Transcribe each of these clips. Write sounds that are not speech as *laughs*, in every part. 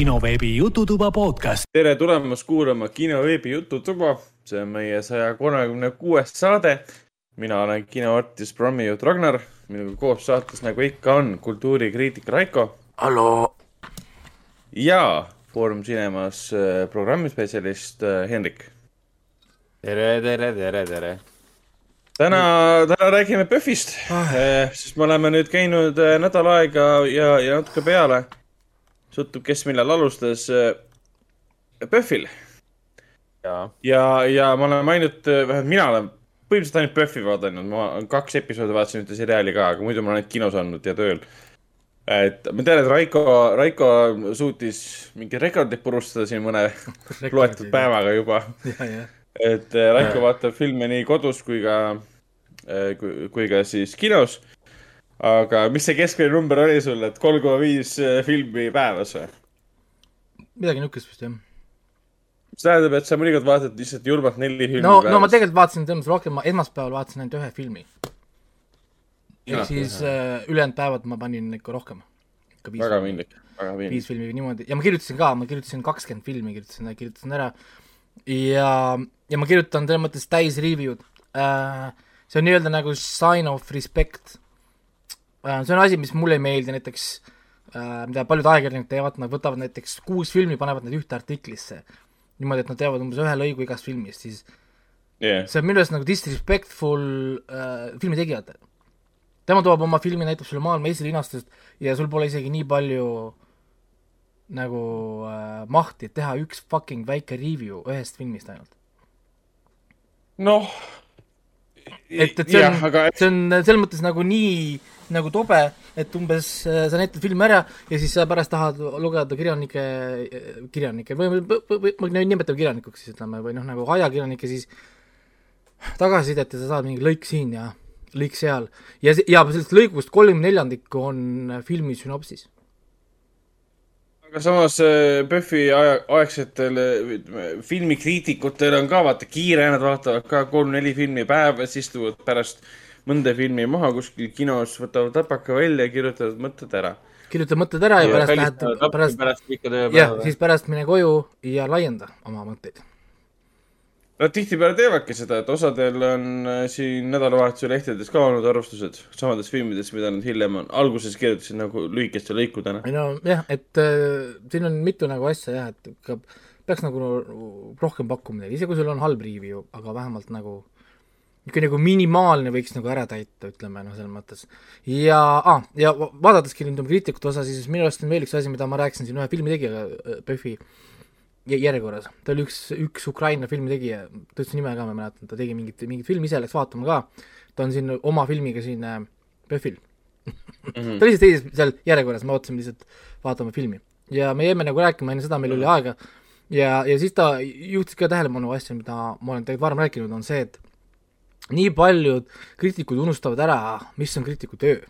kinoveebi Jututuba podcast. tere tulemast kuulama kinoveebi Jututuba. see on meie saja kolmekümne kuues saade. mina olen kinoartist, programmijuht Ragnar. minuga koos saates, nagu ikka on, kultuurikriitik Raiko. hallo. ja Foorum Cinemas äh, programmispetsialist äh, Henrik. tere, tere, tere, tere. täna, täna räägime PÖFFist ah., sest me oleme nüüd käinud nädal aega ja, ja natuke peale sõltub, kes millal alustas äh, PÖFFil. ja, ja, ja ma olen ainult, äh, vähemalt mina olen põhimõtteliselt ainult PÖFFi vaadanud, ma kaks episoodi vaatasin ühte seriaali ka, aga muidu ma olen ainult kinos olnud ja tööl. et ma tean, et Raiko, Raiko suutis mingeid rekordeid purustada siin mõne loetud päevaga juba. et äh, Raiko vaatab filme nii kodus kui ka, kui ka siis kinos aga mis see keskmine number oli sul, et kolm koma viis äh, filmi päevas või? midagi niisugust vist jah. mis tähendab, et sa mõnikord vaatad lihtsalt julmalt neli filmi no, päevas? no ma tegelikult vaatasin tõenäoliselt rohkem, ma esmaspäeval vaatasin ainult ühe filmi. ehk siis äh, ülejäänud päevad ma panin ikka rohkem. väga vinnik, väga vinnik. viis filmi niimoodi ja ma kirjutasin ka, ma kirjutasin kakskümmend filmi, kirjutasin, kirjutasin ära. ja, ja ma kirjutan selles mõttes täis review'd äh,. see on nii-öelda nagu sign of respect see on asi, mis mulle ei meeldi, näiteks äh, mida paljud ajakirjanikud teevad, nad võtavad näiteks kuus filmi, panevad need ühte artiklisse. niimoodi, et nad teevad umbes ühe lõigu igast filmist, siis yeah. see on minu arust nagu disrespectful äh, filmi tegijatele. tema toob oma filmi, näitab sulle maailma esilinastust ja sul pole isegi nii palju nagu äh, mahti, et teha üks fucking väike review ühest filmist ainult. noh. Et, et see on, aga... see on selles mõttes nagu nii nagu tobe, et umbes äh, sa näitad filmi ära ja siis sa pärast tahad lugeda kirjanike, kirjanikke või, või, või nimetame kirjanikuks siis ütleme, või noh, nagu ajakirjanikke siis tagasisidet ja sa saad mingi lõik siin ja lõik seal. ja, ja sellest lõigust kolm neljandikku on filmi sünopsis aga samas äh, PÖFFi aja, aegsetel filmikriitikutel on ka vaata kiire, nad vaatavad ka kolm-neli filmi päevas, istuvad pärast mõnda filmi maha kuskil kinos, võtavad läpaka välja ja kirjutavad mõtted ära. kirjutad mõtted ära ja, ja pärast lähed, pärast, pärast, jah, siis pärast mine koju ja laienda oma mõtteid. Nad tihtipeale teevadki seda, et osadel on äh, siin nädalavahetuse lehtedes ka olnud arvustused samades filmides, mida nad hiljem on, alguses kirjutasid nagu lühikeste lõikudena. ei no jah, et äh, siin on mitu nagu asja jah, et ikka peaks nagu rohkem pakkuma neile, isegi kui sul on halb review, aga vähemalt nagu niisugune nagu minimaalne võiks nagu ära täita, ütleme noh, selles mõttes. ja ah,, ja vaadateski nüüd kriitikute osa, siis minu arust on veel üks asi, mida ma rääkisin siin ühe filmitegijaga, PÖFFi järjekorras, ta oli üks, üks Ukraina filmitegija, ta ütles nime ka, ma mäletan, ta tegi mingit, mingit filmi ise, läks vaatama ka, ta on siin oma filmiga siin äh, PÖFFil mm. -hmm. ta lihtsalt seisis seal järjekorras, me ootasime lihtsalt vaatama filmi. ja me jäime nagu rääkima, enne seda meil oli aega, ja, ja siis ta juhtis ka tähelepanu asja, mida ma olen tegelikult varem rääkinud, on see, et nii paljud kriitikud unustavad ära, mis on kriitiku töö.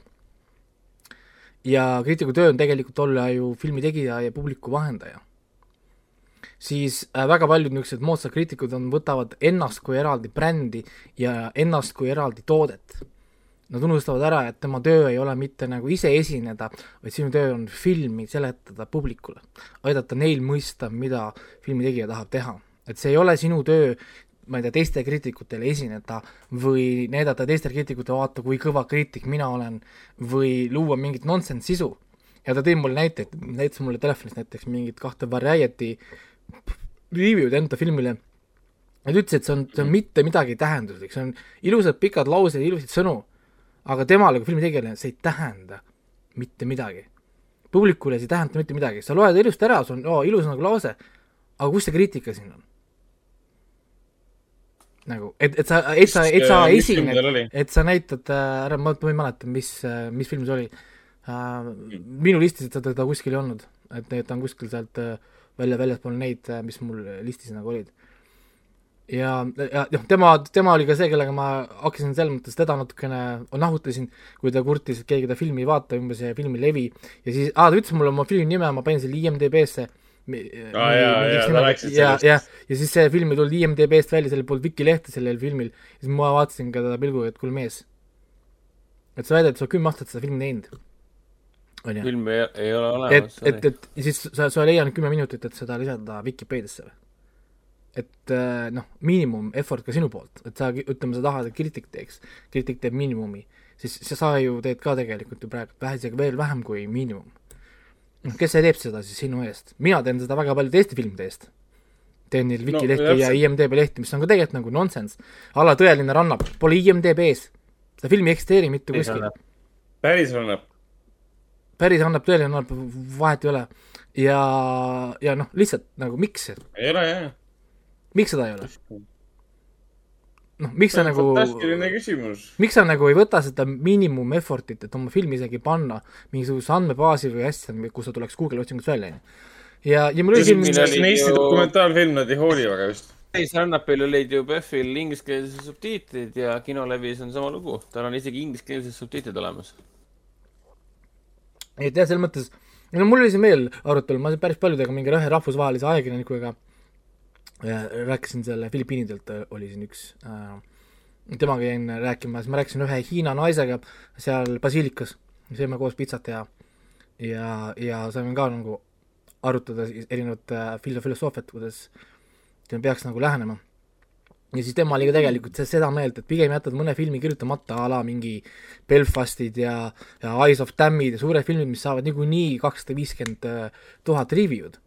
ja kriitiku töö on tegelikult olla ju filmi tegija ja publiku vahendaja. Siis äh, väga paljud niisugused moodsad kriitikud on, võtavad ennast kui eraldi brändi ja ennast kui eraldi toodet. Nad unustavad ära, et tema töö ei ole mitte nagu ise esineda, vaid sinu töö on filmi seletada publikule, aidata neil mõista, mida filmitegija tahab teha et see ei ole sinu töö ma ei tea, teiste kriitikutele esineda või näidata teistele kriitikutele, vaata kui kõva kriitik mina olen, või luua mingit nonsense sisu. ja ta tõi mulle näiteid, näitas mulle telefonis näiteks mingit kahte Variety review'd enda filmile, ja ta ütles, et see on, see on mitte midagi tähenduslik, see on ilusad pikad laused, ilusaid sõnu, aga temale kui filmitegijale see ei tähenda mitte midagi. publikule see ei tähenda mitte midagi, sa loed ilusti ära, sul on oh, ilus nagu lause, aga kus see kriitika siin on? nagu, et, et sa, et sa, et sa esined, et sa näitad, äh, ära, ma, ma ei mäleta, mis, äh, mis film see oli uh,. minu listis teda, teda kuskil ei olnud, et ta on kuskil sealt välja, väljaspool neid, mis mul listis nagu olid. ja, ja noh, tema, tema oli ka see, kellega ma hakkasin selles mõttes teda natukene nahutasin, kui ta kurtis, et keegi ta filmi ei vaata, umbes see film ei levi ja siis, aa, ta ütles mulle oma filmi nime, ma panin selle IMDB-sse ah, ja, ja, sa rääkisid sellest. ja, ja siis see film ei tulnud IMDB-st välja, sellel polnud Wiki-lehte sellel filmil, siis ma vaatasin ka teda pilguga, et kuule mees, et sa väidad, et sa oled kümme aastat seda filmi teinud. Filmi ei, ei ole et olemas,. et, et ja siis sa, sa ei leia nüüd kümme minutit, et seda lisada Vikipeediasse või? et äh, noh, miinimum effort ka sinu poolt, et sa, ütleme, sa tahad, et kriitik teeks, kriitik teeb miinimumi, siis sa- ju teed ka tegelikult ju praegu vähe, isegi veel vähem kui miinimum. noh, kes see teeb seda siis sinu eest? mina teen seda väga paljude Eesti filmide eest. teen neil Viki No, ja. IMDB lehti, mis on ka tegelikult nagu nonsense. ala tõeline rannap, pole IMDB-s. seda filmi ei eksisteeri mitte kuskil. päris annab. Päris annab tõeline annab, vahet ei ole. ja, ja noh, lihtsalt nagu miks, ei ole jah. miks seda ei ole? noh, miks sa nagu, fantastiline küsimus. miks sa nagu ei võta seda miinimum effort'it, et oma filmi isegi panna mingisuguse andmebaasi või asja, kus ta tuleks Google otsingus välja, on ju. ja, ja mul oli film Eesti dokumentaalfilm, nad ei hooli väga vist. Täis Rannapil olid ju PÖFFil ingliskeelsed subtiitrid ja kinolevis on sama lugu. tal on isegi ingliskeelsed subtiitrid olemas. Et jah, selles mõttes, no mul oli see meel arutelu, ma päris paljudega mingi ühe rahvusvahelise ajakirjanikuga äh, rääkisin selle Filipiinidelt äh, oli siin üks äh,, temaga jäin rääkima, siis ma rääkisin ühe Hiina naisega seal Basilikas, sõime koos pitsat ja ja, ja saime ka nagu arutada siis erinevat äh, filo- filosoofiat, kuidas peaks nagu lähenema. Ja siis tema oli ka tegelikult se- seda meelt, et pigem jätad mõne filmi kirjutamata a la mingi Belfastid ja, ja Eyes of Damnid ja suured filmid, mis saavad niikuinii kakssada viiskümmend tuhat review'd,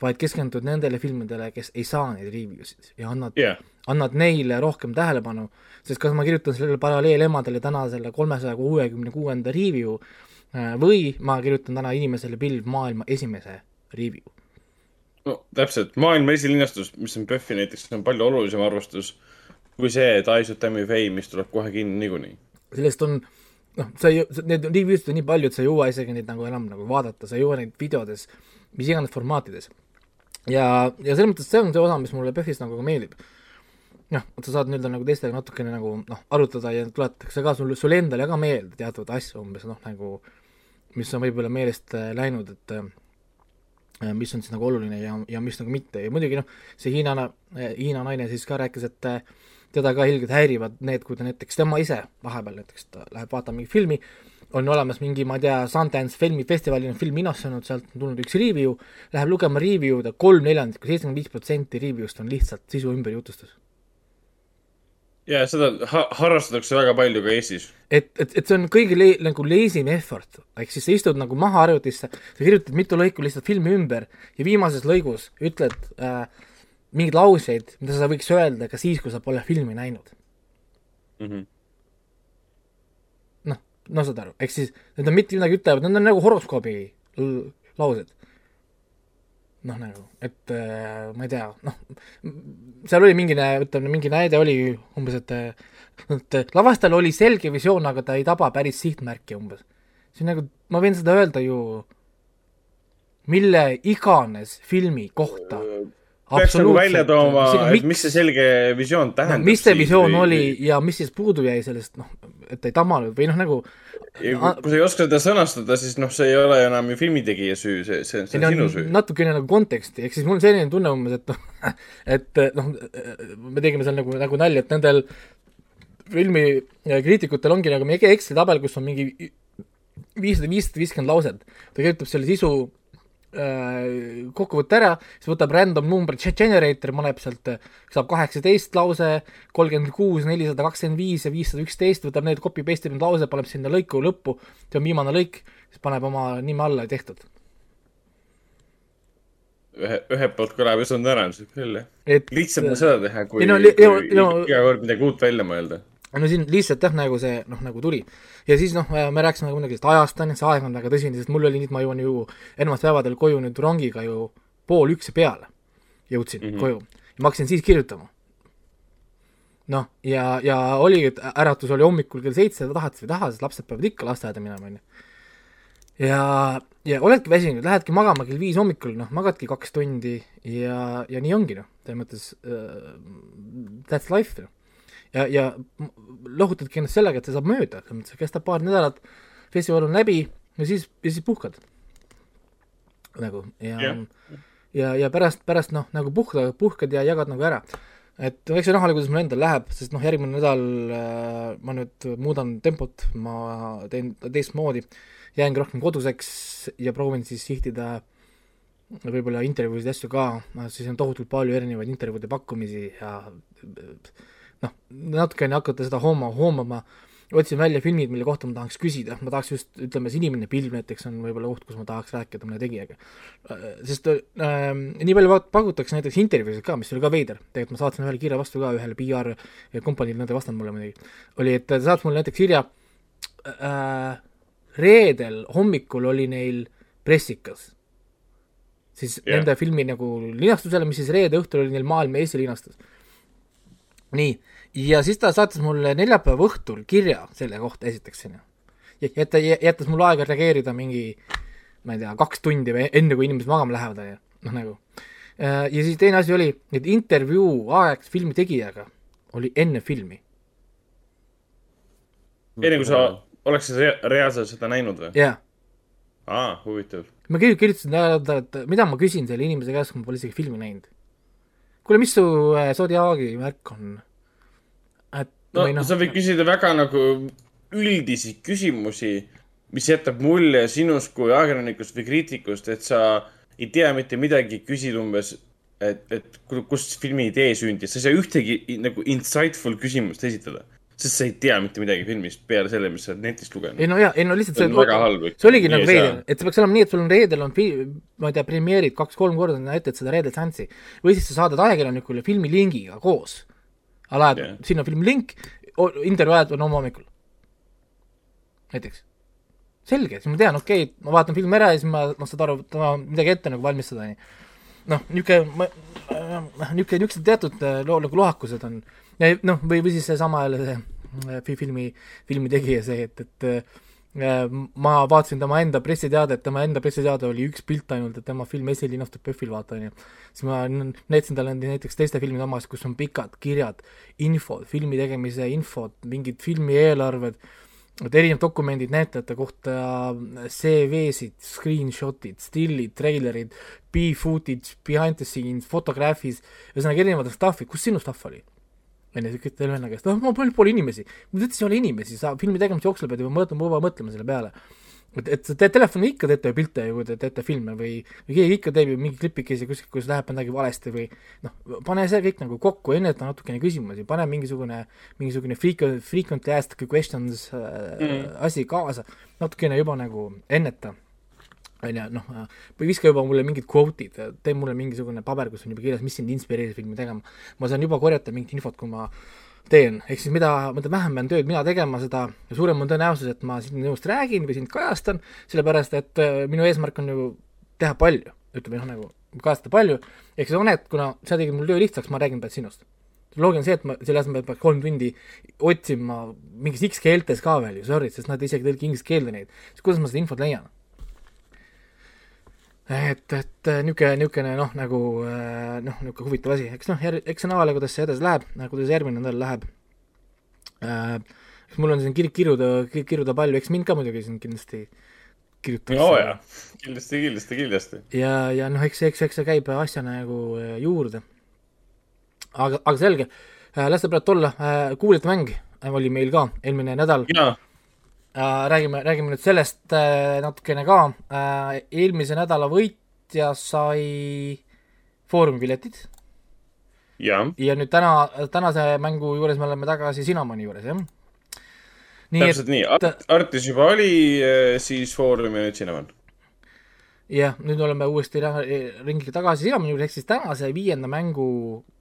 vaid keskendud nendele filmidele, kes ei saa neid review sid ja annad jah, annad neile rohkem tähelepanu, sest kas ma kirjutan sellele paralleelemadele täna selle kolmesaja kuuekümne kuuenda review äh, või ma kirjutan täna inimesele pilv maailma esimese review. No täpselt, maailma esilinastus, mis on PÖFFi näiteks, on palju olulisem arvustus kui see, Eyes of Tammy Faye, mis tuleb kohe kinni niikuinii. sellest on noh, sa ei, need review'sid on nii palju, et sa ei jõua isegi neid nagu enam nagu vaadata, sa ei jõua neid videodes, mis iganes formaatides. ja, ja selles mõttes see on see osa, mis mulle PÖFFis nagu ka meeldib. noh, et sa saad nii-öelda nagu teistega natukene nagu noh, arutada ja tuletatakse ka sulle, sulle endale ka meelde teatud asju umbes noh, nagu mis on võib-olla meelest äh, läinud, et äh, mis on siis nagu oluline ja, ja mis nagu mitte ja muidugi noh, see Hiina, Hiina naine siis ka rääkis, et äh, teda ka ilgelt häirivad need, kui ta näiteks tema ise vahepeal näiteks ta läheb vaatama mingit filmi, on olemas mingi, ma ei tea, Sundance filmifestivalil on film minostunud, sealt on tulnud üks review, läheb lugema review'd ja kolm neljandikku, seitsekümmend viis protsenti review'st on lihtsalt sisu ümberjutustus. Ja seda ha harrastatakse väga palju ka Eestis. et, et, et see on kõige le-, nagu lazy effort, ehk siis sa istud nagu maha arvutisse, sa kirjutad mitu lõiku lihtsalt filmi ümber ja viimases lõigus ütled äh, mingeid lauseid, mida sa võiks öelda ka siis, kui sa pole filmi näinud. Mhm. noh, no saad aru, ehk siis need on mitte midagi ütlevad, need on nagu horoskoobi laused. noh, nagu, et äh, ma ei tea, noh, seal oli mingi, ütleme mingi näide oli umbes, et et lavastajal oli selge visioon, aga ta ei taba päris sihtmärki umbes. see on nagu, ma võin seda öelda ju mille iganes filmi kohta. Peaks nagu välja tooma, et mis see selge visioon no, tähendab. mis see visioon või... oli ja mis siis puudu jäi sellest, noh, et ei tamanud või noh, nagu kui, sa ei oska seda sõnastada, siis noh, see ei ole enam ju filmitegija süü, see, see, see on sinu süü. natukene nagu konteksti, ehk siis mul on selline tunne umbes, et noh, *laughs* et noh, me tegime seal nagu, nagu nalja, et nendel filmi kriitikutel ongi nagu mingi Exceli tabel, kus on mingi viissada, viissada viiskümmend lauset. ta kirjutab selle sisu kokkuvõtte ära, siis võtab random number generator, paneb sealt, saab kaheksateist lause, kolmkümmend kuus, nelisada kakskümmend viis ja viissada üksteist, võtab need copy paste ib need laused, paneb sinna lõiku lõppu, see on viimane lõik, siis paneb oma nime alla ja tehtud. ühe, ühelt poolt kõlab on tõenäoliselt küll jah. lihtsam on seda teha, kui, no kui no- iga kord midagi uut välja mõelda. No siin lihtsalt jah, nagu see noh, nagu tuli. ja siis noh, me rääkisime muidugi sellest ajast, on ju, see aeg on väga tõsine, sest mul oli nii, et ma jõuan ju esmaspäevadel koju nüüd rongiga ju pool üks peale jõudsin mm. -hmm. koju ja ma hakkasin siis kirjutama. noh, ja, ja oli, et äratus oli hommikul kell seitse, tahad või ei taha, sest lapsed peavad ikka lasteaeda minema, on ju. ja, ja oledki väsinud, lähedki magama kell viis hommikul, noh, magadki kaks tundi ja, ja nii ongi noh, selles mõttes uh, that's life noh ja, ja lohutadki ennast sellega, et see saab mööda, et kestab paar nädalat, festival on läbi ja siis, ja siis puhkad. nagu ja yeah., ja, ja pärast, pärast noh, nagu puhkad, puhkad ja jagad nagu ära. et eks see näha ole, kuidas mul endal läheb, sest noh, järgmine nädal äh, ma nüüd muudan tempot, ma teen teistmoodi, jäängi rohkem koduseks ja proovin siis sihtida võib-olla intervjuusid ja asju ka, siis on tohutult palju erinevaid intervjuude pakkumisi ja noh, natukene hakata seda hooma, hoomama, otsin välja filmid, mille kohta ma tahaks küsida, ma tahaks just, ütleme, Sinimene pilv näiteks on võib-olla koht, kus ma tahaks rääkida mõne tegijaga. sest äh, nii palju pakutakse näiteks intervjuusid ka, mis oli ka veider, tegelikult ma saatsin ühele kirja vastu ka ühele PR kompaniile, nad ei vastanud mulle muidugi, oli, et ta saatis mulle näiteks kirja äh, reedel hommikul oli neil pressikas siis yeah. nende filmi nagu linastusele, mis siis reede õhtul oli neil maailma esilinastus. nii, ja siis ta saatis mulle neljapäeva õhtul kirja selle kohta esiteks, onju. ja ta jättis mulle aega reageerida mingi, ma ei tea, kaks tundi või enne, kui inimesed magama lähevad, onju, noh nagu. Äh, ja siis teine asi oli, et intervjuu aeg filmi tegijaga oli enne filmi. enne kui sa oleksid reaalselt seda näinud või? jah yeah. aa, huvitav ma kirjutasin teada, et mida ma küsin selle inimese käest, kui ma pole isegi filmi näinud. kuule, mis su äh, Zodiaagi värk on? No, no sa võid küsida väga nagu üldisi küsimusi, mis jätab mulje sinust kui ajakirjanikust või kriitikust, et sa ei tea mitte midagi, küsid umbes, et, et kust filmi idee sündis, sa ei saa ühtegi nagu insightful küsimust esitada sest sa ei tea mitte midagi filmist peale selle, mis sa oled netist lugenud. ei no jaa, ei no lihtsalt see on väga halb. see oligi nagu veider, et see peaks olema nii, et sul on reedel on fi-, ma ei tea, premeerid kaks-kolm korda näitad seda reedel seanssi. või siis sa saadad ajakirjanikule filmi lingiga koos. Laed yeah., siin on filmi link, intervjuu ajad on homme hommikul. näiteks. selge, siis ma tean, okei okay,, ma vaatan filmi ära ja siis ma, noh, saad aru, ma midagi ette nagu valmistada, onju. noh, niisugune, noh, niisugune, niisugused teatud äh, loo nagu lohakused on noh, või, või siis seesama jälle see äh, filmi, filmi tegija see, et, et äh, ma vaatasin tema enda pressiteadet, tema enda pressiteade oli üks pilt ainult, et tema film esilinastub PÖFFil, vaata, onju. siis ma näitasin talle näiteks teiste filmide omas, kus on pikad kirjad, infod, filmi tegemise infod, mingid filmi eelarved, et erinevad dokumendid näitlejate kohta, CV-sid, screenshot'id, stillid, treilerid, B-footage, behind the scenes, fotograafis, ühesõnaga erinevad stuff'id, kus sinu stuff oli? Ütle venna käest, noh, ma pole, inimesi. ma ütlesin, ei ole inimesi, sa filmi tegemas jooksle pead juba mõtlema, juba mõtlema selle peale. et, et sa teed telefoni ikka teete pilte ju, kui te teete filme või, või keegi ikka teeb ju mingi klipikesi kuskil, kus läheb midagi valesti või noh, pane see kõik nagu kokku, enneta natukene küsimusi, pane mingisugune, mingisugune frequent, frequently asked questions äh, mm. asi kaasa, natukene juba nagu enneta on ju, noh, või viska juba mulle mingid kvootid, tee mulle mingisugune paber, kus on juba kirjas, mis sind inspireeris filmi tegema. ma saan juba korjata mingit infot, kui ma teen, ehk siis mida, mida vähem pean tööd mina tegema, seda suurem on tõenäosus, et ma sinust räägin või sind kajastan, sellepärast et äh, minu eesmärk on ju teha palju, ütleme noh, nagu kajastada palju, ehk siis on, et kuna sa tegid mul töö lihtsaks, ma räägin pealt sinust. loogiline see, et ma selle asemel peaks kolm tundi otsima mingis X keeltes ka veel ju, sorry, sest nad isegi ei tõlgi inglise keelde neid, siis kuidas ma seda infot leian? Et, et äh, niisugune, niisugune noh, nagu äh, noh, niisugune huvitav asi, eks noh, eks see näha ole, kuidas see edasi läheb, kuidas järgmine nädal läheb äh,. eks mul on siin kir-, kiruda, kiruda palju, eks mind ka muidugi siin kindlasti kirjutatakse. oo jaa, kindlasti, kindlasti, kindlasti. ja, ja noh, eks, eks, eks see käib asja nagu äh, juurde. aga, aga selge las ta praegu olla kuulajate mäng oli meil ka eelmine nädal. jaa räägime, räägime nüüd sellest äh, natukene ka. Äh, eelmise nädala võitja sai Foorumi piletid. ja nüüd täna, tänase mängu juures me oleme tagasi Cinnamoni juures, jah? täpselt et, nii Art,, Artis juba oli, siis Foorum ja nüüd Cinnamon. jah, nüüd oleme uuesti ringiga tagasi Cinnamoni juures, ehk siis tänase viienda mängu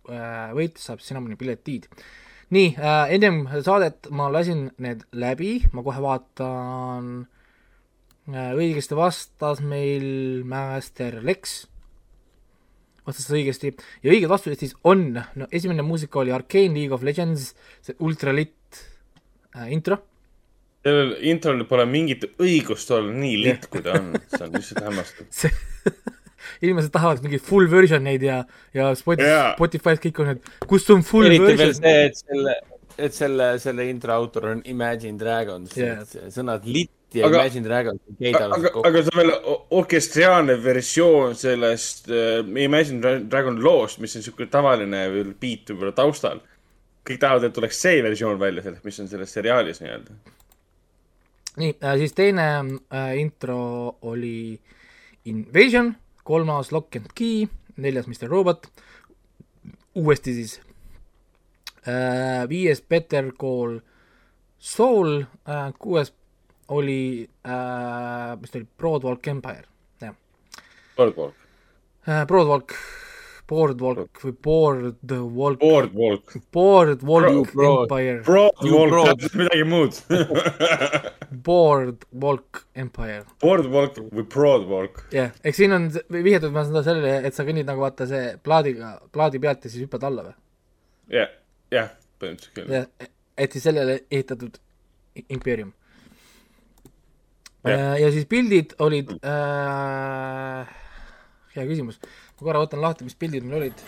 võitja saab Cinnamoni piletid nii äh,, ennem saadet ma lasin need läbi, ma kohe vaatan. Äh,, õigesti vastas meil Master Lex, vastas õigesti, ja õiged vastused siis on, no esimene muusika oli Arcane League of Legends, see ultralitt äh, intro. Sellel introl pole mingit õigust olla nii litt, kui ta on, see on lihtsalt hämmastav *laughs* inimesed tahavad mingeid full version eid ja, ja Spotify yeah., Spotify's kõik on need, kus on full Eriti version. veel see, et selle, et selle, selle intro autor on Imagine Dragons yeah., sõnad lit ja Aga- Imagine Dragons on aga, kokku. aga see on veel o- orkestriaalne versioon sellest äh, Imagine Dra- Dragon loost, mis on siuke tavaline veel beat võib-olla taustal. kõik tahavad, et tuleks see versioon välja sellest, mis on selles seriaalis nii-öelda. nii äh,, siis teine äh, intro oli Invasion, kolmas Lock and Key, neljas Mr Robot, uuesti siis. Äh,, viies Better Call Saul äh,, kuues oli äh,, mis ta oli, Broadwalk Empire, jah. Boardwalk, äh,, Broadwalk, Boardwalk või Boardwalk, Boardwalk, Boardwalk Bro- Empire, Broadwalk Bro-, tähendab midagi muud. *laughs* Boardwalk Empire Boardwalk või Broadwalk. jah, eks siin on vihjatud ma seda sellele, et sa kõnnid nagu vaata see plaadiga, plaadi pealt ja siis hüppad alla või? jah, jah, põhimõtteliselt küll. jah, et siis sellele ehitatud impeerium. Jah. ja siis pildid olid äh,, hea küsimus, ma korra võtan lahti, mis pildid mul olid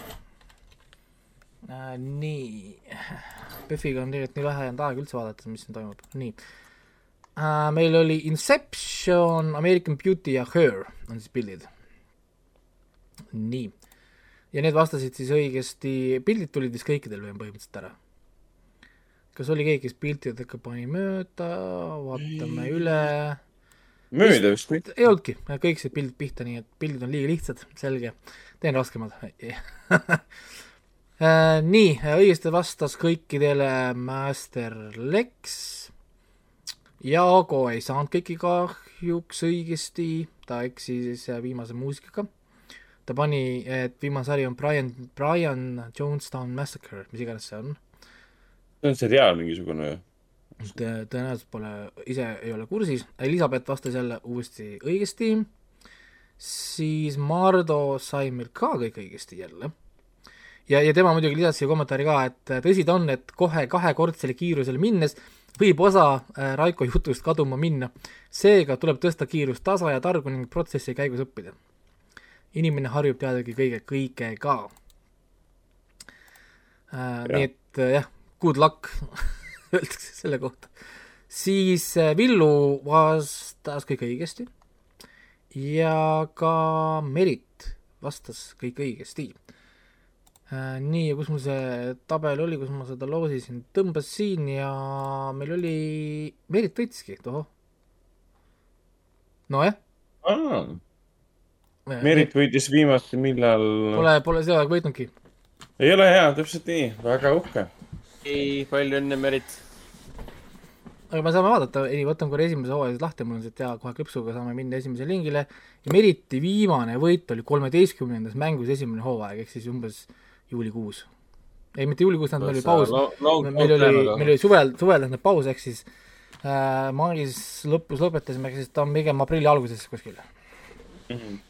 äh,. nii, PÖFFiga on tegelikult nii vähe jäänud aega üldse vaadata, mis siin toimub, nii äh,. meil oli Inception, American Beauty ja Her on siis pildid. nii, ja need vastasid siis õigesti, pildid tulid vist kõikidel veel põhimõtteliselt ära. kas oli keegi, kes piltidega pani mööda, vaatame üle mööda vist mitte. ei olnudki, kõik said pildid pihta, nii et pildid on liiga lihtsad, selge, teen raskemad. *laughs* nii, õigesti vastas kõikidele Master Lex. Jaago ei saanud kõiki kahjuks õigesti, ta eksis viimase muusikaga. ta pani, et viimane sari on Brian, Brian Jonestown Massacre, mis iganes see on. see on seriaal mingisugune ju. Tõ- tõenäoliselt pole, ise ei ole kursis, Elizabeth vastas jälle uuesti õigesti, siis Mardo sai meil ka kõik õigesti jälle. ja, ja tema muidugi lisas siia kommentaari ka, et tõsi ta on, et kohe kahekordsele kiirusele minnes võib osa äh, Raiko jutust kaduma minna, seega tuleb tõsta kiirust tasa ja targu ning protsessi käigus õppida. inimene harjub teadagi kõige, kõigega äh,. nii et äh, jah, good luck *laughs* *laughs* öeldakse selle kohta. siis äh, Villu vastas kõik õigesti ja ka Merit vastas kõik õigesti äh,. nii, ja kus mul see tabel oli, kus ma seda loosisin, tõmbasin ja meil oli, Merit võitiski, tohoh. nojah. Merit võitis viimati, millal? Pole, pole seda võitnudki. ei ole hea, täpselt nii, väga uhke. ei, palju õnne, Merit. aga me saame vaadata, ei, võtan korra esimese hooaja siis lahti, mul on see teha kohe klõpsuga, saame minna esimesele lingile. ja Meriti viimane võit oli kolmeteistkümnendas mängus esimene hooaeg, ehk siis umbes juulikuus. ei, mitte juulikuus, tähendab, meil oli paus. meil oli, meil oli suvel, suvel tähendab paus, ehk siis äh, mais lõpus lõpetasime, ehk siis ta on pigem aprilli alguses kuskil mm. -hmm.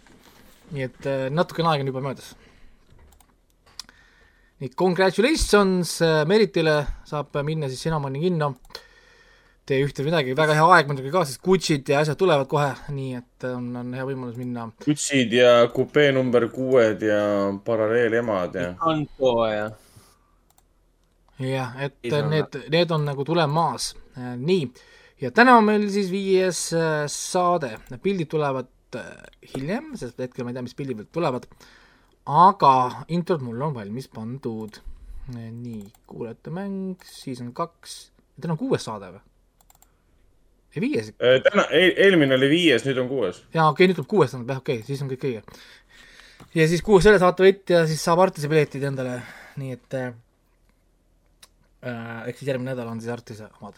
nii et äh, natukene aega on juba möödas. nii, congratulations äh, Meritile, saab minna siis Cinnamoni kinno. tee ühte või midagi, väga hea aeg muidugi ka, sest Gucci'd ja asjad tulevad kohe, nii et on, on hea võimalus minna. kutsid ja kupee number kuued ja paralleelemad ja. Anto ja. jah, et Ei saa need, need on nagu tulemas. nii, ja täna on meil siis viies äh, saade, pildid tulevad äh, hiljem, sest hetkel ma ei tea, mis pildid veel tulevad, aga introd mul on valmis pandud. nii, kuulajate mäng, siis on kaks, täna on kuues saade või? ei viies, Äh, täna, eelmine oli viies, nüüd on kuues. jaa, okei okay,, nüüd tuleb kuues tähendab, jah, okei okay,, siis on kõik õige. ja siis kuus selle saate võitja siis saab Artise piletid endale, nii et äh, äh, eks siis järgmine nädal on siis Artise omad,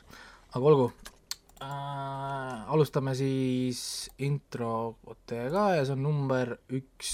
aga olgu äh,. alustame siis introtega ja see on number üks.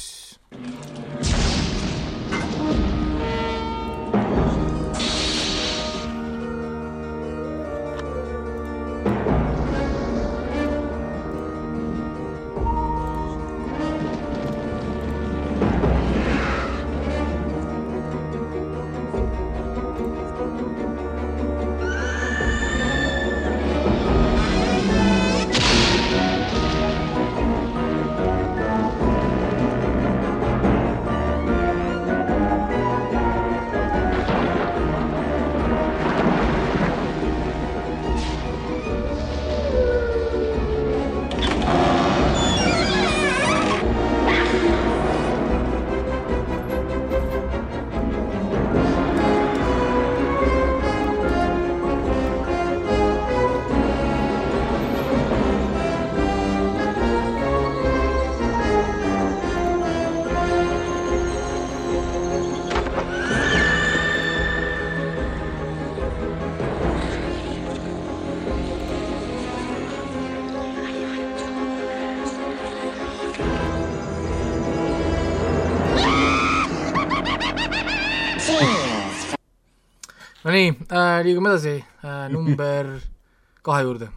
äh,, liigume edasi äh, number kahe juurde.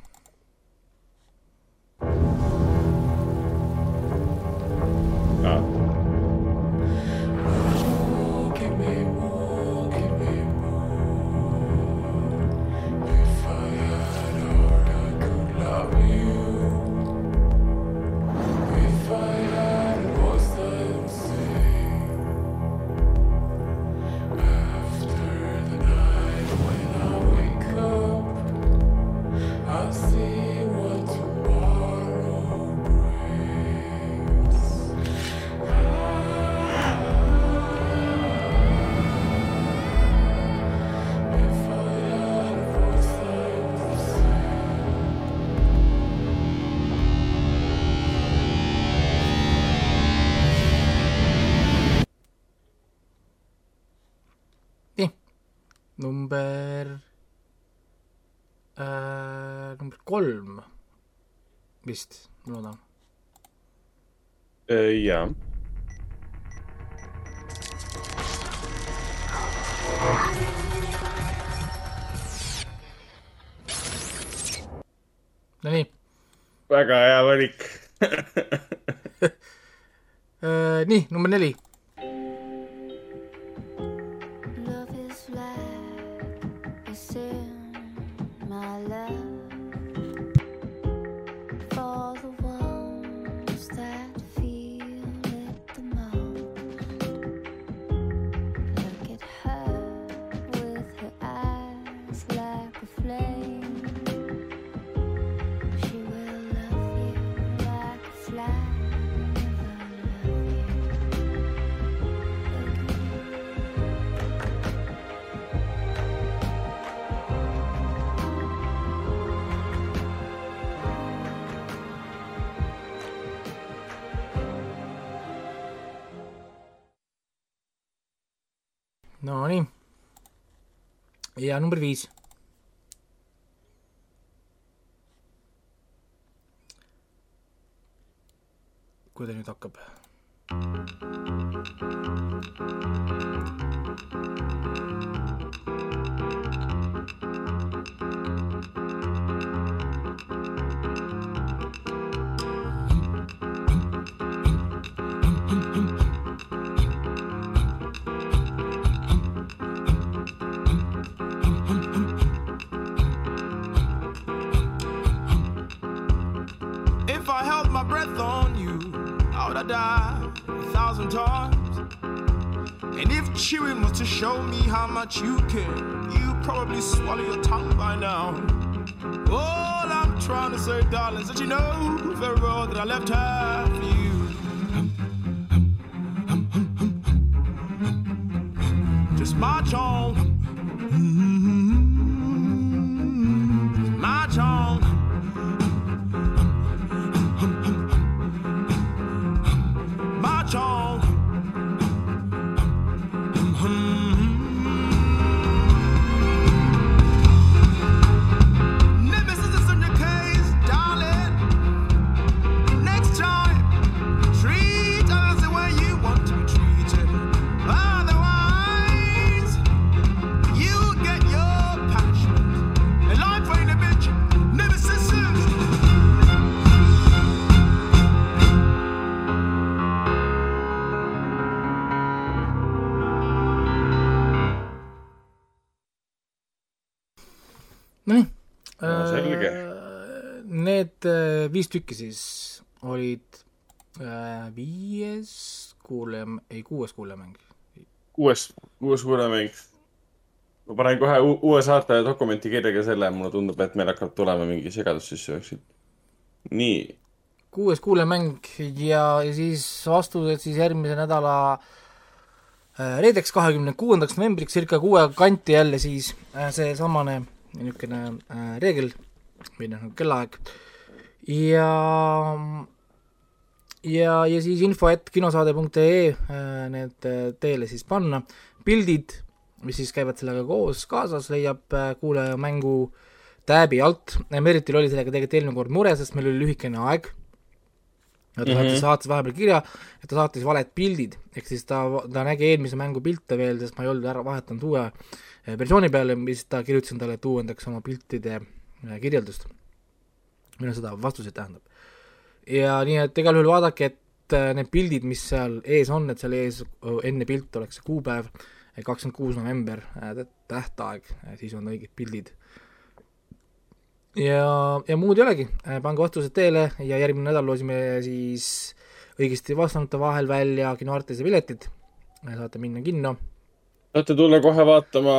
jaa. Nonii väga hea valik. *laughs* äh,, nii, number neli. Nonii. ja number viis. kui ta nüüd hakkab. Would a thousand times. And if chewing was to show me how much you care, you probably swallow your tongue by now. All I'm trying to say, darling, is that you know very well that I left her for you. Just march on. Viis tükki siis olid äh, viies kuulaja, ei kuues kuulajamäng. kuues, kuues kuulamäng. ma panen kohe uue saate dokumenti kirja ka selle, mulle tundub, et meil hakkab tulema mingi segadus sisse jooksul. nii, kuues kuulajamäng ja, ja siis vastused siis järgmise nädala äh, reedeks, kahekümne kuuendaks novembriks, circa kuue kanti jälle siis äh, seesamane niisugune äh, reegel või noh, kellaaeg ja ja, ja siis info et kinosaade.ee äh, need äh, teile siis panna, pildid, mis siis käivad sellega koos kaasas, leiab äh, kuulajamängu tääbi alt, Meritil oli sellega tegelikult eelmine kord mure, sest meil oli lühikene aeg ja ta Mhm. saatis, saatis vahepeal kirja, et ta saatis valed pildid, ehk siis ta, ta nägi eelmise mängu pilte veel, sest ma ei olnud ära vahetanud uue versiooni peale, mis ta kirjutasin talle, et uuendaks oma piltide kirjeldust. noh, seda vastuseid tähendab. ja nii et igal juhul vaadake, et äh, need pildid, mis seal ees on, et seal ees enne pilt oleks see kuupäev, kakskümmend kuus november, tähtaeg, siis on õiged pildid ja, ja muud ei olegi, pange vastused teele ja järgmine nädal loosime siis õigesti vastanute vahel välja kinoartise piletid, saate minna kinno. saate tulla kohe vaatama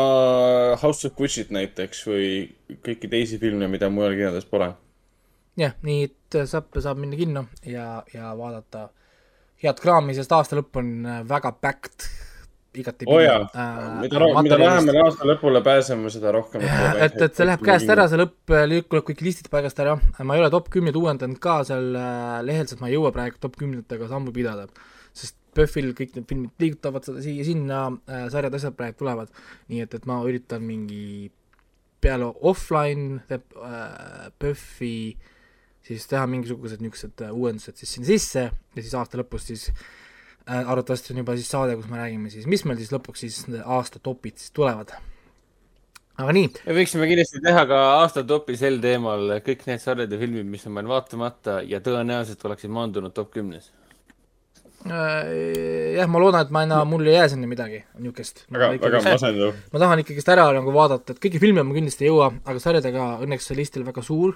House of Gucci't näiteks või kõiki teisi filme, mida mujal kinodes pole. jah, nii et saab, saab minna kinno ja, ja vaadata. Head kraami, sest aasta lõpp on väga packed, igati oo jaa, mida, mida lähemale aasta lõpule pääseme, seda rohkem. *laughs* et, et see läheb käest ära, see lõpp lükkab kõik listid paigast ära, ma ei ole top kümneid uuendanud ka seal äh, lehel, sest ma ei jõua praegu top kümnetega sammu pidada. sest PÖFFil kõik need filmid liigutavad seda siia-sinna äh,, sarjad, asjad praegu tulevad, nii et, et ma üritan mingi peale offline teeb äh, PÖFFi siis teha mingisugused niisugused äh, uuendused siis sinna sisse ja siis aasta lõpus siis äh, arvatavasti on juba siis saade, kus me räägime siis, mis meil siis lõpuks siis aasta topid siis tulevad. aga nii, me võiksime kindlasti teha ka aastatopi sel teemal kõik need sarjad ja filmid, mis on meil vaatamata ja tõenäoliselt oleksid maandunud top kümnes. Äh, jah, ma loodan, et ma enam, mul ei jää sinna midagi niisugust. väga, väga masendav. ma tahan ikkagist ära nagu vaadata, et kõiki filme ma kindlasti ei jõua, aga sarjadega õnneks see listil väga suur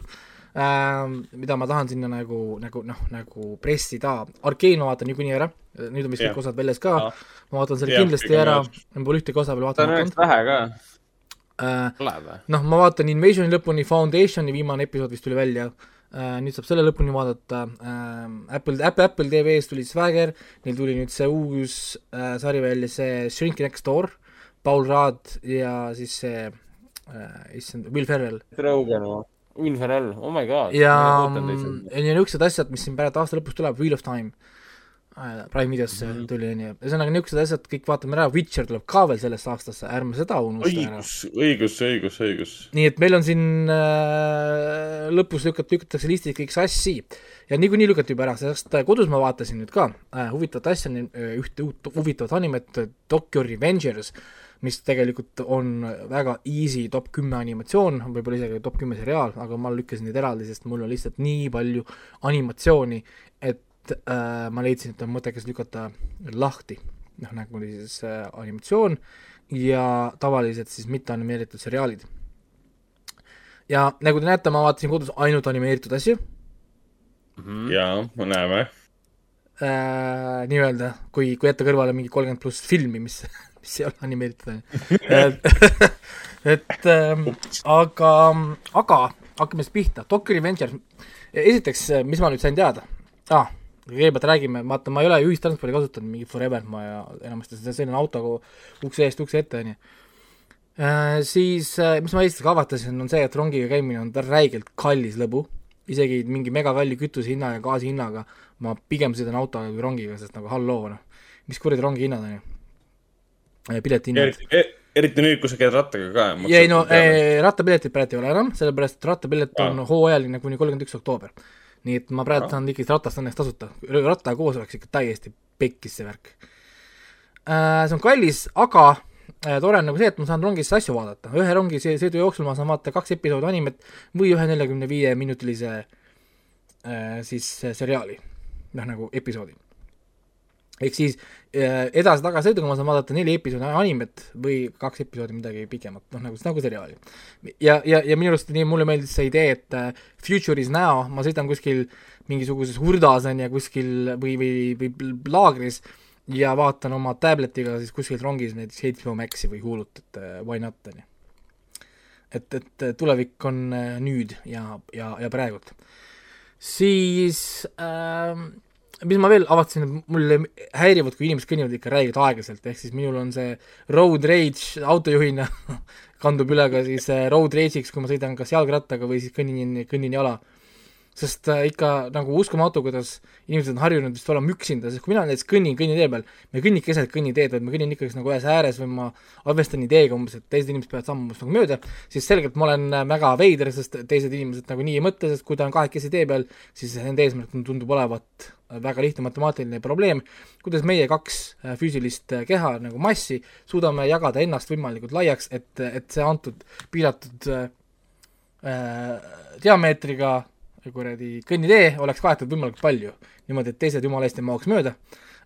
ähm,, mida ma tahan sinna nagu, nagu noh, nagu pressida. Arkane ma vaatan niikuinii ära, nüüd on vist Jah. kõik osad väljas ka Jah., ma vaatan selle Jah, kindlasti ära ma pole ühtegi osa veel ta on vähe ka, äh,. noh, ma vaatan Invasioni lõpuni, Foundationi viimane episood vist tuli välja äh,, nüüd saab selle lõpuni vaadata äh,, Apple, Apple, Apple TV-s tuli Swagger, neil tuli nüüd see uus äh, sari välja, see Shrink Next Door, Paul Rudd ja siis see äh,, issand, Will Ferrell. Rogan või? Will Ferrell, oh my god. ja, ja niisugused asjad, mis siin praegu aasta lõpus tuleb, Wheel of Time äh,, Prime videosse mm -hmm. tuli, onju, ühesõnaga niisugused asjad kõik vaatame ära, Witcher tuleb ka veel sellesse aastasse, ärme seda unusta ära. õigus, õigus, õigus, õigus. nii et meil on siin äh, lõpus lükat-, lükatakse listid kõik sassi ja niikuinii lükati juba ära, sest äh, kodus ma vaatasin nüüd ka äh, huvitavat asja, ühte uut huvitavat animet, Tokyo Revengers, mis tegelikult on väga easy top kümme animatsioon, võib-olla isegi top kümme seriaal, aga ma lükkasin neid eraldi, sest mul on lihtsalt nii palju animatsiooni, et äh, ma leidsin, et on mõttekas lükata lahti, noh nagu siis äh, animatsioon ja tavaliselt siis mitteanimeeritud seriaalid. Ja nagu te näete, ma vaatasin kodus ainult animeeritud asju. Jaa, me näeme. äh,, nii-öelda, kui, kui jätta kõrvale mingi kolmkümmend pluss filmi, mis, *laughs* mis ei ole animeeritud, *laughs* *laughs* et ähm, aga, aga hakkame siis pihta, Tokyo Revenger, esiteks, mis ma nüüd sain teada? Ah,, kõigepealt räägime, vaata, ma ei ole ühistranspordi kasutanud mingi forever, ma ja enamasti sõidan autoga ukse eest ukse ette, on ju. Siis, mis ma esiteks avastasin, on see, et rongiga käimine on räigelt kallis lõbu, isegi mingi megakalli kütuse hinna ja gaasi hinnaga ma pigem sõidan autoga kui rongiga, sest nagu halloo, noh, mis kuradi rongi hinnad on ju, piletihinnad. eriti, eriti nüüd, kui sa käid rattaga ka. ei no eh, rattapiletit praegu ei ole enam, sellepärast et rattapilet on Aa. hooajaline kuni kolmkümmend üks oktoober. nii et ma praegu Aa. saan ikkagi ratast õnneks tasuta, rattaga koos oleks ikka täiesti pekkis see värk. see on kallis, aga äh, tore on nagu see, et ma saan rongis asju vaadata, ühe rongi sõidu jooksul ma saan vaadata kaks episoodi animet või ühe neljakümne viie minutilise äh, siis äh, seriaali, noh nagu episoodi. Ehk siis äh, edasi-tagasi sõiduga ma saan vaadata neli episoodi animet või kaks episoodi midagi pikemat, noh nagu, nagu seriaali. ja, ja, ja minu arust nii mulle meeldis see idee, et äh, future is now, ma sõidan kuskil mingisuguses hurdas on ju kuskil või, või, või laagris ja vaatan oma tabletiga siis kuskil rongis näiteks HBO Maxi või Hulut, et äh, why not, on ju. et, et tulevik on nüüd ja, ja, ja praegult. siis ähm, mis ma veel avastasin, mulle häirivad, kui inimesed kõnnivad ikka räigelt aeglaselt, ehk siis minul on see road rage autojuhina *laughs* kandub üle ka siis äh, road rage'iks, kui ma sõidan kas jalgrattaga või siis kõnnin, kõnnin jala. Sest äh, ikka nagu uskumatu, kuidas inimesed on harjunud vist olema üksinda, sest kui mina näiteks kõnnin kõnnitee peal, ma ei kõnni keset kõnniteed, vaid ma kõnnin ikkagi nagu ühes ääres või ma arvestan ideega umbes, et teised inimesed peavad sammuma minust nagu mööda, siis selgelt ma olen äh, väga veider, sest teised inimesed nagu nii ei mõtle, sest kui ta on kahekesi tee peal, siis nende eesmärk tundub olevat äh, väga lihtne matemaatiline probleem, kuidas meie kaks füüsilist keha nagu massi suudame jagada ennast võimalikult laiaks, et, et see antud piiratud äh, diameetriga kuradi kõnnitee oleks kaetud võimalikult palju, niimoodi, et teised jumala eest ei mahuks mööda,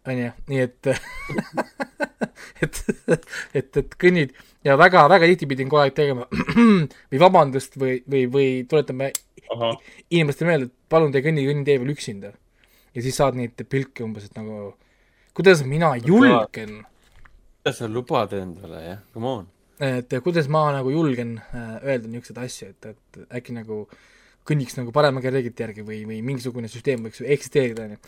on ju, nii et *laughs* et, et, et kõnnid ja väga, väga tihti pidin kogu aeg tegema *clears throat* või vabandust või, või, või tuletame inimestele meelde, et palun te kõnni kõnnitee peal üksinda. ja siis saad neid pilke umbes, et nagu kuidas mina julgen, kuidas sa lubad endale, jah, come on. et kuidas ma nagu julgen äh, öelda niisuguseid asju, et, et äkki nagu kõnniks nagu paremagi reeglite järgi või, või mingisugune süsteem võiks ju eksisteerida, on ju.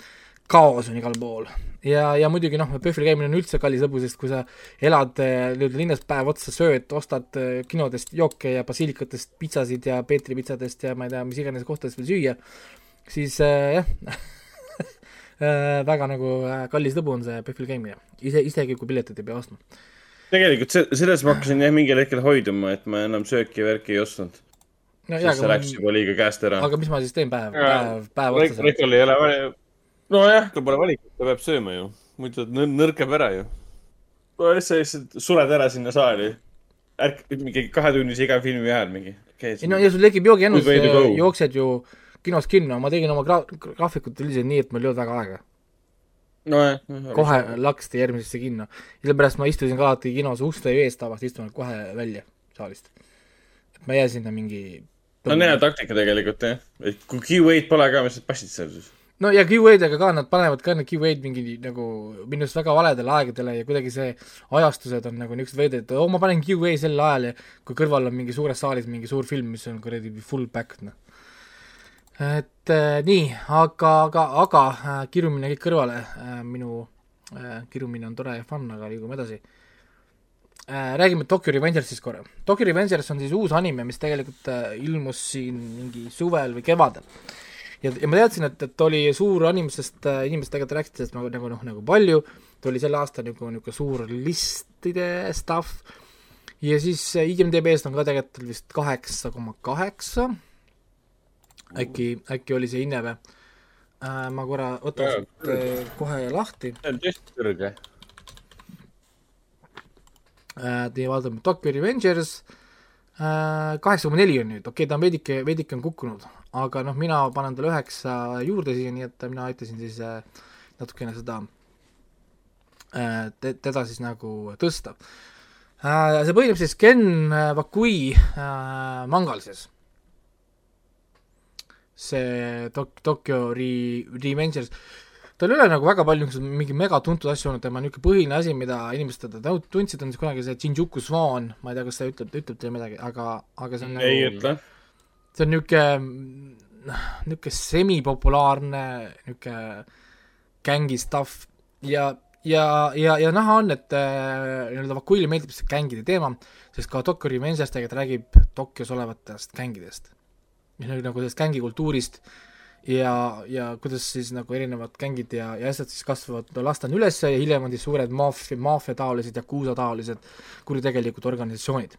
kaos on igal pool ja, ja muidugi noh, PÖFFil käimine on üldse kallis lõbu, sest kui sa elad äh, nii-öelda linnas päev otsa, sööd, ostad äh, kinodest jooke ja basiilikatest pitsasid ja Peetri pitsadest ja ma ei tea, mis iganes kohtadest veel süüa, siis äh, jah *laughs* väga nagu kallis lõbu on see PÖFFil käimine, ise, isegi kui piletit ei pea ostma. tegelikult selles ma hakkasin jah mingil hetkel hoiduma, et ma enam sööki ja värki ei ostnud. No sest see läks juba liiga käest ära. aga mis ma siis teen päev, Jaa. päev, päev otsa? Rekol ei ole vali-, nojah, tal pole valikut, ta peab sööma ju, muidu ta nõr- nõrkeb ära ju. sa lihtsalt suled ära sinna saali. ärk-, mingi kahetunnise iga filmi ajal mingi okay,. ei no ja sul tekib joogiennus jooksed ju kinos kinno, ma tegin oma gra-, graafikut üldiselt nii, et mul ei olnud väga aega. nojah. kohe laksti järgmisesse kinno. sellepärast ma istusin ka alati kinos uste ees tavaliselt istun kohe välja saalist. et ma ei jää sinna mingi no on hea taktika tegelikult jah, et kui Q8 pole ka, mis sa passid seal siis? no ja Q8-ga ka, nad panevad ka need Q8 mingi nagu minu arust väga valedele aegadele ja kuidagi see ajastused on nagu niisugused veidrad, et oo, ma panen Q8 sel ajal ja kui kõrval on mingi suures saalis mingi suur film, mis on kuradi full back, noh. et äh, nii, aga, aga, aga äh, kirumine kõik kõrvale äh,, minu äh, kirumine on tore ja fun, aga liigume edasi äh,. Räägime Tokyo Revengersist korra. Tokyo Revengers on siis uus anime, mis tegelikult äh, ilmus siin mingi suvel või kevadel ja, ja ma teadsin, et, et oli suur anime, sest äh, inimesed tegelikult rääkisid sellest nagu, nagu noh, nagu palju, ta oli sel aastal nagu niisugune suur listide stuff ja siis äh, IMDB-st on ka tegelikult vist kaheksa koma kaheksa, äkki, äkki oli see hinne või äh,? ma korra võtan siit äh, kohe lahti see on tõesti kõrge. äh,, teie vaatame Tokyo Revengers. Äh,, kaheksa koma neli on nüüd, okei okay,, ta on veidike, veidike on kukkunud, aga noh, mina panen talle üheksa juurde siia, nii et mina aitasin siis äh, natukene seda te, teda siis nagu tõsta. See põhineb siis Ken Wakui mangal siis. see Tok-, Tokyo Re-, Revengers tal ei ole nagu väga palju niisuguseid mingi megatuntud asju olnud, tema niisugune põhiline asi, mida inimesed teda tundsid, on kunagi see Shinjuku Swan, ma ei tea, kas see ütleb, ütleb teile midagi, aga, aga see on ei nagu ütle. see on niisugune noh, niisugune semipopulaarne niisugune gängi stuff ja, ja, ja, ja näha on, et äh, nii-öelda Vakuile meeldib see gängide teema, sest ka Tokyo Revengers tegelikult räägib Tokyos olevatest gängidest. nagu, nagu sellest gängikultuurist ja, ja kuidas siis nagu erinevad gängid ja, ja asjad siis kasvavad. Lastena üles ja hiljem on siis suured maffia, maffia-taolised ja kuusa-taolised kuritegelikud organisatsioonid.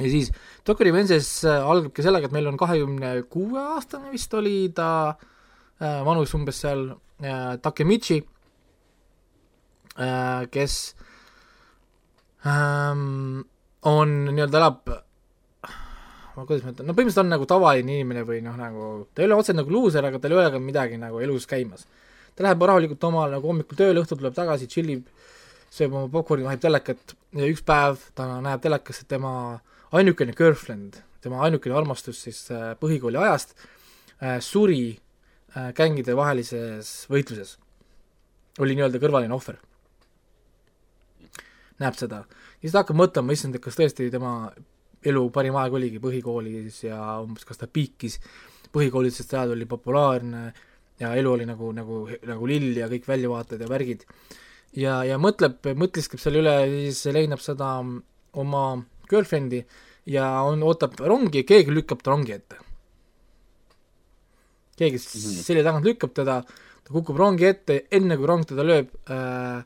Ja siis Tokyo Revengers äh, algabki sellega, et meil on kahekümne kuue aastane vist oli ta äh, vanus umbes seal äh, Takemichi äh,, kes ähm, on nii-öelda elab ma kuidas ma ütlen, no põhimõtteliselt on nagu tavaline inimene või noh, nagu ta ei ole otseselt nagu luuser, aga tal ei ole ka midagi nagu elus käimas. ta läheb rahulikult omal nagu hommikul tööle, õhtul tuleb tagasi, tšillib, sööb oma popkorni, vahib telekat ja üks päev ta näeb telekas, et tema ainukene girlfriend, tema ainukene armastus siis äh, põhikooli ajast äh, suri äh, gängide vahelises võitluses. oli nii-öelda kõrvaline ohver. näeb seda. ja siis ta hakkab mõtlema, issand, et kas tõesti tema elu parim aeg oligi põhikoolis ja umbes kas ta piikis põhikoolis, sest ajal oli populaarne ja elu oli nagu, nagu, nagu lill ja kõik väljavaated ja värgid. ja, ja mõtleb, mõtiskleb selle üle siis leinab seda oma girlfriend'i ja on, ootab rongi ja keegi lükkab ta rongi ette. keegi selja tagant lükkab teda, ta kukub rongi ette, enne kui rong teda lööb äh,,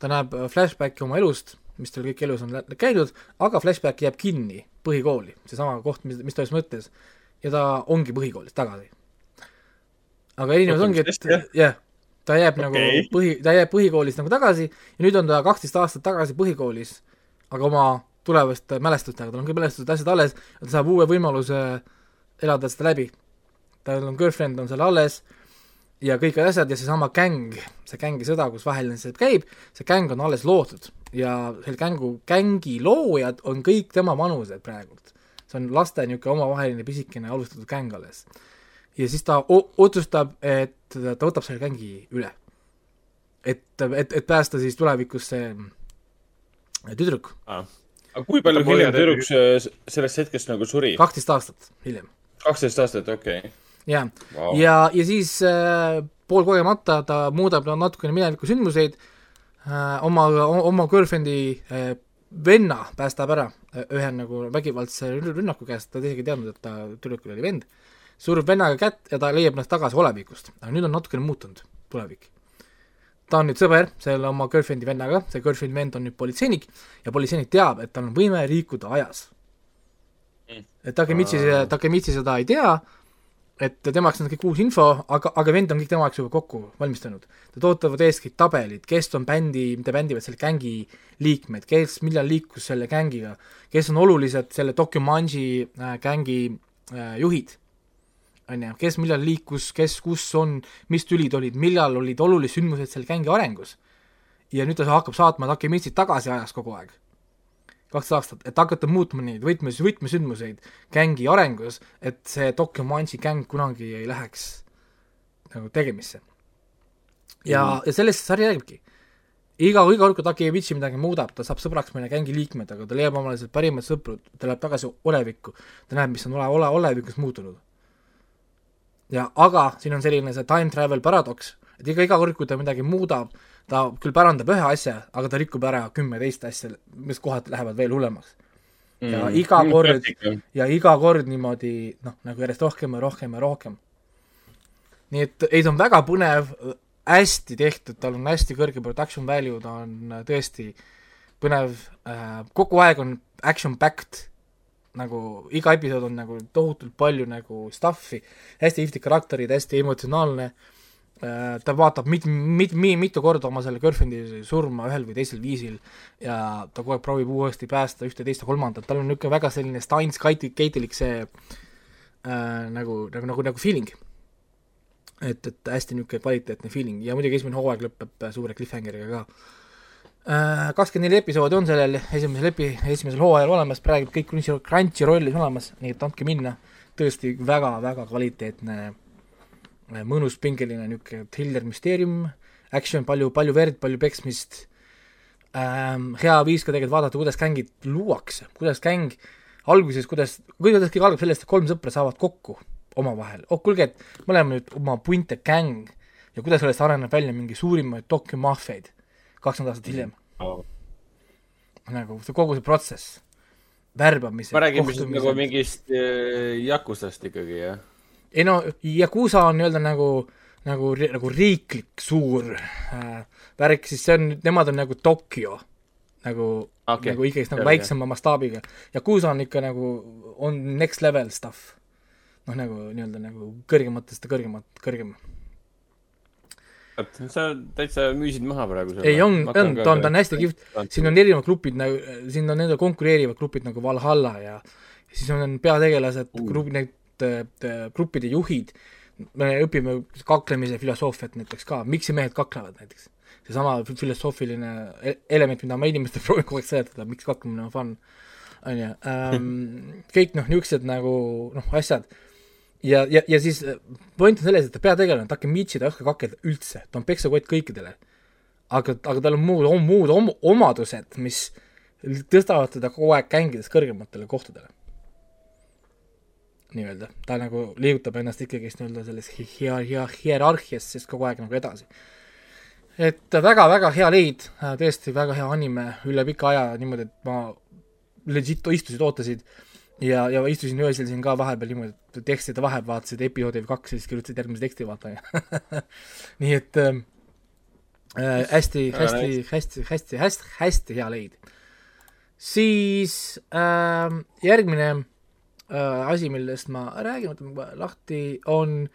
ta näeb äh, flashbacki oma elust, mis tal kõik elus on käinud, aga flashback jääb kinni põhikooli, seesama koht, mis, mis ta just mõtles. ja ta ongi põhikoolis tagasi. aga erinevus ongi, et jah. jah, ta jääb okay. nagu põhi, ta jääb põhikoolis nagu tagasi ja nüüd on ta kaksteist aastat tagasi põhikoolis, aga oma tulevaste mälestustega, tal on kõik mälestused, asjad alles, ta saab uue võimaluse elada seda läbi. tal on girlfriend on seal alles ja kõik asjad ja seesama gäng, see gängi sõda, kus vaheline see käib, see gäng on alles loodud ja selle gängu, gängi loojad on kõik tema vanused praegult. see on laste niisugune omavaheline pisikene alustatud gäng alles. ja siis ta otsustab, et ta võtab selle gängi üle. et, et, et päästa siis tulevikus see tüdruk, aga kui palju hiljem tüdruk se- sellest hetkest nagu suri? kaksteist aastat hiljem. kaksteist aastat, okei okay.. jaa Wow. ja, ja siis äh, poolkogemata ta muudab natukene mineviku sündmuseid äh,, oma, oma girlfriend'i äh, venna päästab ära äh, ühe nagu vägivaldse rünn- rünnaku käest, ta isegi ei teadnud, et ta tüdrukul oli vend, surub vennaga kätt ja ta leiab ennast tagasi olevikust, aga nüüd on natukene muutunud tulevik. ta on nüüd sõber selle oma girlfriend'i vennaga, see girlfriend'i vend on nüüd politseinik ja politseinik teab, et tal on võime liikuda ajas. et Takemitsi, Takemitsi seda ei tea et tema jaoks on kõik uus info, aga, aga vend on kõik tema jaoks juba kokku valmistanud. Nad ootavad eeskõik tabelid, kes on bändi, mitte bändi, vaid selle gängi liikmed, kes millal liikus selle gängiga, kes on olulised selle Dokumanji äh, gängi äh, juhid, on ju, kes millal liikus, kes kus on, mis tülid olid, millal olid olulised sündmused selle gängi arengus. ja nüüd ta hakkab saatma Takemitsit tagasi ajas kogu aeg kaks aastat, et hakata muutma neid võtmes, võtmesündmuseid gängi arengus, et see Dokumanji gäng kunagi ei läheks nagu tegemisse. ja mm, -hmm. ja sellest see sari räägibki. iga, iga kord, kui Takemitsi midagi muudab, ta saab sõbraks mõne gängi liikmed, aga ta leiab omale sealt parimad sõprad, ta läheb tagasi olevikku, ta näeb, mis on ole, ole, olevikus muutunud. ja aga siin on selline see time travel paradoks, et iga, iga kord, kui ta midagi muudab, ta küll pärandab ühe asja, aga ta rikub ära kümme teist asja, mis kohati lähevad veel hullemaks. ja Mm. iga kord ja iga kord niimoodi noh, nagu järjest rohkem ja rohkem ja rohkem. nii et ei, ta on väga põnev, hästi tehtud, tal on hästi kõrge production value, ta on tõesti põnev äh,, kogu aeg on action packed, nagu iga episood on nagu tohutult palju nagu stuff'i, hästi ihvtid karakterid, hästi emotsionaalne äh,, ta vaatab mit-, mit-, mit, mitu korda oma selle girlfriend'i surma ühel või teisel viisil ja ta kogu aeg proovib uuesti päästa ühte, teist ja kolmandat, tal on niisugune väga selline Steins Gate- Gate'ilik see äh, nagu, nagu, nagu, nagu feeling. et, et hästi niisugune kvaliteetne feeling ja muidugi esimene hooaeg lõpeb äh, suure cliffhangeriga ka. kakskümmend neli episoodi on sellel esimesel epi-, esimesel hooajal olemas, praegu kõik Crunchy- Crunchyrollis olemas, nii et andke minna, tõesti väga-väga kvaliteetne, mõnus pingeline niisugune thriller müsteerium, action, palju, palju verd, palju peksmist ähm,, hea viis ka tegelikult vaadata, kuidas gängid luuakse, kuidas gäng alguses, kuidas, kuidas kõik algab sellest, et kolm sõpra saavad kokku omavahel, oh kuulge, et me oleme nüüd oma puinte gäng ja kuidas sellest areneb välja mingi suurimaid dokimaffiaid kakskümmend aastat hiljem. nagu see kogu see protsess, värbamised, me räägime siis nagu mingist äh, Yakusast ikkagi, jah? Ei no Yakuusa on nii-öelda nagu, nagu, nagu riiklik suur äh, värk, siis see on, nemad on nagu Tokyo, nagu okay,, nagu ikkagi nagu väiksema mastaabiga. Yakuusa on ikka nagu, on next level stuff. noh, nagu nii-öelda nagu kõrgematest ja kõrgemat, kõrgem. sa täitsa müüsid maha praegu selle. ei, on, on, ta on, ta on hästi kihvt, siin on erinevad grupid nagu, siin on nende konkureerivad grupid nagu Valhalla ja siis on peategelased uh., grupp, need äh, gruppide juhid, me õpime kaklemise filosoofiat näiteks ka, miks mehed kaklevad näiteks. seesama fi- filosoofiline e- element, mida ma inimestele *laughs* proovin kogu aeg seletada, miks kaklemine on fun, on ju, kõik noh, niisugused nagu noh, asjad ja, ja, ja siis point on selles, et peategelane Takemichi, ta ei oska kakelda üldse, ta on peksakott kõikidele. aga, aga tal on muud, muud om- omadused, mis tõstavad teda kogu aeg gängides kõrgematele kohtadele. nii-öelda, ta nagu liigutab ennast ikkagist nii-öelda selles hi- hia- hia- hierarhias siis kogu aeg nagu edasi. et väga-väga hea leid, tõesti väga hea anime üle pika aja niimoodi, et ma legit istusid, ootasid ja, ja istusin öösel siin ka vahepeal niimoodi, et tekstide vahe vaatasid episoodi või kaks siis kirjutasid järgmise teksti vaata *laughs* nii et ähm, äh, hästi, hästi, hästi, hästi, hästi, hästi hea leid. siis äh, järgmine asi, millest ma räägin, võtame kohe lahti, on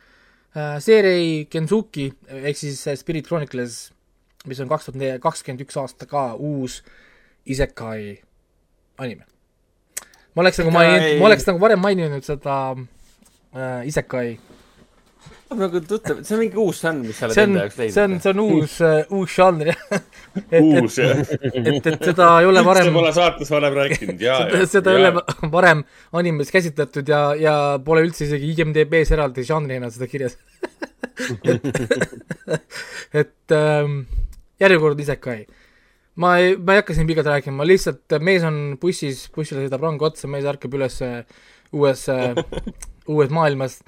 äh, seeria Kensuki ehk siis äh, Spirit Chronicles, mis on kaks tuhat kakskümmend üks aasta ka uus isekai anime. ma oleks nagu maininud, ma oleks nagu varem maininud seda äh, isekai, nagu tuttav, see on mingi uus žanr, mis sa oled see on enda jaoks, leidnud. see on, see on uus uh,, uus žanr jah. *laughs* et, et, uus jah. et, et seda ei ole varem pole saates varem rääkinud ja, ja. seda ei ole *laughs* varem animes käsitletud ja, ja pole üldse isegi IMDB-s eraldi žanrina seda kirjas. *laughs* et, et ähm, järjekord isekai. ma ei, ma ei hakka siin pikalt rääkima, lihtsalt mees on bussis, bussile sõidab rong otsa, mees ärkab üles äh, uues äh,, uues maailmas.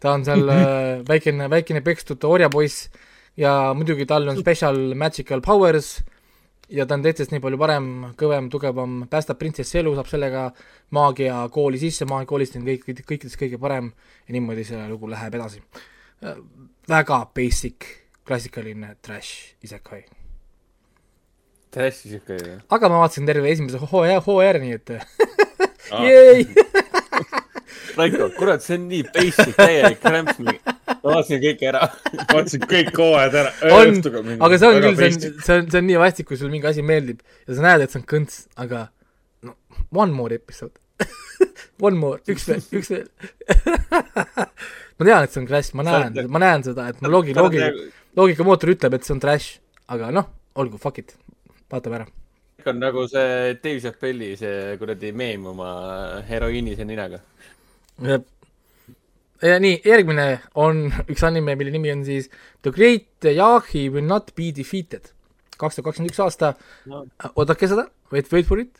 Ta on seal äh, väikene, väikene pekstud orjapoiss ja muidugi tal on special magical powers ja ta on teistest nii palju parem, kõvem, tugevam, päästab printsessi elu, saab sellega maagiakooli sisse, maagiakoolist on kõik, kõikidest kõige parem ja niimoodi see lugu läheb edasi. väga basic, klassikaline trash isekai. trash siuke ju. aga ma vaatasin terve esimese hooaja, hooaja, nii et jäi *laughs* *laughs* Raiko, kurat, see on nii basic, täielik rämps. ma vaatasin kõik ära. vaatasin kõik hooajad ära. on, aga see on küll, see on, see on, see on nii vastik, kui sulle mingi asi meeldib ja sa näed, et see on kõnts, aga no one more episode *laughs* One more, üks veel, üks veel *laughs* ma tean, et see on trash, ma näen, ma näen seda, et ma loogi, loogi, loogikamootor ütleb, et see on trash, aga noh, olgu, fuck it, vaatame ära. on nagu see Dave Chappelli see kuradi meem oma heroiinise ninaga. Ja nii, järgmine on *laughs* üks anime, mille nimi on siis The Great Yahi Will Not Be Defeated. kaks tuhat kakskümmend üks aasta No. oodake seda, wait, wait for it,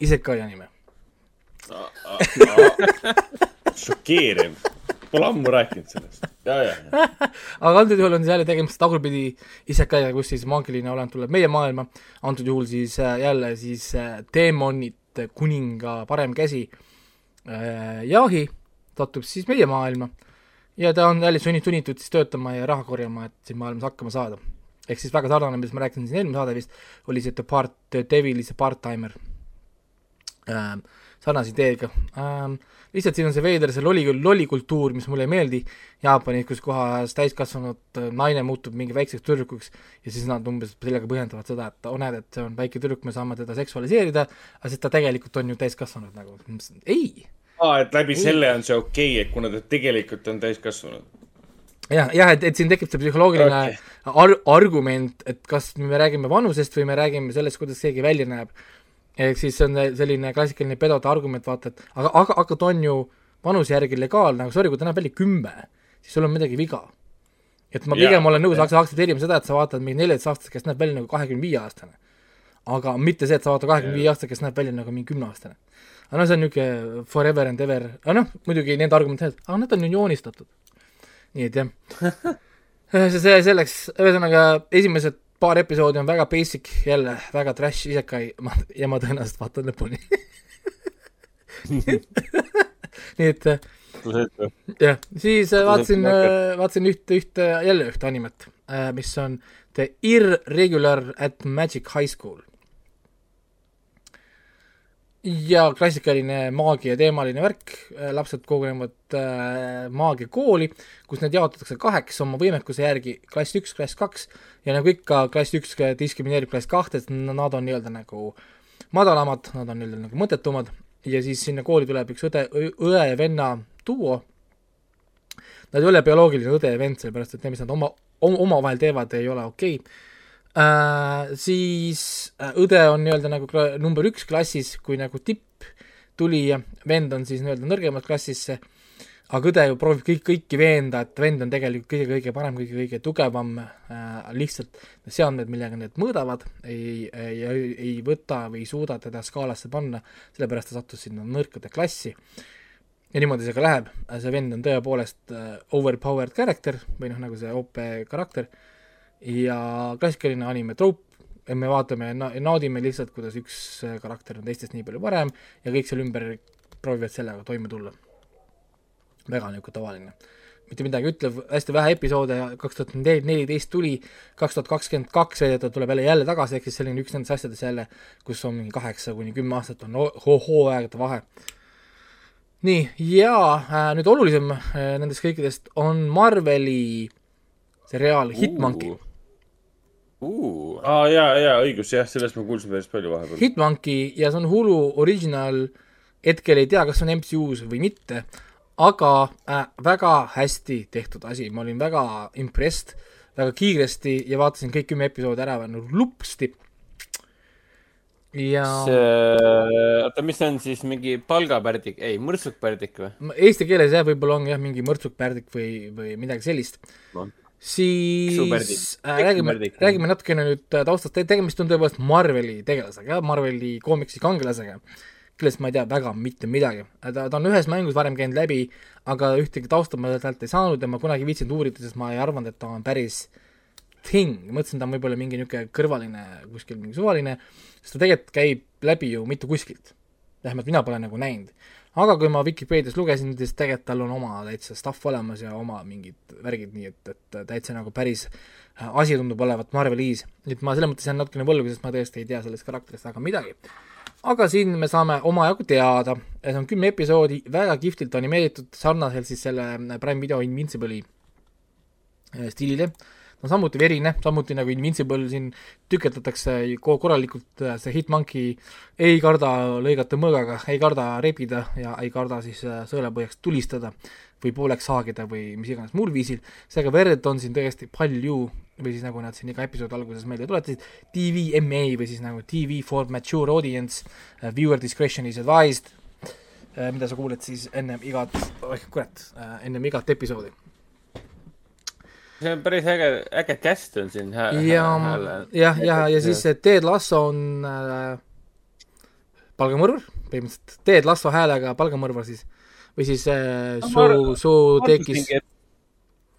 isekai anime. *laughs* šokeeriv. Pole ammu rääkinud sellest. *laughs* aga antud juhul on siis jälle tegemist tagurpidi isekaiga, kus siis maagiline olend tuleb meie maailma, antud juhul siis äh, jälle siis äh, teemonid kuninga parem käsi äh, Yahi satub siis meie maailma ja ta on jälle sunnitud, sunnitud siis töötama ja raha korjama, et siin maailmas hakkama saada. ehk siis väga sarnane, millest ma rääkisin siin eelmine saade vist, oli see The Part, The Devil is a part-timer ähm,. sarnase ideega ähm,. lihtsalt siin on see veider, see lolli, lollikultuur, mis mulle ei meeldi Jaapanis, kus kohas täiskasvanud naine muutub mingi väikseks tüdrukuks ja siis nad umbes sellega põhjendavad seda, et oh näed, et see on väike tüdruk, me saame teda seksualiseerida, aga siis ta tegelikult on ju täiskasvanud nagu, ei aa, et läbi selle on see okei okay,, et kuna ta tegelikult on täiskasvanud. jah, jah, et, et siin tekib see psühholoogiline okay. ar-, argument, et kas me räägime vanusest või me räägime sellest, kuidas keegi välja näeb. ehk siis see on selline klassikaline pedode argument, vaata, et aga, aga, aga ta on ju vanuse järgi legaalne, aga sorry, kui ta näeb välja kümme, siis sul on midagi viga. et ma pigem olen nõus aktsepteerima seda, et sa vaatad mingi neljateist-aastast, kes näeb välja nagu kahekümne viie aastane. aga mitte see, et sa vaatad kahekümne viie aastast, kes näeb välja nagu mingi kümneaastane. Aga noh, see on niisugune forever and ever, aga noh, muidugi need argumendid, aga nad on ju joonistatud. nii et jah. *laughs* see, see selleks, ühesõnaga esimesed paar episoodi on väga basic, jälle väga trash isekai, ma, ja ma tõenäoliselt vaatan lõpuni. *laughs* nii et äh, jah, siis äh, vaatasin, vaatasin ühte, ühte, jälle ühte animet, mis on The Irregular at Magic High School. Ja klassikaline maagia teemaline värk, lapsed kogunevad äh, maagiakooli, kus need jaotatakse kaheks oma võimekuse järgi, klass üks, klass kaks ja nagu ikka, klass üks diskrimineerib klass kahte, sest nad on nii-öelda nagu madalamad, nad on nii-öelda nagu mõttetumad ja siis sinna kooli tuleb üks õde, õe ja venna duo. Nad ei ole bioloogiline õde ja vend, sellepärast et need, mis nad oma, omavahel teevad, ei ole okei okay. äh,. siis äh, õde on nii-öelda nagu number üks klassis, kui nagu tipp tulija, vend on siis nii-öelda nõrgemas klassisse, aga õde ju proovib kõik, kõiki veenda, et vend on tegelikult kõige-kõige parem, kõige-kõige tugevam äh,, lihtsalt seadmed, millega need mõõdavad, ei, ei, ei, võta või ei suuda teda skaalasse panna, sellepärast ta sattus sinna nõrkade klassi. Ja niimoodi see ka läheb, see vend on tõepoolest äh, overpowered character või noh, nagu see OP karakter ja klassikaline anime troop, me vaatame ja na- naudime lihtsalt, kuidas üks äh, karakter on teistest nii palju parem ja kõik seal ümber proovivad sellega toime tulla. väga niisugune tavaline. mitte midagi ütlev, hästi vähe episoode, kaks tuhat neliteist tuli, kaks tuhat kakskümmend kaks ta tuleb jälle, jälle tagasi, ehk siis selline üks nendest asjadest jälle, kus on mingi kaheksa kuni kümme aastat on ho- hooaegade vahe. nii, ja äh, nüüd olulisem äh, nendest kõikidest on Marveli seriaal Hitmonkey. Uh, aa, jaa, jaa, õigus, jah, sellest ma kuulsin päris palju vahepeal. Hitmonkey ja see on Hulu original, hetkel ei tea, kas see on MCU-s või mitte, aga äh, väga hästi tehtud asi, ma olin väga impressed, väga kiiresti ja vaatasin kõik kümme episoodi ära no, lupsti. ja see, oota, mis see on siis mingi palgapärdik, ei, mõrtsukpärdik või? eesti keeles jah, võib-olla on jah mingi mõrtsukpärdik või, või midagi sellist No.. Siis äh, räägime räägime natukene nüüd äh, taustast, tegemist on tõepoolest Marveli tegelasega, Marveli koomiksi kangelasega, kellest ma ei tea väga mitte midagi. ta, ta on ühes mängus varem käinud läbi, aga ühtegi tausta ma talt ei saanud ja ma kunagi ei viitsinud uurida, sest ma ei arvanud, et ta on päris thing, mõtlesin, ta on võib-olla mingi niisugune kõrvaline kuskil mingi suvaline, sest ta tegelikult käib läbi ju mitte kuskilt. vähemalt mina pole nagu näinud. Aga kui ma Vikipeedias lugesin, siis tegelikult tal on oma täitsa stuff olemas ja oma mingid värgid, nii et, et täitsa nagu päris äh, asi tundub olevat Marvelis. et ma selles mõttes jään natukene võlgu, sest ma tõesti ei tea sellest karakterist väga midagi. aga siin me saame omajagu teada, see on kümme episoodi, väga kihvtilt animeeritud, sarnaselt siis selle Prime Video Invincible'i äh, stiilile ta on samuti verine, samuti nagu Invincible siin tüketatakse ko- korralikult, see Hitmonkey ei karda lõigata mõõgaga, ei karda rebida ja ei karda siis äh, sõelapõhjaks tulistada või pooleks saagida või mis iganes muul viisil, seega verd on siin tõesti palju või siis nagu nad siin iga episoodi alguses meelde tuletasid, TVMA või siis nagu TV for mature audience, viewer discretion is advised, mida sa kuuled siis ennem igat, oih kurat, ennem igat episoodi. See on päris äge, äge cast on siin hää- ja hääle. jah, ja, ja siis see Ted Lasso on äh, palgamõrvar, põhimõtteliselt Ted Lasso häälega palgamõrvar siis, või siis äh, No su su tekis,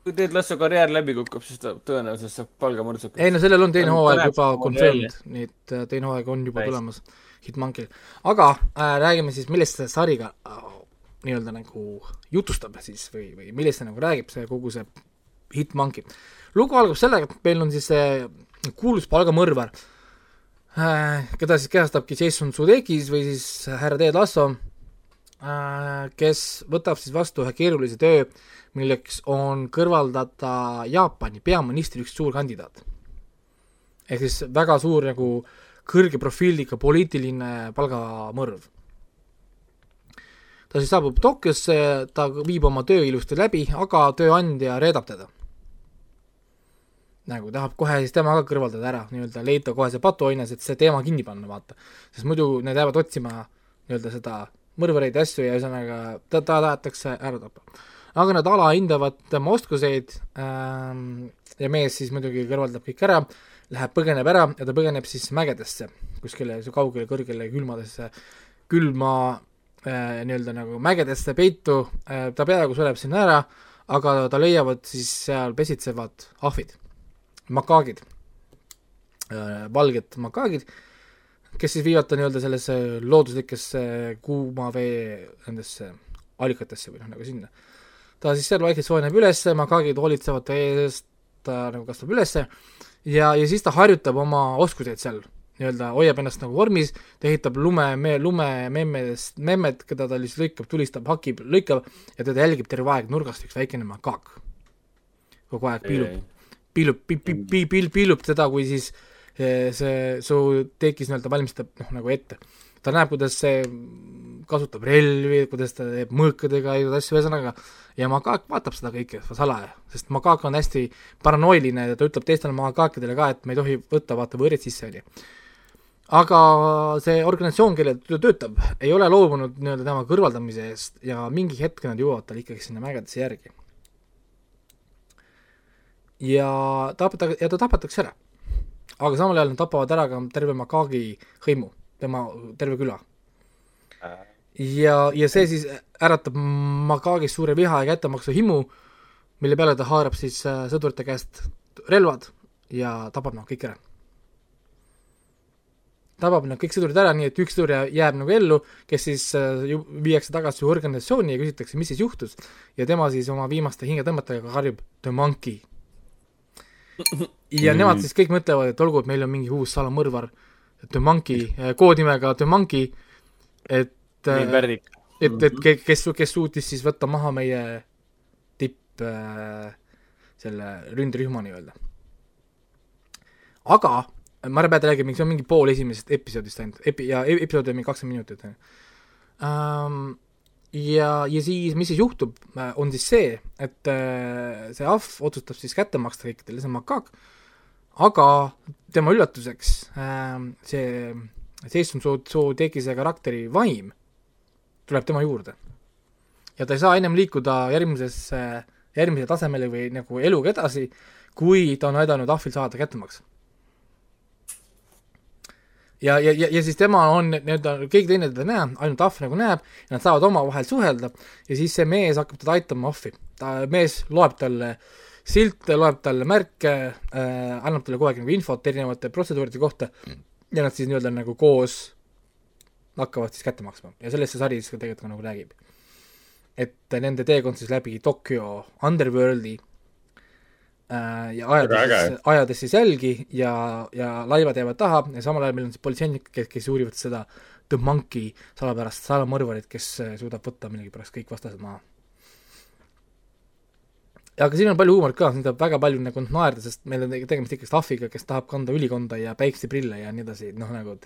kui Ted Lasso karjäär läbi kukub, siis ta tõenäoliselt saab palgamõrtsuka. ei no sellel on teine hooaeg juba samamoodi confirmed, nii et äh, teine hooaeg on juba Nice. tulemas Hitmonkey'l. aga äh, räägime siis, millest see sari ka äh, nii-öelda nagu jutustab siis või, või millest see nagu räägib, see kogu see Hitmonkey. lugu algab sellega, et meil on siis see kuulus palgamõrvar äh,, keda siis kehastabki Jason Sudeikis või siis härra Ted Lasso äh,, kes võtab siis vastu ühe keerulise töö, milleks on kõrvaldada Jaapani peaministri üks suur kandidaat ehk siis väga suur nagu kõrge profiiliga poliitiline palgamõrv. ta siis saabub Tokyosse, ta viib oma töö ilusti läbi, aga tööandja reedab teda. Nagu tahab kohe siis tema ka kõrvaldada ära, nii-öelda leida kohe see patuoinas, et see teema kinni panna, vaata. sest muidu need jäävad otsima nii-öelda seda mõrvareid ja asju ja ühesõnaga ta, ta tahetakse ära tappa. aga nad alahindavad tema oskuseid ähm, ja mees siis muidugi kõrvaldab kõik ära läheb, põgeneb ära ja ta põgeneb siis mägedesse, kuskile kaugele, kõrgele külmadesse, külma äh, nii-öelda nagu mägedesse peitu äh,, ta peaaegu sureb sinna ära, aga ta leiavad siis seal pesitsevad ahvid, makaagid äh,, valged makaagid, kes siis viivad ta nii-öelda sellesse looduslikesse kuuma vee nendesse allikatesse või noh, nagu sinna. ta siis seal vaikselt soojeneb üles, makaagid hoolitsevad ta eest, ta nagu kasvab ülesse ja, ja siis ta harjutab oma oskuseid seal, nii-öelda hoiab ennast nagu vormis, ta ehitab lume, lumememmedest, memmed, keda ta siis lõikab, tulistab, hakib, lõikab ja teda jälgib terve aeg nurgast üks väikene makaak. kogu aeg piilub, piilub, piilub, piilub, piilub teda, kui siis eh, see su tekis nii-öelda valmistab noh, nagu ette. ta näeb, kuidas see kasutab relvi, kuidas ta teeb mõõkadega ja asju, ühesõnaga, ja Makaak vaatab seda kõike salaja, sest Makaak on hästi paranoiline ja ta ütleb teistele Makaakidele ka, et me ei tohi võtta vaata võõrid sisse, onju. aga see organisatsioon, kellel ta töötab, ei ole loobunud nii-öelda tema kõrvaldamise eest ja mingi hetk nad jõuavad tal ikkagi sinna mägedesse järgi. Ja tapeta-, ja ta tapetakse ära. aga samal ajal nad tapavad ära ka terve Makaagi hõimu, tema terve küla ja, ja see siis äratab Makaagis suure viha ja kättemaksu himu, mille peale ta haarab siis äh, sõdurite käest relvad ja tapab nad kõik ära. tabab need kõik sõdurid ära, nii et üks sõdur jää- jääb nagu ellu, kes siis äh, ju viiakse tagasi organisatsiooni ja küsitakse, mis siis juhtus. ja tema siis oma viimaste hingetõmmetega karjub The Monkey. Ja nemad siis kõik mõtlevad, et olgu, et meil on mingi uus salamõrvar, The Monkey, koodnimega The Monkey, et nii äh, et, et ke- kes, kes suutis siis võtta maha meie tipp äh, selle ründerühma nii-öelda. aga ma ei peata rääkima, see on mingi pool esimesest episoodist ainult, epi- ja e- episood on mingi kakskümmend minutit, on ju. ja, ja siis, mis siis juhtub, on siis see, et äh, see ahv otsustab siis kätte maksta kõikidele, see on makaak, aga tema üllatuseks äh, see seitsmend soo, soo tekise karakteri vaim tuleb tema juurde. ja ta ei saa ennem liikuda järgmisesse, järgmisele tasemele või nagu eluga edasi, kui ta on aidanud ahvil saada kättemaks. ja, ja, ja, ja siis tema on nii-öelda, keegi teine teda ei näe, ainult ahv nagu näeb ja nad saavad omavahel suhelda ja siis see mees hakkab teda aitama ahvi. ta, mees loeb talle silte, loeb talle märke äh,, annab talle kogu aeg nagu infot erinevate protseduuride kohta ja nad siis nii-öelda nagu koos hakkavad siis kätte maksma ja sellest see sari siis ka tegelikult ka nagu räägib. et nende teekond siis läbi Tokyo underworld'i ja Väga ajades siis, ajades siis jälgi ja, ja laivad jäävad taha ja samal ajal meil on siis politseinikud, kes, kes uurivad seda The Monkey salapärast salamõrvarit, kes äh, suudab võtta millegipärast kõik vastased maha. aga siin on palju huumorit ka, siin tuleb väga palju nagu naerda, sest meil on tegemist ikkagi staffiga, kes tahab kanda ülikonda ja päikseprille ja nii edasi, noh nagu et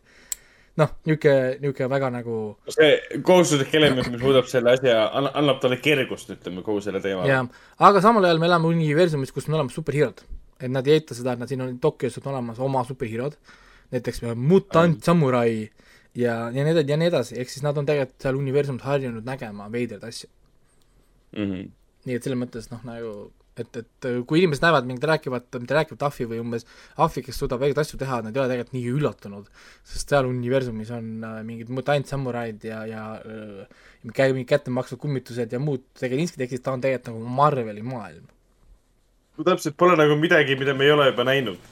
noh, niisugune, niisugune väga nagu see kohustuslik element, mis muudab selle asja, annab talle kergust, ütleme, kogu selle teema. jah, aga samal ajal me elame universumis, kus me oleme superheerod. et nad ei eita seda, et nad siin on Tokyos on olemas oma superheerod, näiteks mutant samurai ja, ja nii edasi ja nii edasi, ehk siis nad on tegelikult seal universumis harjunud nägema veidraid asju. Mhm. nii et selles mõttes noh, nagu et, et kui inimesed näevad mind rääkivat, mitte rääkivat ahvi või umbes ahvi, kes suudab õigeid asju teha, nad ei ole tegelikult nii üllatunud, sest seal universumis on äh, mingid mutant samuraid ja, ja äh, käi- mingid kätte maksvad kummitused ja muud tegelinski tekstid, ta on tegelikult nagu Marveli maailm. no täpselt, pole nagu midagi, mida me ei ole juba näinud.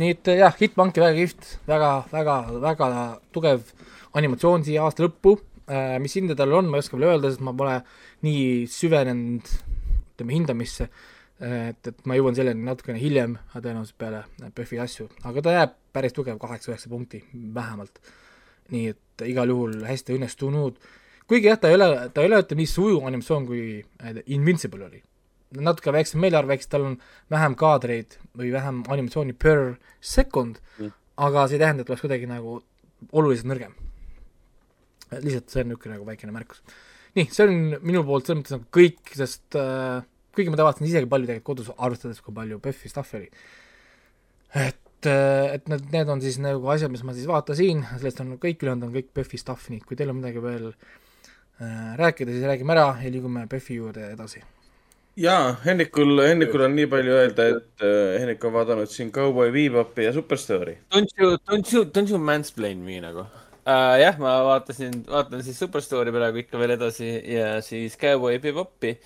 nii et jah, Hitmonki väga kihvt, väga, väga, väga tugev animatsioon siia aasta lõppu, mis hinde tal on, ma ei oska veel öelda, sest ma pole nii süvenenud ütleme hindamisse, et, et ma jõuan selleni natukene hiljem tõenäoliselt peale PÖFFi asju, aga ta jääb päris tugev kaheksa-üheksa punkti vähemalt. nii et igal juhul hästi õnnestunud, kuigi jah, ta ei ole, ta ei ole ütleme nii sujuv animatsioon kui äh, Invincible oli. natuke väiksem meelarv, eks tal on vähem kaadreid või vähem animatsiooni per second mm., aga see ei tähenda, et oleks kuidagi nagu oluliselt nõrgem. lihtsalt see on niisugune nagu väikene märkus. nii, see on minu poolt selles mõttes nagu kõik, sest äh, kuigi ma vaatasin isegi palju tegelikult kodus, arvestades, kui palju PÖFFi stuff'i oli. et, et need, need on siis nagu asjad, mis ma siis vaatasin, sellest on kõik ülejäänud on kõik PÖFFi stuff, nii et kui teil on midagi veel äh, rääkida, siis räägime ära ja liigume PÖFFi juurde edasi. jaa, Hennikul, Hennikul on nii palju öelda, et äh, Hennik on vaadanud siin Cowboy Bebopi ja Superstory. Don't you, don't you, don't you mansplain me nagu uh,. jah, ma vaatasin, vaatan siis Superstory praegu ikka veel edasi ja siis Cowboy Bebopi.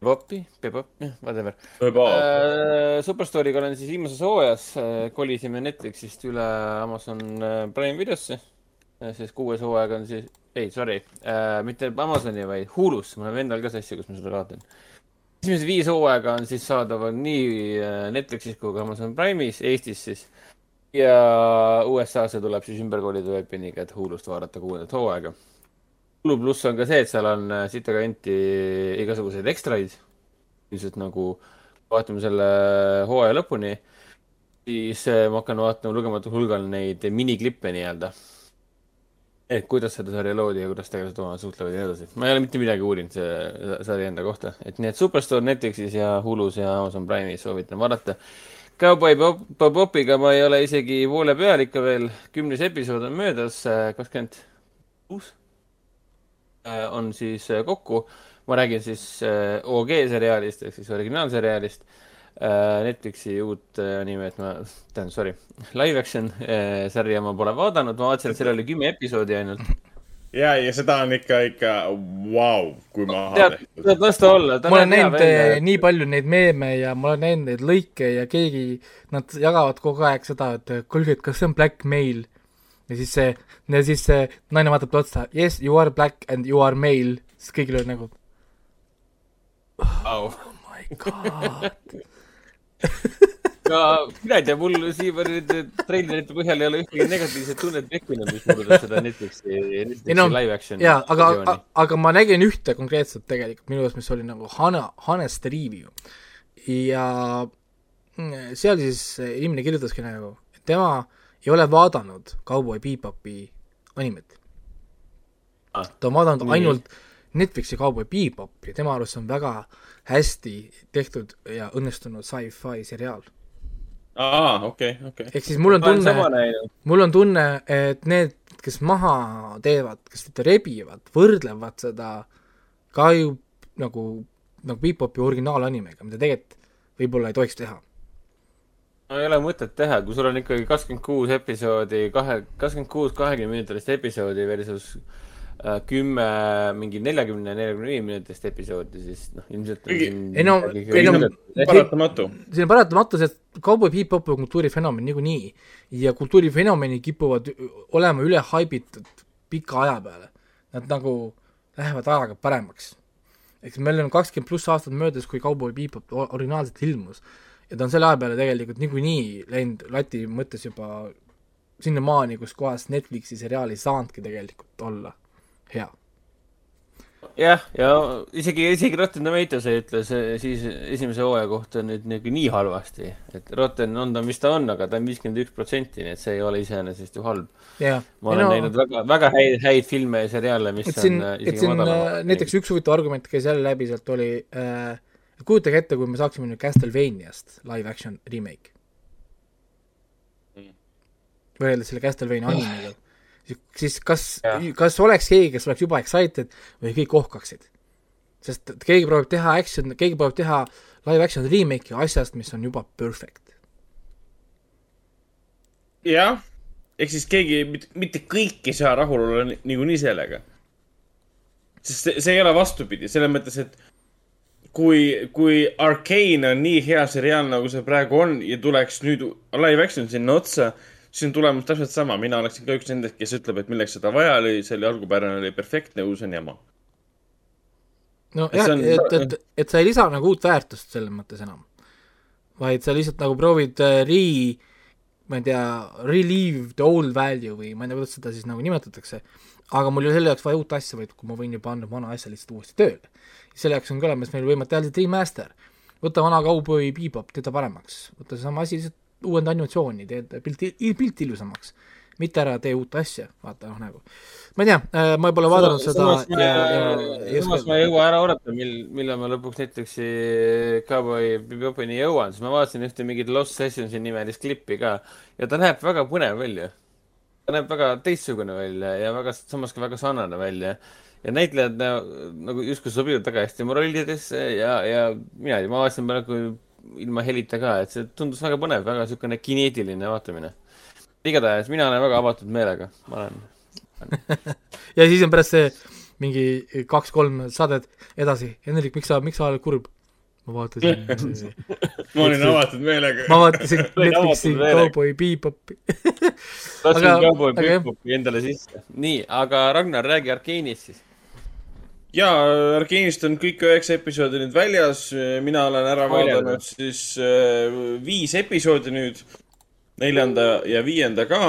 Bebopi, Bebop, jah, whatever uh,. Superstory'ga olen siis viimases hooajas uh,, kolisime Netflixist üle Amazon uh, Prime videosse uh,. siis kuues hooaeg on siis, ei, sorry uh,, mitte Amazoni, vaid Hulus, mul on endal ka sassi, kus ma seda vaatan esimesed viis hooaega on siis saadaval nii äh, Netflixis kui ka Amazon Prime'is, Eestis siis. Ja USA-sse tuleb siis ümber kolida webiniga, et Hulust vaadata kuuendat hooaega. Hulu pluss on ka see, et seal on äh, sitakanti igasuguseid ekstraid. ilmselt nagu vaatame selle hooaja lõpuni, siis äh, ma hakkan vaatama lugematul hulgal neid miniklippe nii-öelda. et kuidas seda sarja loodi ja kuidas tegelased omavahel suhtlevad ja nii edasi. ma ei ole mitte midagi uurinud see sari enda kohta, et nii, et Superstore Netflixis ja Hulus ja Amazon Prime'is soovitan vaadata. Cowboy Bob- Bobopiga ma ei ole isegi poole peal ikka veel, kümnes episood on möödas, kakskümmend kuus on siis äh, kokku. ma räägin siis äh, OG seriaalist ehk siis originaalseriaalist. Netflixi uut äh, animet ma, tähendab, sorry, live action äh, sarja ma pole vaadanud, ma vaatasin, et seal oli kümme episoodi ainult. ja, ja seda on ikka, ikka vau, kui maha tead, tehtud. tead, las ta olla. ma olen näinud eh, nii palju neid meeme ja ma olen näinud neid lõike ja keegi, nad jagavad kogu aeg seda, et eh, kuulge, et kas see on blackmail. ja siis see, ja siis see naine vaatab talle otsa, yes, you are black and you are male. siis kõigil on nagu au. my god. *laughs* ka mina ei tea, mul siiamaani nende treilerite põhjal ei ole ühtegi negatiivset tunnet tekkinud, mis puudutab seda Netflixi, Netflixi no, live action. jaa, aga, aga ma nägin ühte konkreetselt tegelikult minu arust, mis oli nagu Hana, Honest Review. ja mm, seal siis inimene kirjutaski nagu, et tema ei ole vaadanud Cowboy Bebopi animet Ah, ta on vaadanud ainult Netflixi Cowboy Bebop ja tema arust on väga hästi tehtud ja õnnestunud sci-fi seriaal. aa, okei, okei. ehk siis mul on tunne, mul on tunne, et need, kes maha teevad, kes seda rebivad, võrdlevad seda ka ju nagu, nagu Bebopi originaalanimega, mida tegelikult võib-olla ei tohiks teha. no ei ole mõtet teha, kui sul on ikkagi kakskümmend kuus episoodi, kahe, kakskümmend kuus kahekümne minutilist episoodi versus kümme mingi neljakümne, neljakümne viie minutilist episoodi, siis noh, ilmselt on siin ei no- ei no- paratamatu. see on paratamatu, sest Cowboy Bebop on kultuurifenomen niikuinii ja kultuurifenomenid kipuvad olema üle haibitud pika aja peale. Nad nagu lähevad ajaga paremaks. eks meil on kakskümmend pluss aastat möödas, kui Cowboy Bebop o- originaalselt ilmus ja ta on selle aja peale tegelikult niikuinii läinud lati mõttes juba sinnamaani, kus kohas Netflixi seriaal ei saanudki tegelikult olla hea. jah, ja isegi, isegi Rotten Tomatoes ei ütle see siis esimese hooaja kohta nüüd nagu nii halvasti, et Rotten on ta, mis ta on, aga ta on viiskümmend üks protsenti, nii et see ei ole iseenesest ju halb. jah, ma olen no, näinud väga, väga häid, häid filme ja seriaale, mis siin on, äh, et isegi siin äh, näiteks üks huvitav argument käis jälle läbi sealt oli äh,, kujutage ette, kui me saaksime nüüd Castlevaniast live action remake. võrreldes selle Castlevania animega, siis kas kas oleks keegi, kes oleks juba excited või kõik ohkaksid? sest keegi proovib teha action, keegi proovib teha live action remake'i asjast, mis on juba perfect. jah, ehk siis keegi, mitte kõik ei saa rahul olla ni- niikuinii sellega. sest see, see ei ole vastupidi, selles mõttes, et kui, kui Arcane on nii hea seriaal, nagu see praegu on ja tuleks nüüd live action sinna otsa, siis on tulemus täpselt sama, mina oleksin ka üks nendest, kes ütleb, et milleks seda vaja oli, see oli algupärane oli perfektne, uus on jama. nojah Et et, et, et sa ei lisa nagu uut väärtust selles mõttes enam. vaid sa lihtsalt nagu proovid äh, re, ma ei tea, relieve the old value või ma ei tea, kuidas seda siis nagu nimetatakse, aga mul ei ole selle jaoks vaja uut asja, vaid kui ma võin ju panna vana asja lihtsalt uuesti tööle. selle jaoks on ka olemas meil võimalik teha lihtsalt remaster. võta vana Cowboy Bebop, tee ta paremaks, võta seesama asi, lihtsalt uuenda animatsiooni, tee ta pilti, pilti ilusamaks. mitte ära tee uut asja, vaata noh nagu. ma ei tea, ma pole vaadanud seda samas ma, ei jõua ära oodata, mil, millal ma lõpuks Netflixi Cowboy Bebopini jõuan, sest ma vaatasin ühte mingit Lost Sessionsi nimelist klippi ka ja ta näeb väga põnev välja. ta näeb väga teistsugune välja ja väga, samas ka väga sarnane välja. ja näitlejad nagu justkui sobivad väga hästi oma rollidesse ja, ja mina ma vaatasin praegu ilma helita ka, et see tundus väga põnev, väga niisugune kineetiline vaatamine. igatahes mina olen väga avatud meelega, ma olen *laughs* ja siis on pärast see mingi kaks-kolm saadet edasi, Hendrik, miks sa, miks sa oled kurb? ma vaatasin *laughs* ma olin avatud meelega. ma vaatasin *laughs* Netflixi. Cowboy Bebopi. lasin Aga- Cowboy. Bebopi endale sisse. nii, aga Ragnar, räägi Arkeenist siis. Ja Arkeanist on kõik üheksa episoodi nüüd väljas, mina olen ära Spoiler. vaadanud siis äh, viis episoodi nüüd, neljanda ja viienda ka.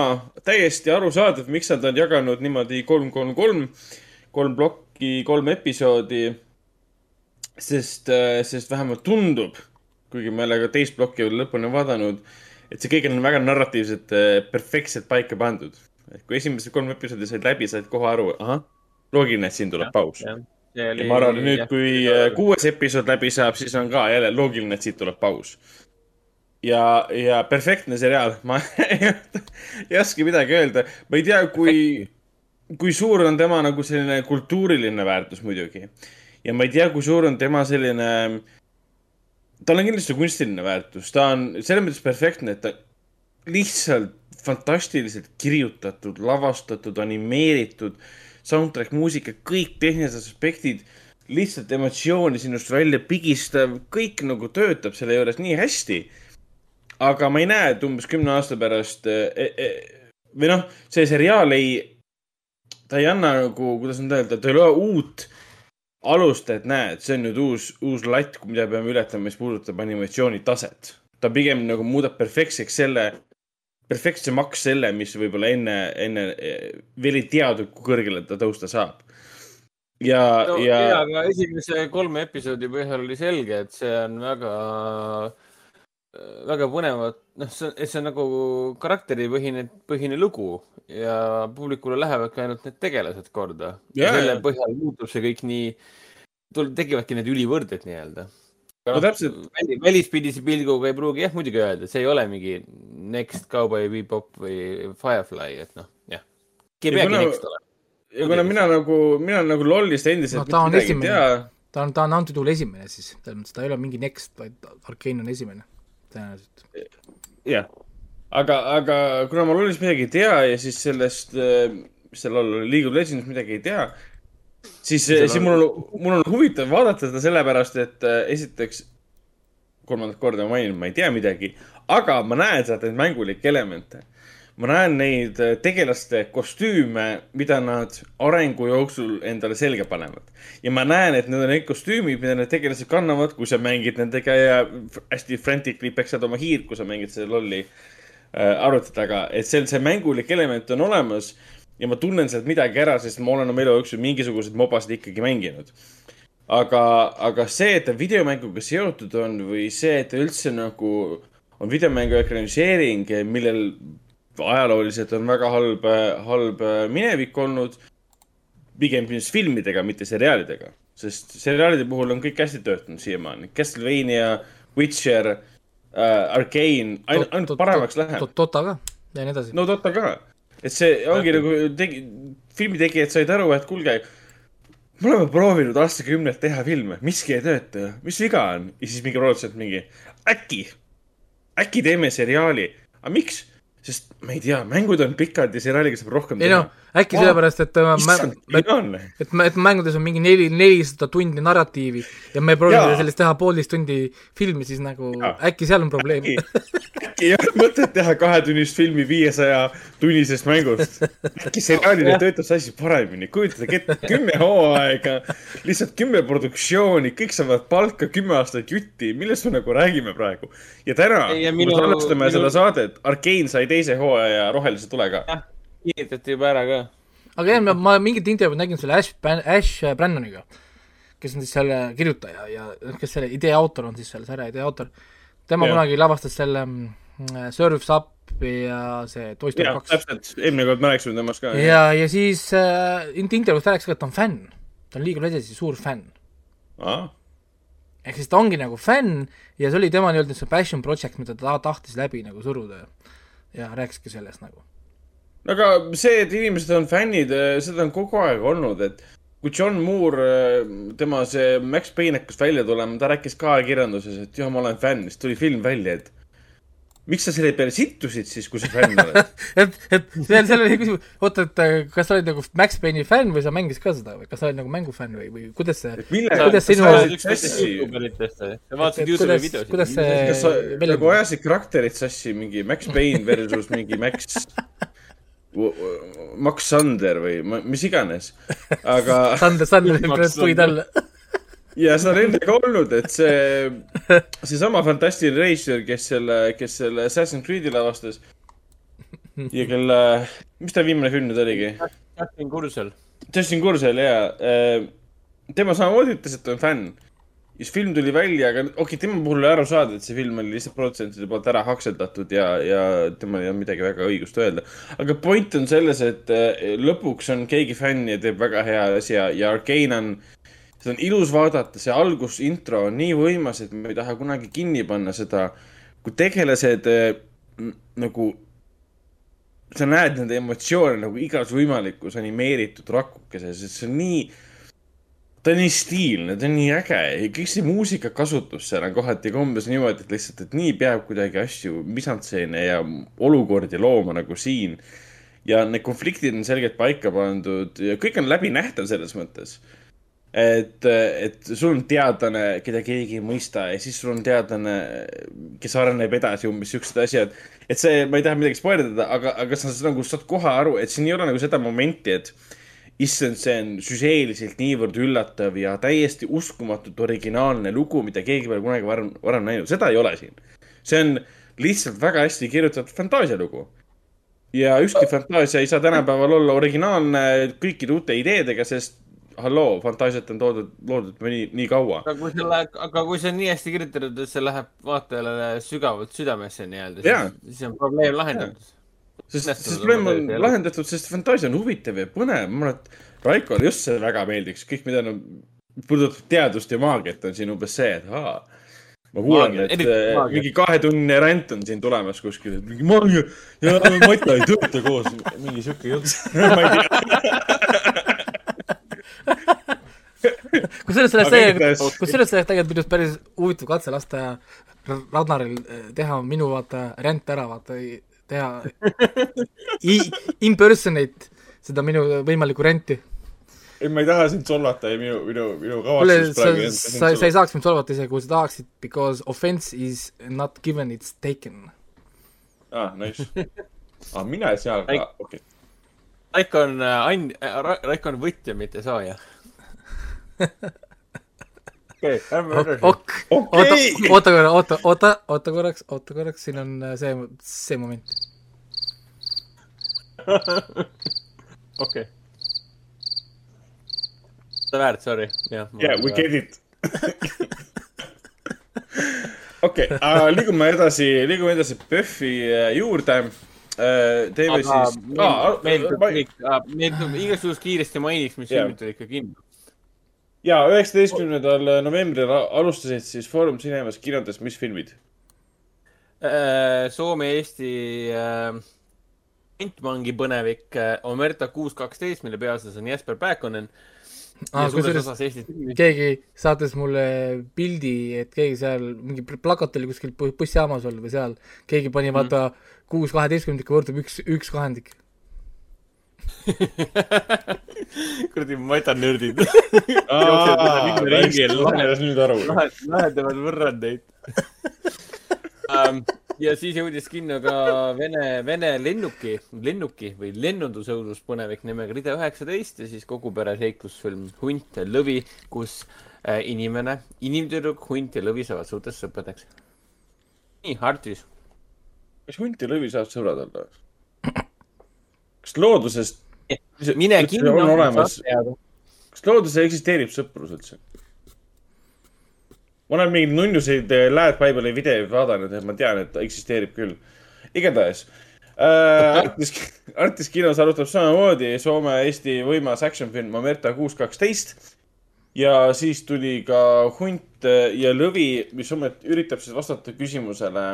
täiesti arusaadav, miks nad on jaganud niimoodi kolm, kolm, kolm, kolm plokki, kolm episoodi. sest, sest vähemalt tundub, kuigi ma ei ole ka teist plokki veel lõpuni vaadanud, et see kõik on väga narratiivselt äh, perfektselt paika pandud. et kui esimesed kolm episoodi said läbi, said kohe aru, ahah, loogiline, et siin tuleb paus. ja ma arvan, et nüüd, kui kuues episood läbi saab, siis on ka jälle loogiline, et siit tuleb paus. ja, ja perfektne seriaal, ma *laughs* ei oska midagi öelda, ma ei tea, kui, kui suur on tema nagu selline kultuuriline väärtus muidugi. ja ma ei tea, kui suur on tema selline, tal on kindlasti kunstiline väärtus, ta on selles mõttes perfektne, et ta lihtsalt fantastiliselt kirjutatud, lavastatud, animeeritud. soundtrack, muusika, kõik tehnilised aspektid, lihtsalt emotsiooni sinust välja pigistav, kõik nagu töötab selle juures nii hästi. aga ma ei näe, et umbes kümne aasta pärast eh, eh, või noh, see seriaal ei, ta ei anna nagu, kuidas nüüd öelda, ta ei loo uut alust, et näed, see on nüüd uus, uus latt, mida peame ületama, mis puudutab animatsiooni taset. ta pigem nagu muudab perfektseks selle, perfektsemaks selle, mis võib-olla enne, enne eh, veel ei teadnud, kui kõrgele ta tõusta saab. ja no, ja, ja..., aga esimese kolme episoodi põhjal oli selge, et see on väga, väga põnevat, noh, see, see on nagu karakteripõhine, põhine lugu ja publikule lähevadki ainult need tegelased korda. ja selle põhjal muutub see kõik nii, tekivadki need ülivõrded nii-öelda. No täpselt. välispidise pilguga ei pruugi jah muidugi öelda, see ei ole mingi Next Cowboy Bebop või Firefly, et noh, jah. ei Ja peagi kuna- Next olema. ja kuna mina nagu, mina nagu lollist endiselt No ta on mitte midagi ei esimene. tea ta on, ta on antud juhul esimene siis, selles mõttes ta ei ole mingi Next, vaid Arkane on esimene tõenäoliselt. jah, aga, aga kuna ma lollist midagi ei tea ja siis sellest, mis seal all oli, League of Legends midagi ei tea, siis, siis mul on, mul on huvitav vaadata seda sellepärast, et äh, esiteks kolmandat korda ma mainin, ma ei tea midagi, aga ma näen sealt neid mängulikke elemente. ma näen neid äh, tegelaste kostüüme, mida nad arengu jooksul endale selga panevad. ja ma näen, et need on need kostüümid, mida need tegelased kannavad, kui sa mängid nendega ja hästi frantically peksad oma hiirt, kui sa mängid seda lolli äh, arvuti taga, et see, see mängulik element on olemas ja ma tunnen sealt midagi ära, sest ma olen oma elu jooksul mingisuguseid mobasid ikkagi mänginud. aga, aga see, et ta videomänguga seotud on või see, et ta üldse nagu on videomängu ekraniseering, millel ajalooliselt on väga halb, halb minevik olnud. pigem siis filmidega, mitte seriaalidega, sest seriaalide puhul on kõik hästi töötanud siiamaani. Castlevania, Witcher äh,, Arcane, ainult paremaks läheb. Dota ka ja nii edasi. no Dota ka, et see ongi nagu tegi, filmitegijad said aru, et kuulge, me oleme proovinud aastakümneid teha filme, miski ei tööta, mis viga on? ja siis mingi produtsent mingi, äkki, äkki teeme seriaali, aga miks? sest ma ei tea, mängud on pikad ja seriaaliga saab rohkem ei noh, äkki sellepärast, et äh, issand, mä- geniaalne. et, et mängudes on mingi neli, nelisada tundi narratiivi ja me proovime sellest teha poolteist tundi filmi, siis nagu Jaa. äkki seal on probleem. äkki ei ole mõtet teha kahetunnist filmi viiesaja tunnisest mängust. äkki seriaalina töötab see asi paremini, kujutage ette, kümme hooaega, lihtsalt kümme produktsiooni, kõik saavad palka kümme aastat jutti, millest me nagu räägime praegu. ja täna, ja kui me salvestame minu- seda saadet, Arkane sai teise hooaja rohelise tule ka. Kinnitati juba ära ka. aga jah, ma, mingit intervjuud nägin selle Ash, Ash Brannoniga, kes on siis selle kirjutaja ja kes selle idee autor on siis selle sarja idee autor. tema Jah. kunagi lavastas selle mm, Surf's Up'i ja see Toy Story kaks. täpselt, eelmine kord me rääkisime temast ka. ja, ja siis äh, intervjuus ta rääkis ka, et ta on fänn. ta on League of Legendsi suur fänn. ehk siis ta ongi nagu fänn ja see oli tema nii-öelda see passion project, mida ta tahtis läbi nagu suruda ja ja rääkiski sellest nagu. Aga see, et inimesed on fännid, seda on kogu aeg olnud, et kui John Moore, tema see Max Payne hakkas välja tulema, ta rääkis ka ajakirjanduses, et jah, ma olen fänn, siis tuli film välja, et miks sa selle peale sittusid siis, kui sa fänn oled? *laughs* et, et seal, seal oli küsimus, oota, et äh, kas sa olid nagu Max Payne'i fänn või sa mängisid ka seda või kas sa olid nagu mängufänn või, või kuidas see, Kuidas sinu- kuidas, videosid? kuidas see kas sa nagu ajasid karakterid sassi, mingi Max Payne versus mingi Max, *laughs* Max Sander või mis iganes, aga *laughs* Sander, Sander praegu puid alla. *laughs* ja see on enne ka olnud, et see, seesama fantastiline reisijal, kes selle, kes selle Assassin's Creed'i lavastas ja kelle, mis ta viimane film nüüd oligi? Justin Kursel. Justin Kursel ja, tema samamoodi ütles, et ta on fänn. Siis film tuli välja, aga okei okay,, tema puhul oli aru saada, et see film oli lihtsalt produtsentide poolt ära hakseldatud ja, ja temal ei olnud midagi väga õigust öelda. aga point on selles, et eh, lõpuks on keegi fänn ja teeb väga hea asja ja Arkane on, seda on ilus vaadata, see algus, intro on nii võimas, et me ei taha kunagi kinni panna seda, kui tegelased eh, nagu sa näed nende emotsioone nagu igas võimalikus animeeritud rakukeses, et see on nii, ta on nii stiilne, ta on nii äge ja kõik see muusikakasutus seal on kohati ka umbes niimoodi, et lihtsalt, et nii peab kuidagi asju, misantseene ja olukordi looma nagu siin. ja need konfliktid on selgelt paika pandud ja kõik on läbinähtav selles mõttes et, et sul on teadlane, keda keegi ei mõista ja siis sul on teadlane, kes areneb edasi, umbes siuksed asjad. et see, ma ei taha midagi spoilerdada, aga, aga sa nagu saad kohe aru, et siin ei ole nagu seda momenti, et issand, see on süžeeliselt niivõrd üllatav ja täiesti uskumatult originaalne lugu, mida keegi pole kunagi varem, varem näinud, seda ei ole siin. see on lihtsalt väga hästi kirjutatud fantaasialugu. ja ükski fantaasia ei saa tänapäeval olla originaalne kõikide uute ideedega, sest halloo, fantaasiat on toodud, loodud nii, nii kaua. aga kui selle, aga kui see on nii hästi kirjutatud, et see läheb vaatajale sügavalt südamesse nii-öelda, siis, siis on probleem lahendatud. sest, sest probleem on lahendatud, sest fantaasia on huvitav ja põnev. ma arvan, et Raikole just see väga meeldiks, kõik, mida no, puudutab teadust ja maagiat, on siin umbes see, et aa. ma kuulen, et äh, maagia. mingi kahetunnine rant on siin tulemas kuskil, et mingi maagia ja Mata ei tööta koos, mingi sihuke jutt. *laughs* kusjuures sellest tegelikult kusjuures sellest tegelikult minu arust päris huvitav katse lasta Ragnaril eh, teha minu vaata ränd ära, vaata, teha i- impersonate seda minu võimalikku renti. ei, ma ei taha sind solvata ja minu, minu, minu kavatsus sa praegu, sa, sa ei saaks mind solvata isegi, kui sa tahaksid, because offense is not given, it's taken. aa, Ah, nice. aa, mina ei saa, okei. Raiko on äh, ain-, Raiko on võtja, mitte saaja. *laughs* okei, edasi. ok, oota oota korra, oota, oota, oota korraks, oota korraks, siin on äh, see, see moment. *laughs* okei. sa väärt, sorry, jah. Yeah, we get it. *laughs* okei, liigume edasi, liigume edasi PÖFFi äh, juurde. teeme aga siis. meil tuleb igasugust kiiresti mainiks, mis filmid olid ikka kinno. Ja üheksateistkümnendal novembril a- alustasid siis Foorum Cinemas kinodes, mis filmid? Soome-Eesti äh, Intmangi põnevik äh, Omerta kuus kaksteist, mille peaosas on Jesper ja suures kusjuures Eesti filmi. keegi saatis mulle pildi, et keegi seal mingi pl- plakat oli kuskil bu- bussijaamas olnud või seal, keegi pani vaata kuus kaheteistkümnendikku võrdub üks, üks kahendik. *laughs* kuradi matanördid. lahenes nüüd aru. lahendavad võrrandeid um. *laughs* ja siis jõudis kinno ka Vene, Vene lennuki, lennuki või lennundusõudus põnevik nimega Rida üheksateist ja siis kogu pere seiklusfilm Hunt ja lõvi, kus äh, inimene, inimtüdruk, hunt ja lõvi saavad suurteks sõpradeks. nii, Artis. kas hunt ja lõvi saavad sõbrad olla? *laughs* kas loodusest, mine üldse kinno on olemas- kas looduses eksisteerib sõprus üldse? ma olen mingeid nunnuseid äh, Lad Bible'i videoid vaadanud ja ma tean, et eksisteerib küll. igatahes äh. *laughs* Artis, Artis kinos arutab samamoodi Soome-Eesti võimas action film Omerta kuus kaksteist. ja siis tuli ka Hunt ja lõvi, mis ometi üritab siis vastata küsimusele,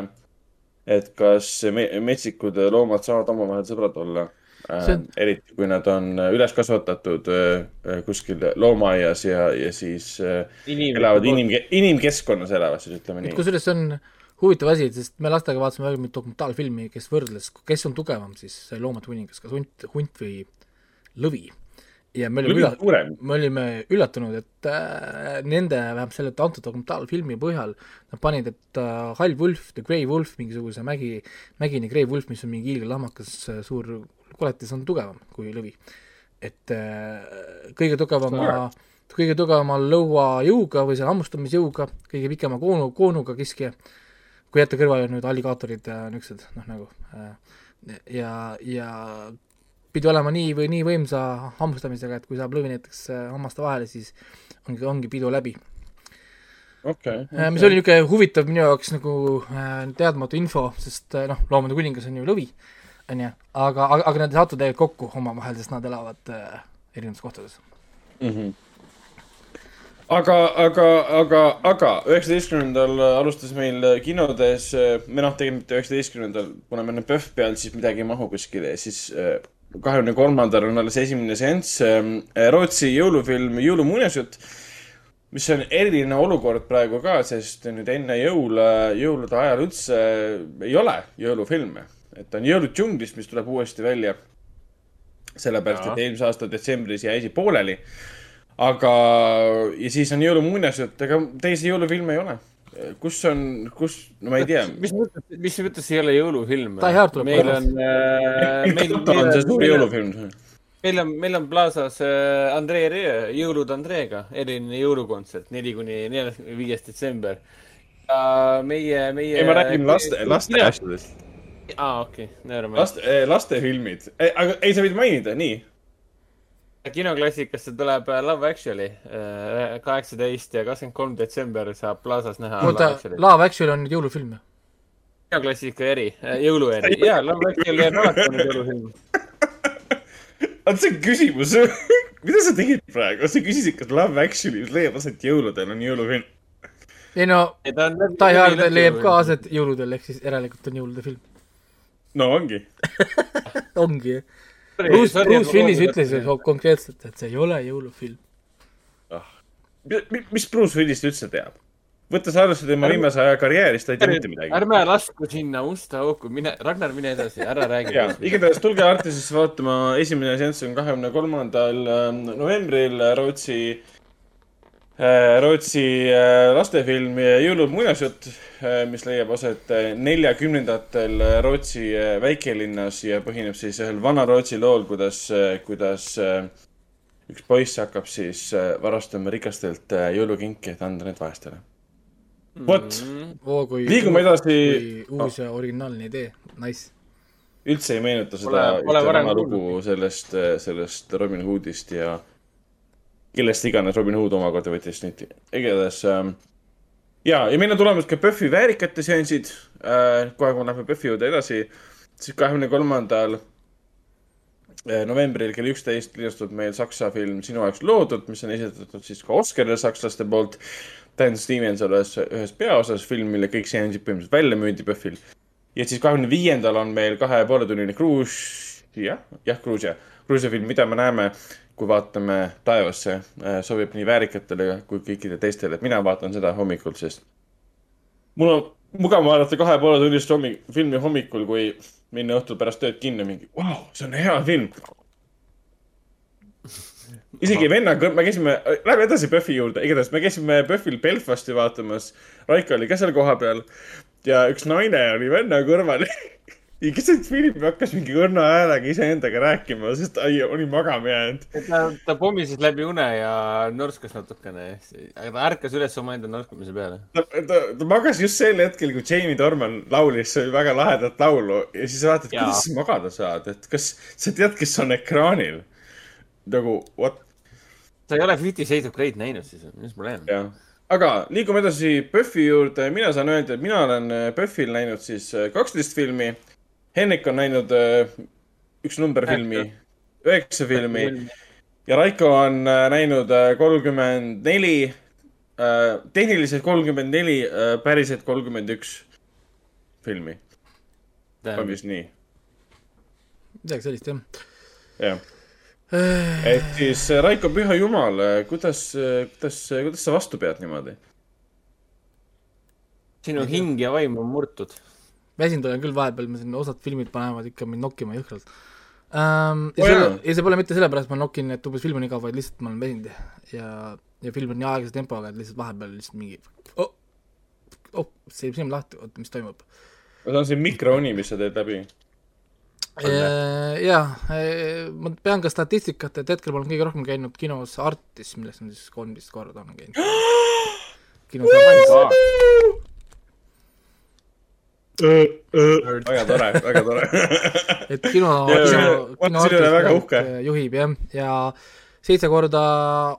et kas me metsikud loomad saavad omavahel sõbrad olla See on- äh,. eriti kui nad on üles kasvatatud äh, kuskil loomaaias ja, ja siis äh, elavad inim, inimkeskkonnas elavad siis ütleme nii. kusjuures see on huvitav asi, sest me lastega vaatasime väga mingit dokumentaalfilmi, kes võrdles, kes on tugevam siis loomade kuningas, kas hunt, hunt või lõvi. ja me olime suurem. me olime üllatunud, et äh, nende, vähemalt selle antud dokumentaalfilmi põhjal nad panid, et äh, Hall Wolf, The Grey Wolf, mingisuguse mägi, mägine Grey Wolf, mis on mingi hiigellammakas äh, suur koletis, on tugevam kui lõvi. et äh, kõige tugevama, kõige tugevama lõuajõuga või selle hammustamisjõuga, kõige pikema koonu, koonuga kiskja, kui jätta kõrvale nüüd alligaatorid ja niisugused, noh nagu äh, ja, ja pidi olema nii või nii võimsa hammustamisega, et kui saab lõvi näiteks äh, hammaste vahele, siis ongi, ongi pidu läbi. okei. mis oli niisugune huvitav minu jaoks nagu äh, teadmatu info, sest äh, noh, loomade kuningas on ju lõvi, on ju, aga, aga, aga nad ei satu tegelikult kokku omavahel, sest nad elavad äh, erinevates kohtades. mm. -hmm. aga, aga, aga, aga üheksateistkümnendal alustas meil kinodes, või noh, tegelikult üheksateistkümnendal, kuna meil on PÖFF peal, siis midagi ei mahu kuskile ja siis kahekümne kolmandal on alles esimene seanss. Rootsi jõulufilm Jõulumuinasjutt, mis on eriline olukord praegu ka, sest nüüd enne jõule, jõulude ajal üldse ei ole jõulufilme. Et on Jõulud džunglis, mis tuleb uuesti välja sellepärast, et eelmise aasta detsembris jäi asi pooleli. aga, ja siis on jõulumuinasjutt, ega teisi jõulufilme ei ole. kus on, kus, no ma ei tea. mis mõttes, mis mõttes ei ole jõulufilm? Meil on äh,, meil, on see suur jõulufilm. meil on, meil on Plaza's äh, Andrei Ree, Jõulud Andreega, eriline jõulukontsert, neli kuni neljas, viies detsember. meie, meie. ei, ma räägin laste, laste. asjadest. aa, okei, never mind. laste, lastefilmid. aga ei, sa võid mainida, nii. kinoklassikasse tuleb äh, Love Actually, kaheksateist ja kakskümmend kolm detsember saab Plaza's näha Love oota, Actually. Love Actually on nüüd jõulufilm kinoklassika eri, jõulueri, jaa, Love Actually on alati olnud jõulufilm. oota, see on küsimus. *laughs* mida sa tegid praegu? sa küsisid, kas Love Actually, leiab aset jõuludel, on jõulufilm? ei no. Die Hard leiab ka. aset jõuludel, ehk siis järelikult on jõulude film. No ongi. *laughs* ongi. Bruce, Bruce Willis ütles ju konkreetselt, et see ei ole jõulufilm. mis Bruce Willist üldse teab? võttes arvesse tema viimase aja karjäärist, ta ei tea mitte midagi. ärme lasku sinna musta auku, mine, Ragnar, mine edasi, ära *laughs* räägi. ja, igatahes tulge Artisesse vaatama, esimene seanss on kahekümne kolmandal novembril Rootsi, Rootsi äh, lastefilm Jõulud muinasjutt, mis leiab aset äh, neljakümnendatel Rootsi äh, väikelinnas ja põhineb siis ühel Vana-Rootsi lool, kuidas, kuidas äh, üks poiss hakkab siis äh, varastama rikastelt äh, jõulukinki, et anda need vaestele. vot, kui. Liigume edasi- uus ja originaalne idee, nice. üldse ei meenuta seda vana lugu sellest, sellest Robin Hoodist ja kellest iganes Robin Hood omakorda võttis nüüd. igatahes ähm, ja, ja meil on tulemas ka PÖFFi väärikate seansid äh,. kohe, kui me läheme PÖFFi juurde edasi, siis kahekümne kolmandal äh, novembril kell üksteist linastub meil saksa film Sinu jaoks loodud, mis on esitatud siis ka Oscarile sakslaste poolt. Dan Stevens olles ühes peaosas, film, mille kõik seansid põhimõtteliselt välja müüdi PÖFFil. ja siis kahekümne viiendal on meil kahe ja poole tunnine kruus, jah, jah, Gruusia, Gruusia film, mida me näeme, kui vaatame taevasse, sobib nii väärikatele kui kõikidele teistele, et mina vaatan seda hommikul, sest mul on mugav vaadata kahe poole tunnist hommik-, filmi hommikul, kui minna õhtul pärast tööd kinno mingi, vau, see on hea film. isegi venna kõrv, me käisime, lähme edasi PÖFFi juurde, igatahes me käisime PÖFFil Belfasti vaatamas. Raiko oli ka seal kohapeal ja üks naine oli venna kõrval. *laughs* ja keset filmi hakkas mingi õrna häälega iseendaga rääkima, sest ta oli magama jäänud. ta, ta pommises läbi une ja norskas natukene, aga ta ärkas üles omaenda norskamise peale. ta, ta, ta magas just sel hetkel, kui Jamie Dorman laulis väga lahedat laulu ja siis vaatad, kuidas sa magada saad, et kas sa tead, kes on ekraanil. nagu what, sa ei ole Fifty Shades of Grey'd näinud siis, mis probleem? aga liigume edasi PÖFFi juurde, mina saan öelda, et mina olen PÖFFil näinud siis kaksteist filmi. Henrik on näinud äh, üks number filmi, üheksa filmi ja Raiko on äh, näinud kolmkümmend neli, tehniliselt kolmkümmend neli, päriselt kolmkümmend üks filmi, on vist nii, midagi sellist jah. jah. et siis äh, Raiko, püha jumal, kuidas, kuidas, kuidas sa vastu pead niimoodi? sinu hing ja vaim on murtud. Väsinud olen küll vahepeal, ma siin osad filmid panevad ikka mind nokkima jõhkralt ähm,. ja jaa., ja see pole mitte sellepärast, ma nokin, et umbes film on igav, vaid lihtsalt ma olen väsinud ja, ja film on nii aeglase tempoga, et lihtsalt vahepeal lihtsalt mingi oh, oh, see silm lahti, oota, mis toimub. see on see mikrouni, mis sa teed läbi. jaa, ma pean ka statistikat, et hetkel ma olen kõige rohkem käinud kinos Artis, millest on siis kolmteist korda olen käinud. *gasps* kinos Artis, väga tore, väga tore. *laughs* et kino, kino kino äh, juhib jah, ja seitse korda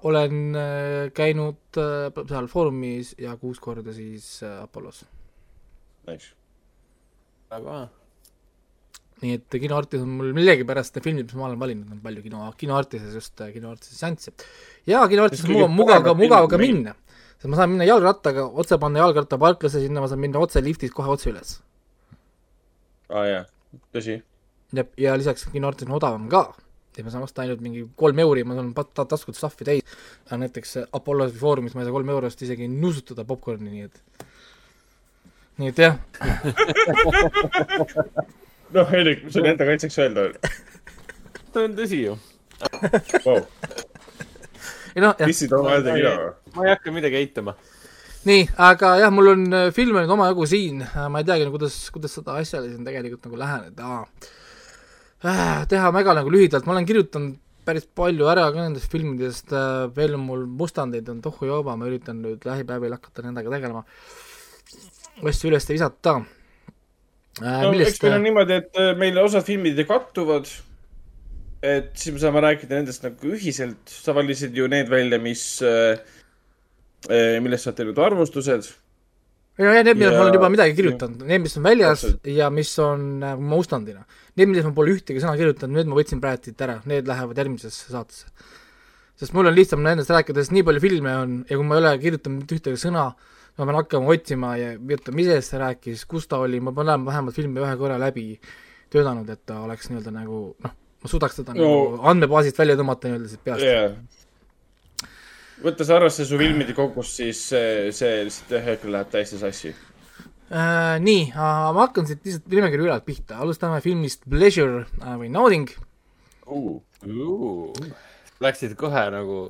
olen äh, käinud äh, seal Foorumis ja kuus korda siis Apollos. Nice. väga. nii et Kino Artis on mul millegipärast need filmid, mis ma olen valinud, on palju kino, Kino Artises just äh, Kino Artises seansse. ja Kino Artises Mis on mugav, mugav ka, mugav ka minna. sest ma saan minna jalgrattaga, otse panna jalgrattaparklasse, sinna ma saan minna otse liftis kohe otse üles. Aa jaa, tõsi. ja, ja lisaks Kino Artis on odavam ka. et ma saan osta ainult mingi kolm euri, ma saan pat-, taskud stuff'i täis. aga näiteks Apollos või Foorumis ma ei saa kolme euro eest isegi nuusutada popkorni, nii et nii et jah, *laughs* noh, Hendrik, mis sul enda kaitseks öelda on? see on tõsi ju. wow.. ei noh, jah, pissid oma häälde kino ma ei hakka midagi eitama. nii, aga jah, mul on äh, filme nüüd omajagu siin, ma ei teagi, kuidas, kuidas seda asjale siin tegelikult nagu läheneda. Äh,. teha väga nagu lühidalt, ma olen kirjutanud päris palju ära ka nendest filmidest. Äh,, veel mul mustandeid on tohujooba, ma üritan nüüd lähipäevil hakata nendega tegelema, asju üles visata. Äh,. no eks millest meil on niimoodi, et äh, meil osad filmid kattuvad. et siis me saame rääkida nendest nagu ühiselt, sa valisid ju need välja, mis, millest sa oled teinud arvustused. ja, ja need, millest ma olen Ja- juba midagi kirjutanud, need, mis on väljas Täpselt. ja mis on äh, mustandina. Need, millest ma pole ühtegi sõna kirjutanud, need ma võtsin praegu siit ära, need lähevad järgmisesse saatesse. sest mul on lihtsam nendest rääkida, sest nii palju filme on ja kui ma ei ole kirjutanud mitte ühtegi sõna, ma pean hakkama otsima ja vaatama, millest ta rääkis, kus ta oli, ma pean olema vähemalt filmi ühe korra läbi töötanud, et ta oleks nii-öelda nagu noh, ma suudaks teda. No- nagu andmebaasist välja tõmmata nii-öelda siit peast yeah.. Võttes arvesse su filmide kogust, siis see, see lihtsalt ühel hetkel läheb täiesti sassi. Äh, nii äh,, ma hakkan siit lihtsalt nimekirja ülalt pihta, alustame filmist Pleasure äh, või Nauding Läksid kohe nagu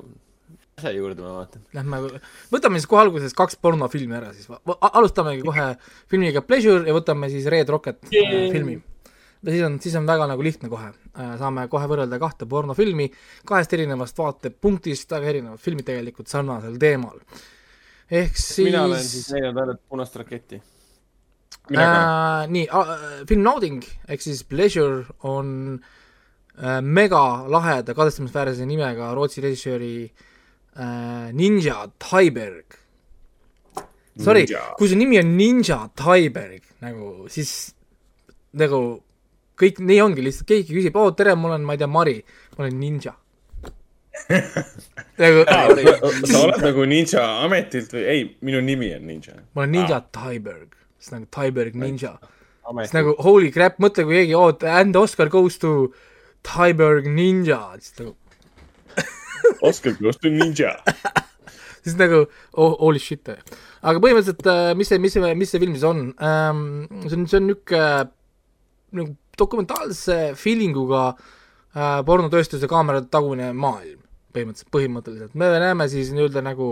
asja juurde, ma vaatan. Lähme, võtame siis kohe alguses kaks pornofilmi ära siis, alustamegi kohe filmiga Pleasure ja võtame siis Red Rocket äh, filmi. siis on, siis on väga nagu lihtne kohe, saame kohe võrrelda kahte pornofilmi kahest erinevast vaatepunktist, väga erinevad filmid tegelikult sarnasel teemal. ehk siis mina olen siis näinud ainult punast raketti. äh,. nii äh,, film Nauding ehk siis Pleasure on äh, mega laheda kadestamisväärse nimega Rootsi režissööri äh, Ninja Taiberg. Sorry kui su nimi on Ninja Taiberg nagu, siis nagu kõik nii ongi lihtsalt, keegi küsib, oo tere, ma olen, ma ei tea, Mari, ma olen ninja. *laughs* nagu, sa oled nagu ninja ametilt või, ei, minu nimi on ninja. ma olen Ninja Taiberg, siis nagu Taiberg Ninja. siis. nagu holy crap, mõtle, kui keegi, oo, and Oscar goes to Taiberg Ninja, siis nagu, Oskar Kross on ninja. *laughs* siis nagu oh, holy shit. aga põhimõtteliselt, mis see, mis see, mis see film siis on ähm,? see on, see on niisugune nagu dokumentaalse feelinguga äh, pornotööstuse kaamerate tagune maailm, põhimõtteliselt, põhimõtteliselt. me näeme siis nii-öelda nagu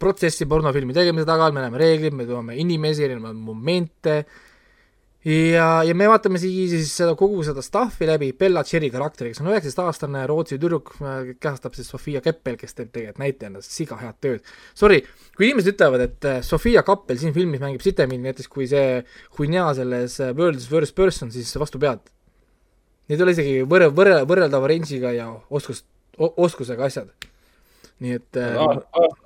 protsessi pornofilmi tegemise taga, me näeme reeglid, me toome inimesi, erinevaid momente ja, ja me vaatame siis, siis seda kogu seda stuff'i läbi Bella Cherry karakteri, kes on üheksateistaastane Rootsi tüdruk, kehastab siis Sofia Keppel, kes teeb tegelikult näitlejana siga head tööd. Sorry, kui inimesed ütlevad, et äh, Sofia Kappel siin filmis mängib sitemini näiteks kui see Huinea selles äh, World's First Person, siis vastu pead. Need ei ole isegi võrre-, võrre-, võrreldava range'iga ja oskus, oskusega asjad. nii et äh,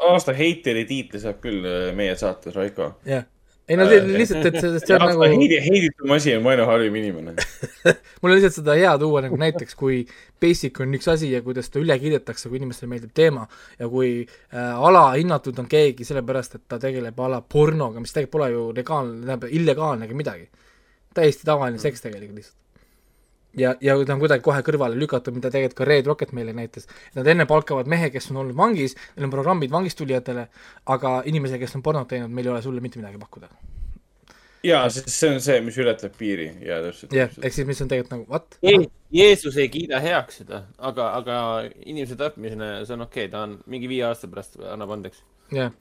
aasta heiteri tiitli saab küll äh, meie saates, Raiko. jah, ei no lihtsalt, et on aasta nagu heidi, heiditum asi on vaenu halvim inimene. *laughs* mul on lihtsalt seda hea tuua nagu näiteks, kui basic on üks asi ja kuidas ta üle kiidetakse, kui inimestele meeldib teema ja kui äh, alahinnatud on keegi sellepärast, et ta tegeleb a la pornoga, mis tegelikult pole ju legaalne, tähendab illegaalne ega midagi. täiesti tavaline seks tegelikult lihtsalt. ja, ja ta on kuidagi kohe kõrvale lükatud, mida tegelikult ka Red Rocket meile näitas. Nad enne palkavad mehe, kes on olnud vangis, neil on programmid vangistulijatele, aga inimesele, kes on pornot teinud, meil ei ole sulle mitte midagi pakkuda. ja, sest see on see, mis ületab piiri ja täpselt. jah, ehk siis mis on tegelikult nagu what? Jeesus ei kiida heaks seda, aga, aga inimese tapmine, see on okei okay,, ta on mingi viie aasta pärast annab andeks. jah.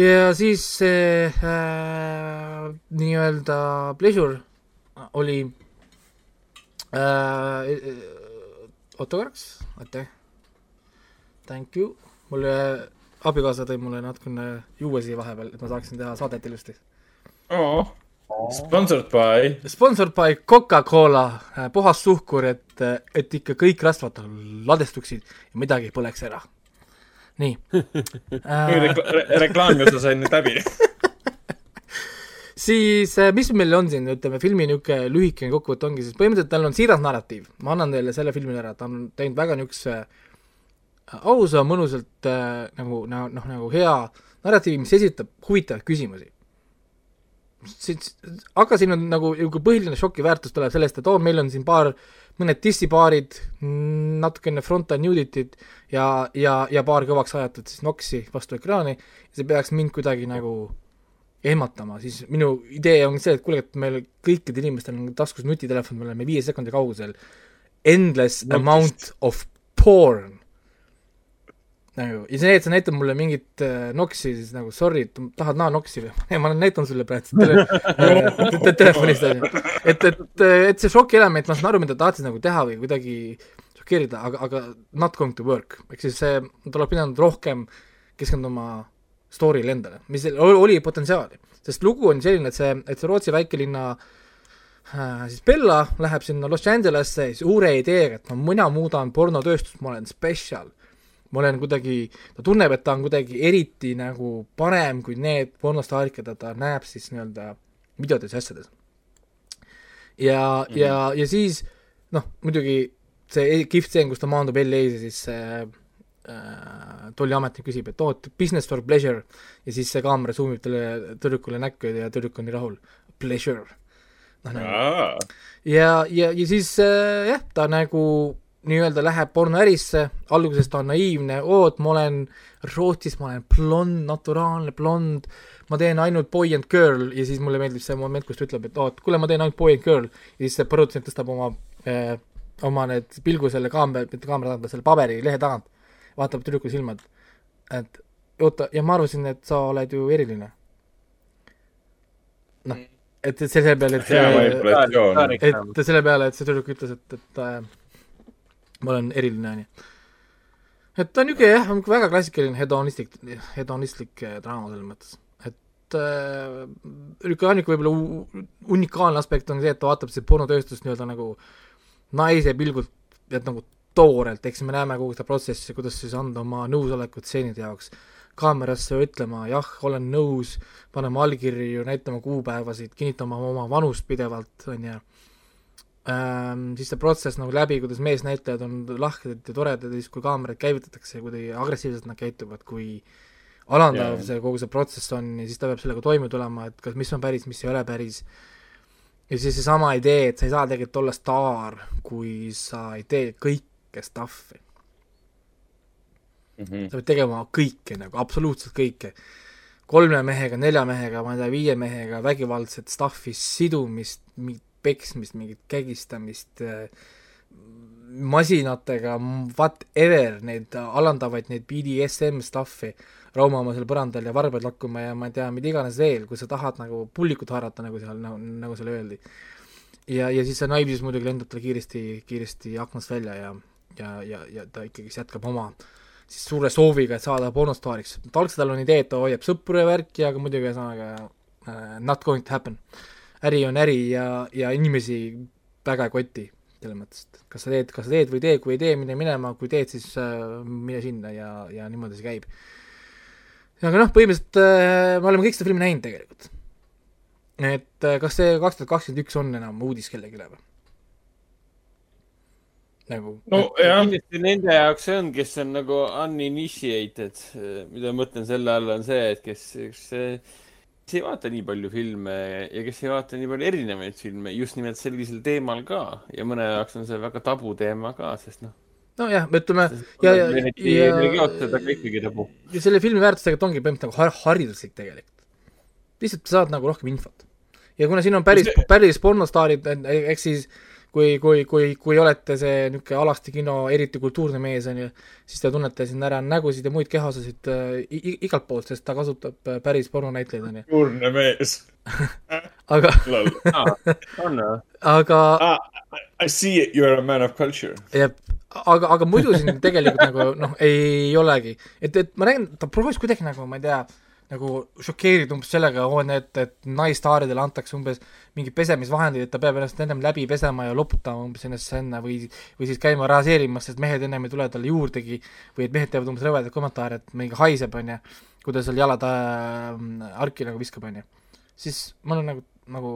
ja siis see äh, nii-öelda pleasure oli oota korraks, aitäh, thank you, mulle abikaasa tõi mulle natukene juua siia vahepeal, et ma saaksin teha saadet ilusti. Sponsored by. Sponsored by Coca-Cola, puhas suhkur, et, et ikka kõik rasvad ladestuksid ja midagi põleks ära. nii *laughs* äh,. reklaami osa sain nüüd läbi. *laughs* siis äh, mis meil on siin, ütleme filmi niisugune lühikene kokkuvõte ongi siis põhimõtteliselt tal on siiras narratiiv, ma annan teile selle filmi ära, ta on teinud väga niisuguse ausa, mõnusalt äh, nagu, noh, nagu hea narratiivi, mis esitab huvitavaid küsimusi. siis, aga siin on nagu niisugune põhiline šokiväärtus tuleb sellest, et oo, meil on siin paar, mõned dissipaarid, natukene frontal nudity't ja, ja, ja paar kõvaks ajatud siis noksi vastu ekraani, see peaks mind kuidagi nagu ehmatama, siis minu idee on see, et kuule, et meil kõikidel inimestel on taskus nutitelefon, me oleme viie sekundi kaugusel endless Nokist. amount of porn. nagu, ja see, et sa näitad mulle mingit äh, noksi, siis nagu sorry, tahad näha noksi või? ei, ma näitan sulle praegu tele, *laughs* äh, te, telefonilt onju. et, et, et see šokielement, ma saan aru, mida ta tahtis nagu teha või kuidagi šokeerida, aga, aga not going to work. ehk siis see, ta oleks pidanud rohkem keskenduma story'le endale, mis oli, potentsiaali. sest lugu on selline, et see, et see Rootsi väikelinna äh, siis Bella läheb sinna Los Angelesse siis uure ideega, et no mina muudan pornotööstust, ma olen spetsial. ma olen kuidagi, ta tunneb, et ta on kuidagi eriti nagu parem kui need pornostaarid, keda ta näeb siis nii-öelda videotes ja asjades. ja mm, -hmm. ja, ja siis noh, muidugi see kihvt stseen, kus ta maandub LA-s ja siis see äh, tolliametnik küsib, et oot, business for pleasure. Ja siis see kaamera zoom ib talle tüdrukule näkku ja tüdruk on nii rahul. Pleasure. noh, nagu. Ja, ja, ja siis äh, jah, ta nagu nii-öelda läheb pornoärisse, alguses ta on naiivne, oot, ma olen Rootsis, ma olen blond, naturaalne blond, ma teen ainult boy and girl. Ja siis mulle meeldib see moment, kus ta ütleb, et oot, kuule, ma teen ainult boy and girl. Ja siis see produtsent tõstab oma äh, oma need pilgu selle kaamera, mitte kaamera tagant, selle paberilehe tagant, vaatab tüdruku silma, et et oota, ja ma arvasin, et sa oled ju eriline. noh, et, et selle peale, et see et selle peale, et see tüdruk ütles, et, et äh, ma olen eriline, onju. et ta on niisugune jah, väga klassikaline hedonistlik, hedonistlik äh, draama selles mõttes, et äh, niisugune ainuke võib-olla unikaalne aspekt on see, et ta vaatab seda pornotööstust nii-öelda nagu naise pilgult, et nagu toorelt, eks me näeme kogu seda protsessi, kuidas siis anda oma nõusolekut stseenide jaoks, kaamerasse ütlema jah, olen nõus, panema allkirju, näitama kuupäevasid, kinnitama oma vanust pidevalt, on ju ähm,. siis see protsess nagu läbi, kuidas meesnäitlejad on lahked ja toredad ja siis, kui kaamerad käivitatakse, kuidagi agressiivselt nad käituvad, kui alandav Jaa. see kogu see protsess on ja siis ta peab sellega toime tulema, et kas, mis on päris, mis ei ole päris. ja siis seesama idee, et sa ei saa tegelikult olla staar, kui sa ei tee kõike stuff'i. Mhm. sa pead tegema kõike nagu, absoluutselt kõike. kolme mehega, nelja mehega, ma ei tea, viie mehega, vägivaldset stuff'i, sidumist, mingit peksmist, mingit kägistamist, masinatega, whatever, neid alandavaid, neid BDSM stuff'i, raumama seal põrandal ja varbaid lakkuma ja ma ei tea, mida iganes veel, kui sa tahad nagu pullikut haarata, nagu seal, nagu, nagu seal öeldi. ja, ja siis see naiivsus muidugi lendab tal kiiresti, kiiresti aknast välja ja, ja, ja, ja ta ikkagi siis jätkab oma siis suure sooviga, et saada pornostaariks. ta algselt on idee, et ta hoiab sõpru ja värki, aga muidugi ühesõnaga uh, not going to happen. äri on äri ja, ja inimesi väga ei koti, selles mõttes, et kas sa teed, kas sa teed või ei tee, kui ei tee, mine minema, kui teed, siis uh, mine sinna ja, ja niimoodi see käib. aga noh, põhimõtteliselt uh, me oleme kõik seda filmi näinud tegelikult. et uh, kas see kaks tuhat kakskümmend üks on enam uudis kellelegi või? Nagu no jah, kindlasti nende jaoks see on, kes on nagu uninitiated, mida ma mõtlen selle all on see, et kes, kes, kes ei vaata nii palju filme ja kes ei vaata nii palju erinevaid filme just nimelt sellisel teemal ka ja mõne jaoks on see väga tabuteema ka, sest noh. nojah, ütleme ja, ja, ja, tabu. ja selle filmi väärtus tegelikult ongi põhimõtteliselt nagu har- hariduslik tegelikult. lihtsalt sa saad nagu rohkem infot. ja kuna siin on päris, päris pornostaarid, ehk siis kui, kui, kui, kui olete see niisugune alasti kino eriti kultuurne mees, on ju, siis te tunnete siin ära nägusid ja muid kehaosasid äh, igalt poolt, sest ta kasutab äh, päris pornonäitlejaid, *laughs* on ju. kuulne mees. aga, on või? aga I see it, you are a man of culture. jep, aga, aga muidu siin tegelikult nagu noh, ei olegi, et, et ma nägin, ta proovis kuidagi nagu, ma ei tea, nagu šokeerida umbes sellega, et, et naisstaaridele antakse umbes mingi pesemisvahendid, et ta peab ennast ennem läbi pesema ja loputama umbes ennast enne või või siis käima raseerimas, sest mehed ennem ei tule talle juurdegi või et mehed teevad umbes rõvedaid kommentaare, et mingi haiseb, on ju, kui ta seal jalad äh, arki nagu viskab, on ju. siis ma olen nagu, nagu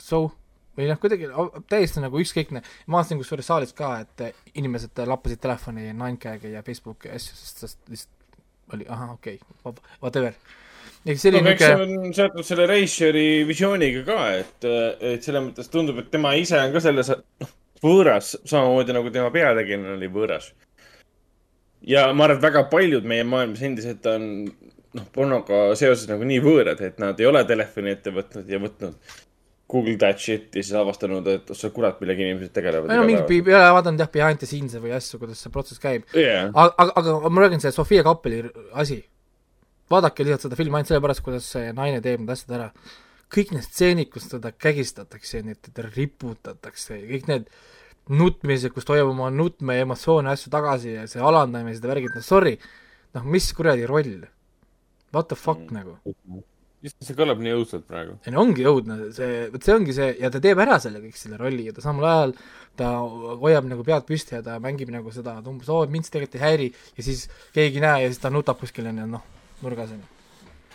so või noh, kuidagi täiesti nagu ükskõikne, ma vaatasin kusjuures saalis ka, et inimesed lappasid telefoni Ninecagi ja Facebooki asju, sest, sest lihtsalt oli ahah, okei okay,, whatever. ehk no selline eks see niisugune, on seotud selle reisijari visiooniga ka, et, et selles mõttes tundub, et tema ise on ka selles noh, võõras, samamoodi nagu tema peategelane oli võõras. ja ma arvan, et väga paljud meie maailmas endiselt on noh, pornoga seoses nagu nii võõrad, et nad ei ole telefoni ette võtnud ja võtnud Google that shit ja siis avastanud, et oh sa kurat, millega inimesed tegelevad. ei no mingi, ei ole vaadanud jah, behind the scenes'e või asju, kuidas see protsess käib. jah, aga, aga, ma räägin, see Sofia Kappeli asi. vaadake lihtsalt seda filmi ainult sellepärast, kuidas see naine teeb need asjad ära. kõik need stseenid, kus teda kägistatakse, teda riputatakse, kõik need nutmised, kus ta hoiab oma nutme ja emotsioone ja asju tagasi ja see alandamised ja värgid, no sorry, noh, mis kuradi roll? What the fuck mm. nagu? See kõlab nii õudselt praegu. ei no ongi õudne, see, vot see ongi see ja ta teeb ära selle kõik selle rolli ja ta samal ajal ta hoiab nagu pead püsti ja ta mängib nagu seda, et umbes oo, mind see tegelikult ei häiri ja siis keegi ei näe ja siis ta nutab kuskil onju, noh, nurgas onju.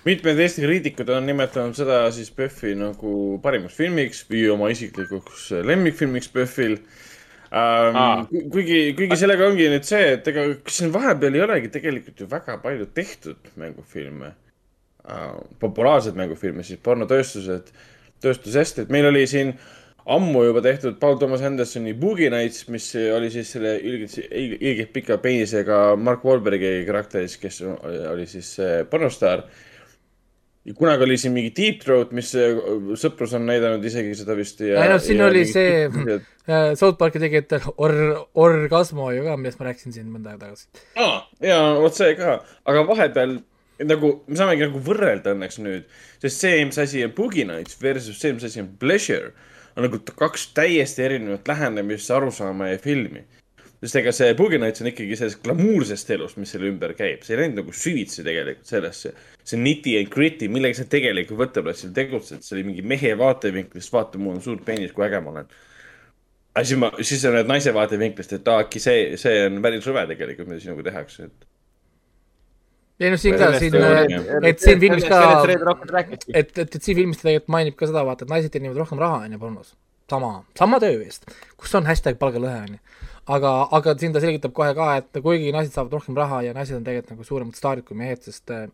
mitmed Eesti kriitikud on nimetanud seda siis PÖFFi nagu parimaks filmiks või oma isiklikuks lemmikfilmiks PÖFFil ähm, Aa.. kuigi, kuigi sellega ongi nüüd see, et ega siin vahepeal ei olegi tegelikult ju väga palju tehtud mängufilme äh,, populaarseid mängufilme, siis pornotööstused, tööstusest, et meil oli siin ammu juba tehtud Paul Thomas Andersoni Boogie Nights, mis oli siis selle ilgelt, ilgelt pika peenisega Mark Wahlbergi karakteris, kes oli siis äh, pornostaar ja kunagi oli siin mingi Deep Throat, mis äh, sõprus on näidanud isegi seda vist no siin oli see- Äh, South Parki tegijatel or-, Orgasmo ju ka, millest ma rääkisin siin mõnda aega tagasi. aa, ja vot see ka, aga vahepeal nagu me saamegi nagu võrrelda õnneks nüüd, sest see, mis asi on Boogie Nights versus see, mis asi on Pleasure, on nagu kaks täiesti erinevat lähenemist, arusaama ja filmi. sest ega see Boogie Nights on ikkagi sellest glamuursest elust, mis selle ümber käib, see ei läinud nagu süvitsi tegelikult sellesse. see nitty and gritty, millega sa tegelikult võtteplatsil tegutsed, see oli mingi mehe vaatevinklist, vaata, mul on suur peenis, kui äge ma olen. aga siis ma, siis sa näed naise vaatevinklist, et aa, äkki see, see on päris rõve tegelikult, mida sinuga tehakse, et. Ei noh, siin ka, siin ole,, et siin filmis ka, et, et, et siin filmis ta tegelikult mainib ka seda, vaata, et naised teenivad rohkem raha, on ju, pornos. sama, sama töö eest, kus on hashtag palgalõhe, on ju. aga, aga siin ta selgitab kohe ka, et kuigi naised saavad rohkem raha ja naised on tegelikult nagu suuremad staarid kui mehed, sest äh,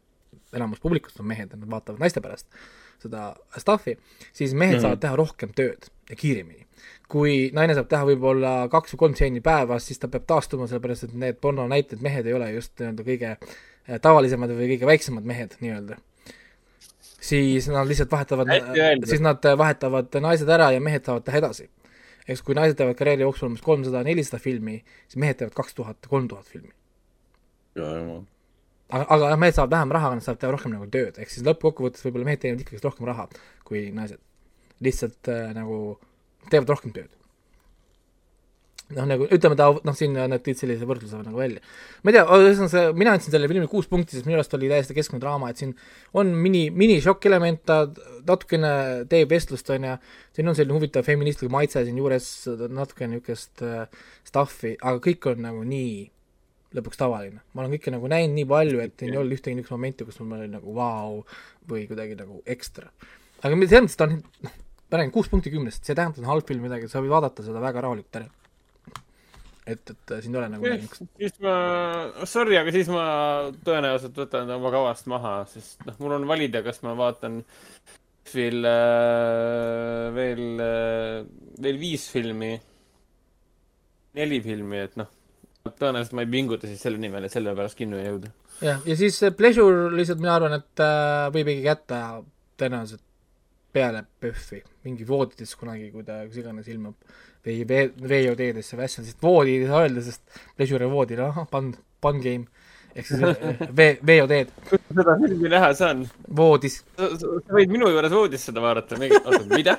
enamus publikust on mehed ja nad vaatavad naiste pärast seda stuff'i, siis mehed mm -hmm. saavad teha rohkem tööd ja kiiremini. kui naine saab teha võib-olla kaks või kolm stseeni päevas, siis ta peab taastuma, sellepärast et need pornonäited mehed ei ole just nii-öelda kõige äh, tavalisemad või kõige väiksemad mehed nii-öelda. siis nad lihtsalt vahetavad siis nad äh, vahetavad naised ära ja mehed saavad teha edasi. eks kui naised teevad karjääri jooksul umbes kolmsada, nelisada filmi, siis mehed teevad kaks tuhat, kolm tuhat filmi. aga, aga mehed saavad vähem raha, aga nad saavad teha rohkem nagu tööd, ehk siis lõppkokkuvõttes võib-olla mehed teenivad ikkagi rohkem raha kui naised. lihtsalt äh, nagu teevad rohkem tööd. noh, nagu ütleme ta, noh, siin nad tõid sellise võrdluse nagu välja. ma ei tea, ühesõnaga see, mina andsin sellele filmile kuus punkti, sest minu arust oli täiesti keskne draama, et siin on mini, minišokk element, ta natukene teeb vestlust, on ju, siin on selline huvitav feministlik maitse siin juures, natuke niisugust äh, stuff'i, aga kõik on nagu nii lõpuks tavaline. ma olen kõike nagu näinud nii palju, et ei olnud ühtegi niisugust momenti, kus mul oli nagu vau või kuidagi nagu ekstra. aga selles mõttes ta on, noh, ma räägin kuus punkti kümnest, see ei tähenda, et on halb film midagi, sa võid vaadata seda väga rahulikult ära. et, et äh, siin ei ole nagu niisugust. siis ma, sorry, aga siis ma tõenäoliselt võtan ta oma kavast maha, sest noh, mul on valida, kas ma vaatan veel, veel, veel viis filmi, neli filmi, et noh, tõenäoliselt ma ei pinguta siis selle nimel, et selle pärast kinno jõuda. jah, ja siis Pleasure lihtsalt mina arvan, et äh, võib ikkagi jätta tõenäoliselt peale PÖFFi, mingi voodides kunagi, kui ta kus iganes ilmub või vee, VOD-desse või asja, sest voodi ei saa öelda, sest Pleasure ja voodi, noh, pan, pan game ehk siis äh, V, VOD-d, kus seda filmi näha saan? voodis. sa võid minu juures voodis seda vaadata, oota, mida?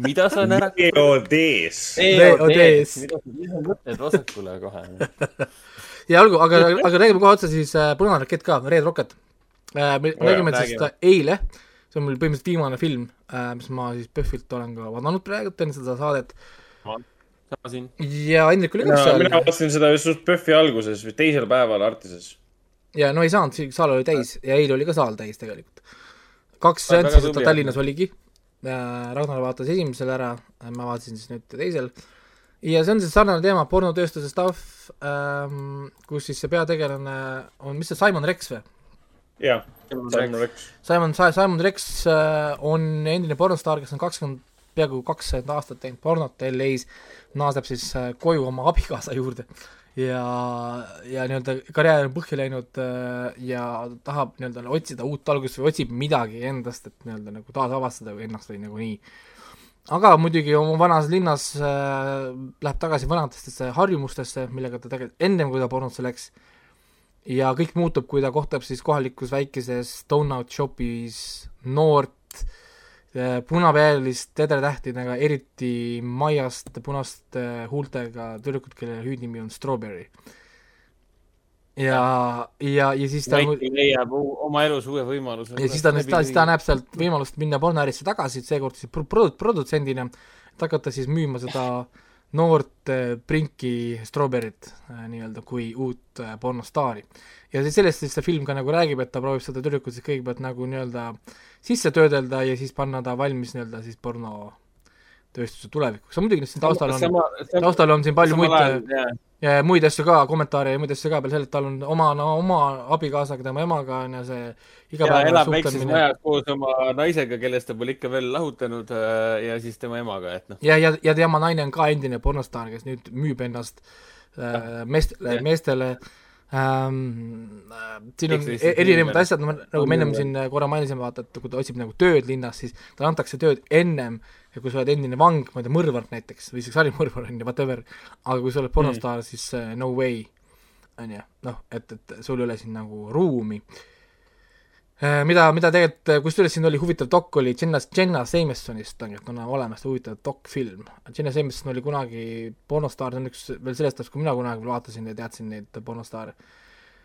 mida sa näed? EOD-s. VOD-s. mida sa mõtled vasakule kohe? *laughs* ja olgu, aga, aga räägime kohe otsa siis äh, Punane rakett ka, Red Rocket äh,. me sellest äh, eile, see on mul põhimõtteliselt viimane film äh,, mis ma siis PÖFFilt olen ka vaadanud praegu enne seda saadet sama siin. ja Hendrik oli ka mina, mina seal vaatasin seda just PÖFFi alguses või teisel päeval Artises. ja no ei saanud, saal oli täis ja eile oli ka saal täis tegelikult. kaks seanssi seda. Tallinnas oligi. Ragnar vaatas esimesel ära, ma vaatasin siis nüüd teisel. ja see on siis sarnane teema, pornotööstuse stuff ähm,, kus siis see peategelane on, mis see Simon Rex või? jah, Simon Rex. Simon, Simon Rex äh, on endine pornostaar, kes on kakskümmend, peaaegu kakskümmend aastat teinud pornot LA-s, naaseb siis äh, koju oma abikaasa juurde ja, ja nii-öelda karjäär on põhja läinud äh, ja tahab nii-öelda otsida uut algust või otsib midagi endast, et nii-öelda nagu taasavastada ennast või nagu nii. aga muidugi oma vanas linnas äh, läheb tagasi vanadestesse harjumustesse, millega ta tegelikult ennem, kui ta pornosse läks, ja kõik muutub, kui ta kohtab siis kohalikus väikeses donut shop'is noort punapealist tedretähtidega, eriti maiast punaste huultega tüdrukut, kelle hüüdnimi on Strawberry. ja, ja, ja siis ta leiab oma elus uue võimaluse. ja siis ta, siis ta näeb sealt võimalust minna pornoärisse tagasi, seekord siis pro- produ-, produtsendina, et hakata siis müüma seda noort äh, prinki Strawberryt äh, nii-öelda kui uut äh, pornostaari. ja siis sellest siis see film ka nagu räägib, et ta proovib seda tüdrukut siis kõigepealt nagu nii-öelda sisse töödelda ja siis panna ta valmis nii-öelda siis pornotööstuse tulevikuks, aga muidugi siin taustal on, taustal on siin palju muid äh, ja muid asju ka, kommentaare ja muid asju ka peale selle, et tal on oma, no oma abikaasaga, tema emaga on ja see igapäevane elab väikses majas koos oma naisega, kellest ta pole ikka veel lahutanud äh, ja siis tema emaga, et noh. ja, ja, ja tema naine on ka endine pornostaar, kes nüüd müüb ennast äh, meestele, meestele ähm,. äh, siin on e- erinevad asjad, nagu me ennem siin korra mainisime, vaata, et kui ta otsib nagu tööd linnas, siis talle antakse tööd ennem ja kui sa oled endine vang, ma ei tea, mõrvar näiteks või isegi sarimõrvar on ju, whatever, aga kui sa oled pornostaar mm., siis äh, no way, on ju, noh, et, et sul ei ole siin nagu ruumi Äh, mida, mida tegelikult, kusjuures siin oli huvitav dok, oli Jenna, Jenna Jamesonist tegelikult on olemas huvitav dokfilm. Jenna Jameson oli kunagi pornostaar, see on üks veel sellest ajast, kui mina kunagi vaatasin ja teadsin neid pornostaare,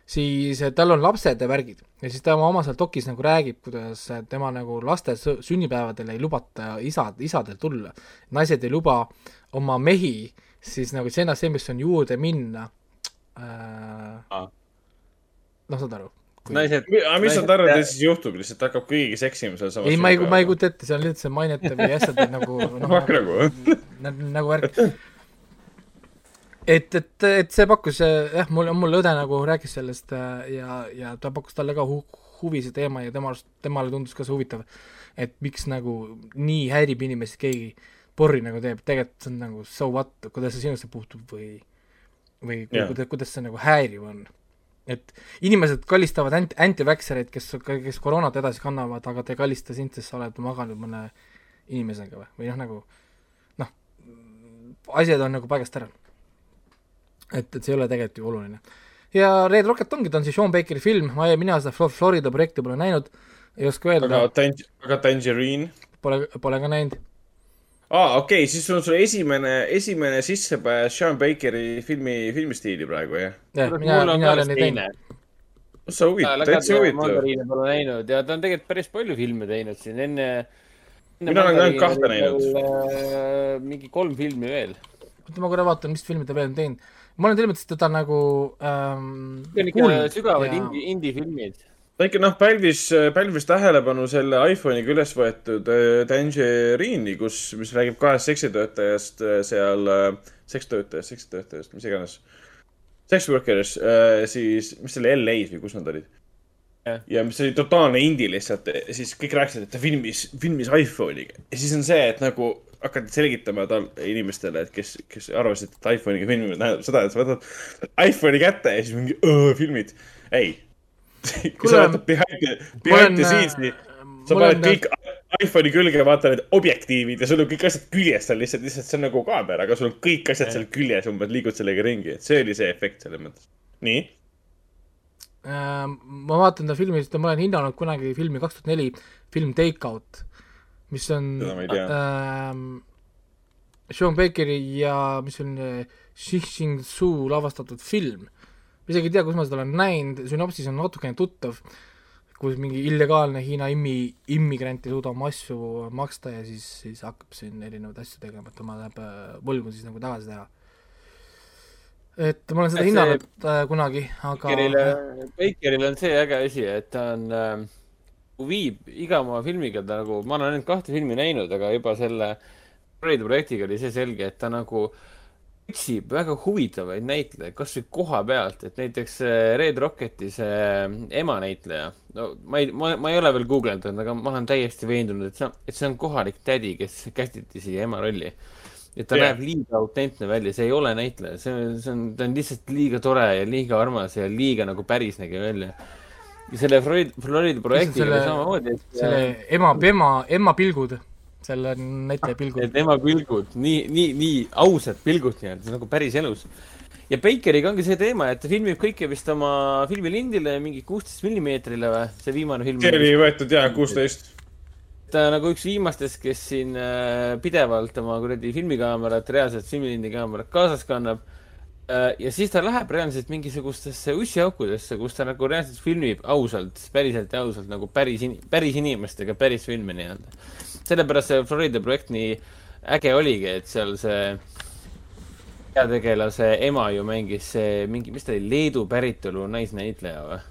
siis eh, tal on lapsed ja värgid ja siis ta oma, oma seal dokis nagu räägib, kuidas eh, tema nagu laste sünnipäevadel ei lubata isad, isadel tulla. naised ei luba oma mehi siis nagu Jenna Jameson juurde minna äh, Aa.. noh, saad aru? naised, aga mis sa arvad, et siis juhtub, lihtsalt hakkab kõigiga seksima seal samas. ei, ma ei, ma ei kujuta ette, see on lihtsalt see mainete või asjade nagu *laughs* nagu. nagu, nagu värk. et, et, et see pakkus jah, mul, mul õde nagu rääkis sellest äh, ja, ja ta pakkus talle ka hu huvi see teema ja tema arust, temale tundus ka see huvitav, et miks nagu nii häirib inimesi keegi porri nagu teeb, tegelikult see on nagu so what, kuidas see sinusse puutub või või Jah. kuidas, kuidas see nagu häiriv on. et inimesed kallistavad anti, anti-vaxxereid, kes, kes koroonat edasi kannavad, aga te ei kallista sind, sest sa oled maganud mõne inimesega või, või noh, nagu noh, asjad on nagu paigast ära. et, et see ei ole tegelikult ju oluline. ja Red Rocket ongi, ta on siis Sean Bakeri film, ma, mina seda Flo- Florida projekti pole näinud, ei oska öelda aga, Tang-, aga Tangerine? pole, pole ka näinud. aa, okei okay,, siis on sul esimene, esimene sissepääs Sean Bakeri filmi, filmistiili praegu, jah? jah, mul mina, on mina olen neid teine näinud.. sa huvitav, täitsa huvitav. mandariine pole näinud ja ta on tegelikult päris palju filme teinud siin enne. Mina olen ainult kahte näinud. näinud. mingi kolm filmi veel. oota, ma korra vaatan, mis filmi ta veel on teinud. Ma olen selles mõttes teda nagu ähm, see on ikka sügavad indie, indie-filmid. ta ikka noh, pälvis, pälvis tähelepanu selle iPhone'iga üles võetud äh, Tangerine'i, kus, mis räägib kahest seksitöötajast äh, seal, sekstöötajast, seksitöötajast, mis iganes. Sex workers, siis, mis see oli, LA-s või kus nad olid? Ja mis oli totaalne indie lihtsalt, siis kõik rääkisid, et ta filmis, filmis iPhone'iga. Ja siis on see, et nagu hakati selgitama tal inimestele, et kes, kes arvasid, et iPhone'iga filmimine tähendab seda, et sa võtad iPhone'i kätte ja siis mingi öö, filmid. ei. *laughs* kui sa vaatad behind behind the scenes'i, sa paned kõik iPhone'i külge, vaata need objektiivid ja sul on kõik asjad küljes seal lihtsalt, lihtsalt see on nagu kaamera, aga sul on kõik asjad seal küljes, umbes liigud sellega ringi, et see oli see efekt selles mõttes. nii, äh, ma vaatan ta filmi, sest ma olen hinnanud kunagi filmi kaks tuhat neli, film Take Out, mis on ähm, Sean Bakeri ja mis on Xi Jinping lavastatud film. ma isegi ei tea, kus ma seda olen näinud, sünopsis on natukene tuttav, kus mingi illegaalne Hiina immi, immigrant ei suuda oma asju maksta ja siis, siis hakkab siin erinevaid asju tegema, et tema läheb äh, võlgu siis nagu tagasi teha. et ma olen seda hinnanud äh, kunagi, aga Bakeril on see äge asi, et ta on äh,, viib iga oma filmiga ta nagu, ma olen ainult kahte filmi näinud, aga juba selle Florida projektiga oli see selge, et ta nagu otsib väga huvitavaid näitlejaid, kasvõi koha pealt, et näiteks see Red Rocketi see ema näitleja, no ma ei, ma, ma ei ole veel guugeldanud, aga ma olen täiesti veendunud, et see on, et see on kohalik tädi, kes kästiti siia ema rolli. et ta yeah. näeb liiga autentne välja, see ei ole näitleja, see on, see on, ta on lihtsalt liiga tore ja liiga armas ja liiga nagu päris nägi välja. Ja selle Florida, Florida projektiga selle- samamoodi, et selle ema, ema, ema pilgud, selle näitleja pilgul. tema pilgud, nii, nii, nii ausad pilgud nii-öelda, nagu päris elus. ja Bakeriga ongi see teema, et ta filmib kõike vist oma filmilindile mingi kuusteist millimeetrile või, see viimane film. see oli võetud jaa, kuusteist. ta nagu üks viimastest, kes siin äh, pidevalt oma kuradi filmikaamerat, reaalset filmilindi kaamerat kaasas kannab. Ja siis ta läheb reaalselt mingisugustesse ussiaukudesse, kus ta nagu reaalselt filmib ausalt, päriselt ja ausalt nagu päris, päris inimestega päris filme nii-öelda. sellepärast see Florida projekt nii äge oligi, et seal see peategelase ema ju mängis see mingi, mis ta oli, Leedu päritolu naisnäitleja või?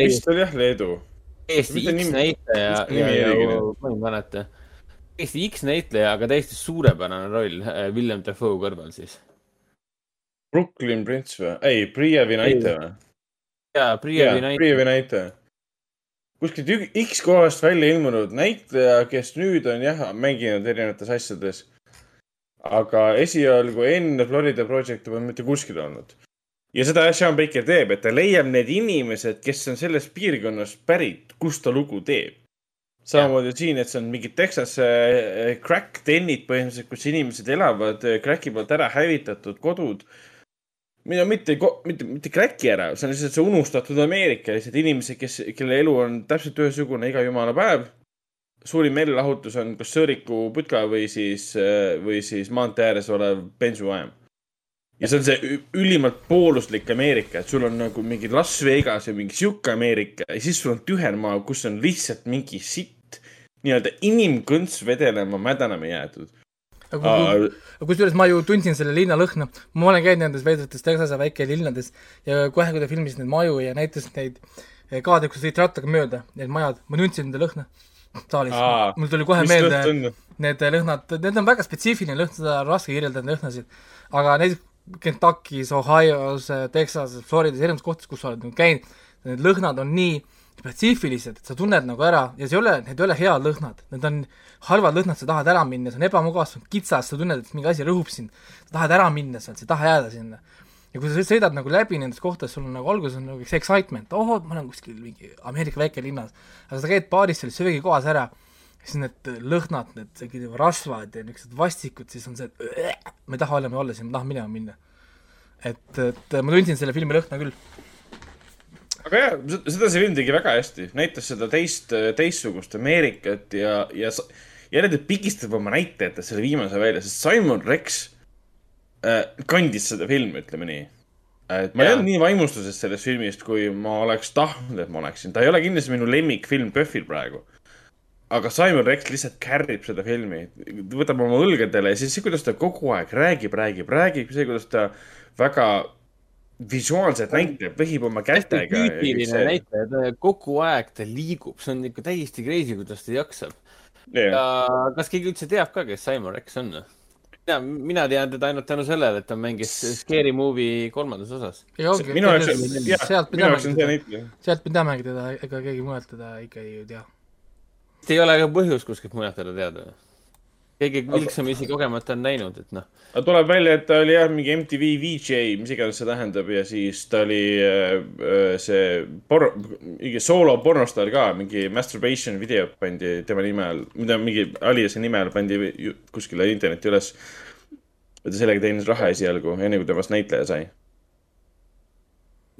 vist oli jah Leedu. Eesti X-näitleja ma ei mäleta. Eesti X-näitleja, aga täiesti suurepärane roll äh, William Dafoe kõrval siis. Brooklyn Prince või? ei, Priia Vinaite või? jaa, Vinaite, Priia Vinaite. kuskilt ük- X kohast välja ilmunud näitleja, kes nüüd on jah, mänginud erinevates asjades. aga esialgu enne Florida Project'i pole mitte kuskil olnud. ja seda Sean Baker teeb, et ta leiab need inimesed, kes on sellest piirkonnast pärit, kus ta lugu teeb. samamoodi siin, et see on mingid Texas äh, crack dennid põhimõtteliselt, kus inimesed elavad äh, crack'i poolt ära hävitatud kodud mida mitte, mitte, mitte crack'i ära, see on lihtsalt see unustatud Ameerika, lihtsalt inimesed, kes, kelle elu on täpselt ühesugune iga jumala päev. suurim meelelahutus on kas sõõriku putka või siis, või siis maantee ääres olev bensujaam. ja see on see ülimalt pooluslik Ameerika, et sul on nagu mingi Las Vegas ja mingi sihuke Ameerika ja siis sul on tühermaa, kus on lihtsalt mingi sitt, nii-öelda inimkõnts vedelema, mädanema jäetud. Aga kusjuures ma ju tundsin selle linna lõhna, ma olen käinud nendes veidrates Texase väikelinnades ja kohe, kui ta filmis neid maju ja näitas neid kaadreid, kus sõit rattaga mööda, need majad, ma tundsin nende lõhna saalis Aa,. mul tuli kohe meelde need lõhnad, need on väga spetsiifiline lõhn, seda on raske kirjeldada, neid lõhnasid. aga näiteks Kentuckis, Ohio's, Texases, Floridas, erinevates kohtades, kus sa oled käinud, need lõhnad on nii spetsiifilised, et sa tunned nagu ära ja see ei ole, need ei ole head lõhnad, need on halvad lõhnad, sa tahad ära minna, see on ebamugav, see on kitsas, sa tunned, et mingi asi rõhub sind, sa tahad ära minna sealt, sa ei taha jääda sinna. ja kui sa sõidad nagu läbi nendest kohtadest, sul on nagu alguses on nagu see excitement, oh, ma olen kuskil mingi Ameerika väikelinnas, aga sa käid baaris seal söögikohas ära siis need lõhnad, need rasvad ja niisugused vastikud, siis on see, et ma ei taha enam olla siin, ma tahan minema minna. et, et ma tundsin selle filmi lõhna küll. Aga jah, seda see film tegi väga hästi, näitas seda teist, teistsugust Ameerikat ja, ja jälle ta pigistab oma näitlejatest selle viimase välja, sest Simon Rex äh, kandis seda filmi, ütleme nii. et ma ei olnud nii vaimustuses sellest filmist, kui ma oleks tahtnud, et ma oleksin. ta ei ole kindlasti minu lemmikfilm PÖFFil praegu. aga Simon Rex lihtsalt kärrib seda filmi, võtab oma õlgadele ja siis see, kuidas ta kogu aeg räägib, räägib, räägib, see, kuidas ta väga visuaalselt näitleb, vehib oma kätega. tüüpiline näitleja, ta kogu aeg ta liigub, see on ikka täiesti crazy, kuidas ta jaksab. ja kas keegi üldse teab ka, kes Simon Rex on? mina, mina tean teda ainult tänu sellele, et ta mängis Scary Movie kolmandas osas. minu jaoks on, sealt teda, näitleja. sealt me teamegi teda, ega keegi mujalt teda ikka ei tea. ei ole ka põhjust kuskilt mujalt teda teada. Keegi vilksamisi kogemata on näinud, et noh, aga tuleb välja, et ta oli jah, mingi MTV VJ, mis iganes see tähendab ja siis ta oli äh, äh, see por-, mingi soolo pornostaar ka, mingi masturbation video pandi tema nime all, mida mingi aliase nime all pandi kuskile internetti üles. ta sellega teenis raha esialgu, enne kui temast näitleja sai.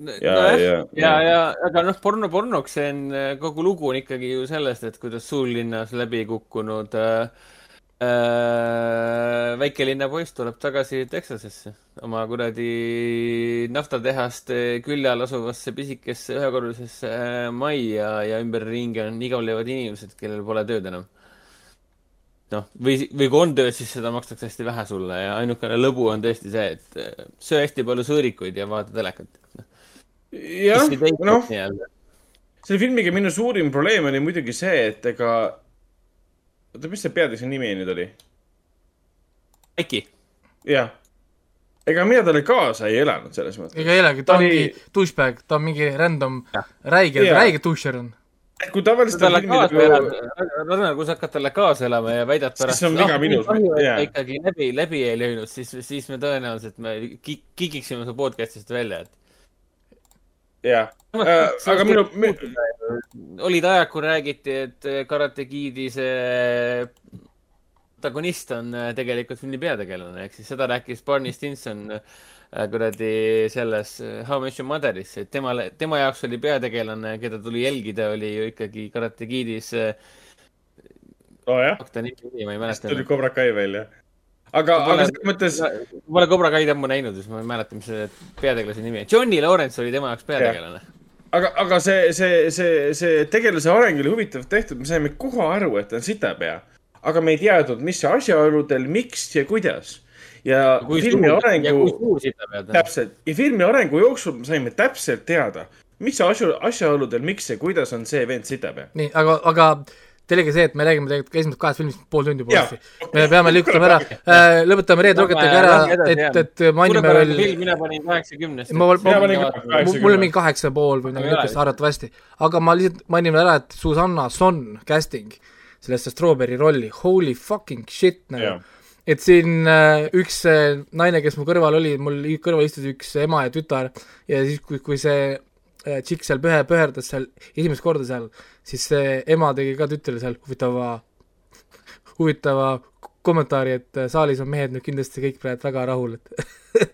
ja, nojah, ja, ja, ja aga noh, porno pornoks, see on, kogu lugu on ikkagi ju sellest, et kuidas suurlinnas läbi kukkunud äh, äh, väikelinna poiss tuleb tagasi Texasesse oma kuradi naftatehaste külje all asuvasse pisikesse ühekorrusesse äh, majja ja ümberringi on igavlevad inimesed, kellel pole tööd enam. noh, või, või kui on tööd, siis seda makstakse hästi vähe sulle ja ainukene lõbu on tõesti see, et äh, söö hästi palju sõõrikuid ja vaata telekat. jah, noh, selle filmiga minu suurim probleem oli muidugi see, et ega, oota, mis see peategelase nimi nüüd oli? äkki? jah. ega mina talle kaasa ei elanud selles mõttes. ega ei olegi, ta oli- ongi douchebag, ta on mingi random, räige, räige doucher on. kui tavaliselt talle kaasa elada nagu,, Ragnar, kui sa hakkad talle kaasa elama ja väidad Siis pärast, on viga minus, kahju, et ta ikkagi läbi, läbi ei löönud, siis, siis me tõenäoliselt me ki- kikiksime su podcast'ist välja, et jah, aga minu, olid ajad, kui räägiti, et Karate Kidi see protagonist on äh, tegelikult filmi peategelane, ehk siis seda rääkis Barney Stinson äh, kuradi selles äh, How Much Your Mother'is, et temale, tema jaoks oli peategelane, keda tuli jälgida, oli ju ikkagi Karate Kidis äh,, nojah, ta nimi, ma ei mäleta tuli. Cobra Kai välja. aga, aga selles mõttes, ma olen Cobra Kai'd ammu näinud, siis ma ei mäleta, mis see peategelase nimi on. Johnny Lawrence oli tema jaoks peategelane. aga, aga see, see, see, see tegelase areng oli huvitavalt tehtud, me saime kohe aru, et ta on sitapea. aga me ei teadnud, mis asjaoludel, miks ja kuidas. ja filmi arengu kui, suur sita pead. täpselt, ja filmi arengu jooksul me saime täpselt teada, mis asja, asjaoludel, miks ja kuidas on see vend sitapea. nii, aga, aga teilegi see, et me räägime tegelikult esimesest kahest filmist pool tundi poolesti. me peame lükkama ära äh,, lõpetame Red Rocketiga ära et, et mainime veel mina panin kaheksakümnest. ma, ma, mul on mingi kaheksa pool või midagi Aga niisugust jaa. arvatavasti. aga ma lihtsalt mainin ära, et Susanna Son casting sellesse Strawberry rolli, holy fucking shit nagu et siin äh, üks äh, naine, kes mu kõrval oli, mul i- kõrval istus üks ema ja tütar ja siis, kui, kui see äh, tšikk seal pühe, pöherdas seal esimest korda seal, siis see ema tegi ka tütrele seal huvitava, *laughs* huvitava kommentaari, et äh, saalis on mehed nüüd kindlasti kõik praegu väga rahul, *laughs* et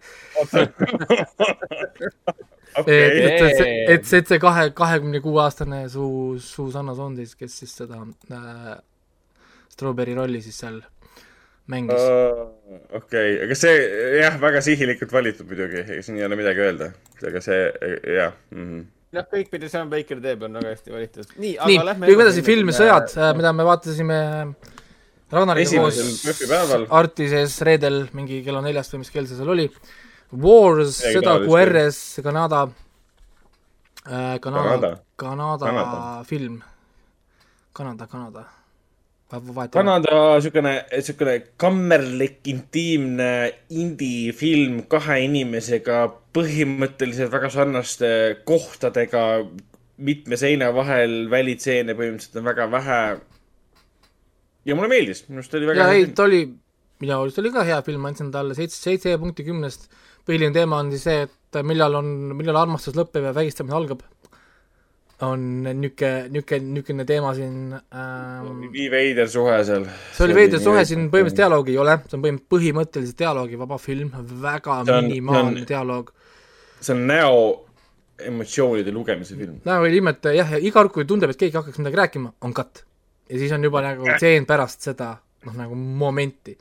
et, okei, et, et see, et see, et see kahe, kahekümne kuue aastane Su-, Susanna Sondis, kes siis seda äh, Strawberry rolli siis seal mängis uh,. okei, aga see jah, väga sihilikult valitud muidugi, siin ei ole midagi öelda. aga see jah mm -hmm. jah, kõik, mida Sam Baker teeb, on väga hästi valitud. nii, nii, aga lähme liigume edasi, film Sõjad, mida me vaatasime Ragnariga koos. Artises reedel mingi kella neljast või mis kell see seal oli. Wars, taolist, QRS, Kanada äh,, Kanada Kanada., Kanada Kanada. film. Kanada, Kanada. Kanada siukene, siukene kammerlik, intiimne indie-film kahe inimesega, põhimõtteliselt väga sarnaste kohtadega, mitme seina vahel, välitseene põhimõtteliselt on väga vähe. ja mulle meeldis, minu arust oli väga ja hea ei, ta oli, minu arust oli ka hea film, andsin talle seitse, seitse punkti kümnest. põhiline teema on siis see, et millal on, millal armastus lõpeb ja vägistamine algab. On niisugune, niisugune, niisugune teema siin ähm,. nii veider suhe seal. see oli veider suhe, siin põhimõtteliselt dialoogi ei ole, see on põhimõtteliselt dialoogivaba film, väga on- minimaalne on- dialoog. see on näo emotsioonide lugemise film. näo oli ilme, et jah, ja iga kord, kui tundub, et keegi hakkaks midagi rääkima, on cut. ja siis on juba nagu tseen pärast seda, noh nagu momenti.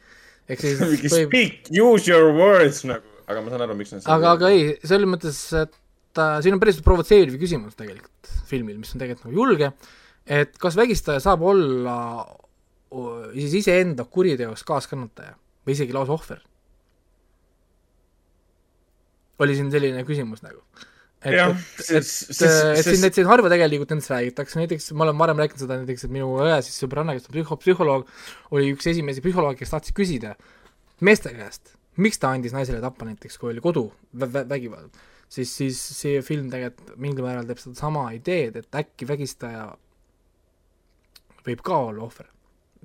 ehk siis *laughs* mingi võib- speak, use your words nagu, aga ma saan aru, miks nad aga, aga ei, selles mõttes, et äh, siin on päris provotseeriv küsimus tegelikult filmil, mis on tegelikult nagu julge, et kas vägistaja saab olla siis iseenda kuriteos kaaskannataja või isegi lausa ohver? oli siin selline küsimus nagu. et, et, et, et siin, et siin harva tegelikult nendest räägitakse, näiteks ma olen varem rääkinud seda näiteks, et minu õe siis sõbranna, kes on psühho-, psühholoog, oli üks esimesi psühholooge, kes tahtis küsida meeste käest, miks ta andis naisele tappa näiteks, kui oli kodu vä vä vägivald, siis, siis see film tegelikult mingil määral teeb sedasama ideed, et äkki vägistaja võib ka olla ohver.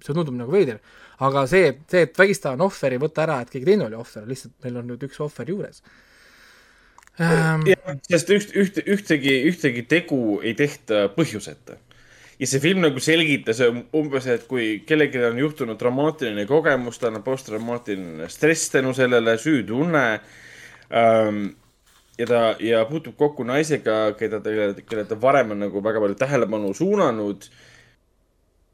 see tundub nagu veider, aga see, see, et vägistaja on ohver, ei võta ära, et keegi teine oli ohver, lihtsalt meil on nüüd üks ohver juures ähm,. sest üht, üht, ühtegi, ühtegi tegu ei tehta põhjuseta. ja see film nagu selgitas um- umbes, et kui kellelgi on juhtunud traumaatiline kogemus, tal on posttraumaatiline stress tänu sellele, süütunne ähm,. Ja ta, ja puutub kokku naisega, keda ta, kelle ta varem on nagu väga palju tähelepanu suunanud.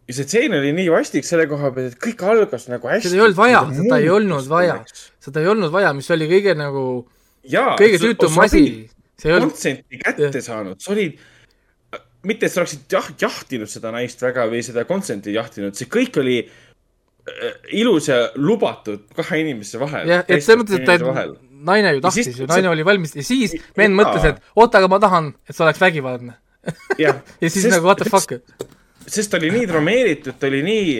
ja see tseen oli nii vastik selle koha pealt, et kõik algas nagu hästi. seda ei olnud vaja, seda ei olnud vaja, seda ei olnud vaja, mis oli kõige nagu, kõige süütum asi, kontsenti kätte saanud, sa olid, mitte et sa oleksid jah, jahtinud seda naist väga või seda kontsenti jahtinud, see kõik oli äh, ilus ja lubatud kahe inimese vahel. jah, et selles mõttes, et ta naine ju Ja siis tahtis ju, see- naine oli valmis ja siis vend mõtles, et oota, aga ma tahan, et see oleks vägivaldne. jah, *laughs* ja siis nagu what the fuck, sest ta oli nii traumeeritud, ta oli nii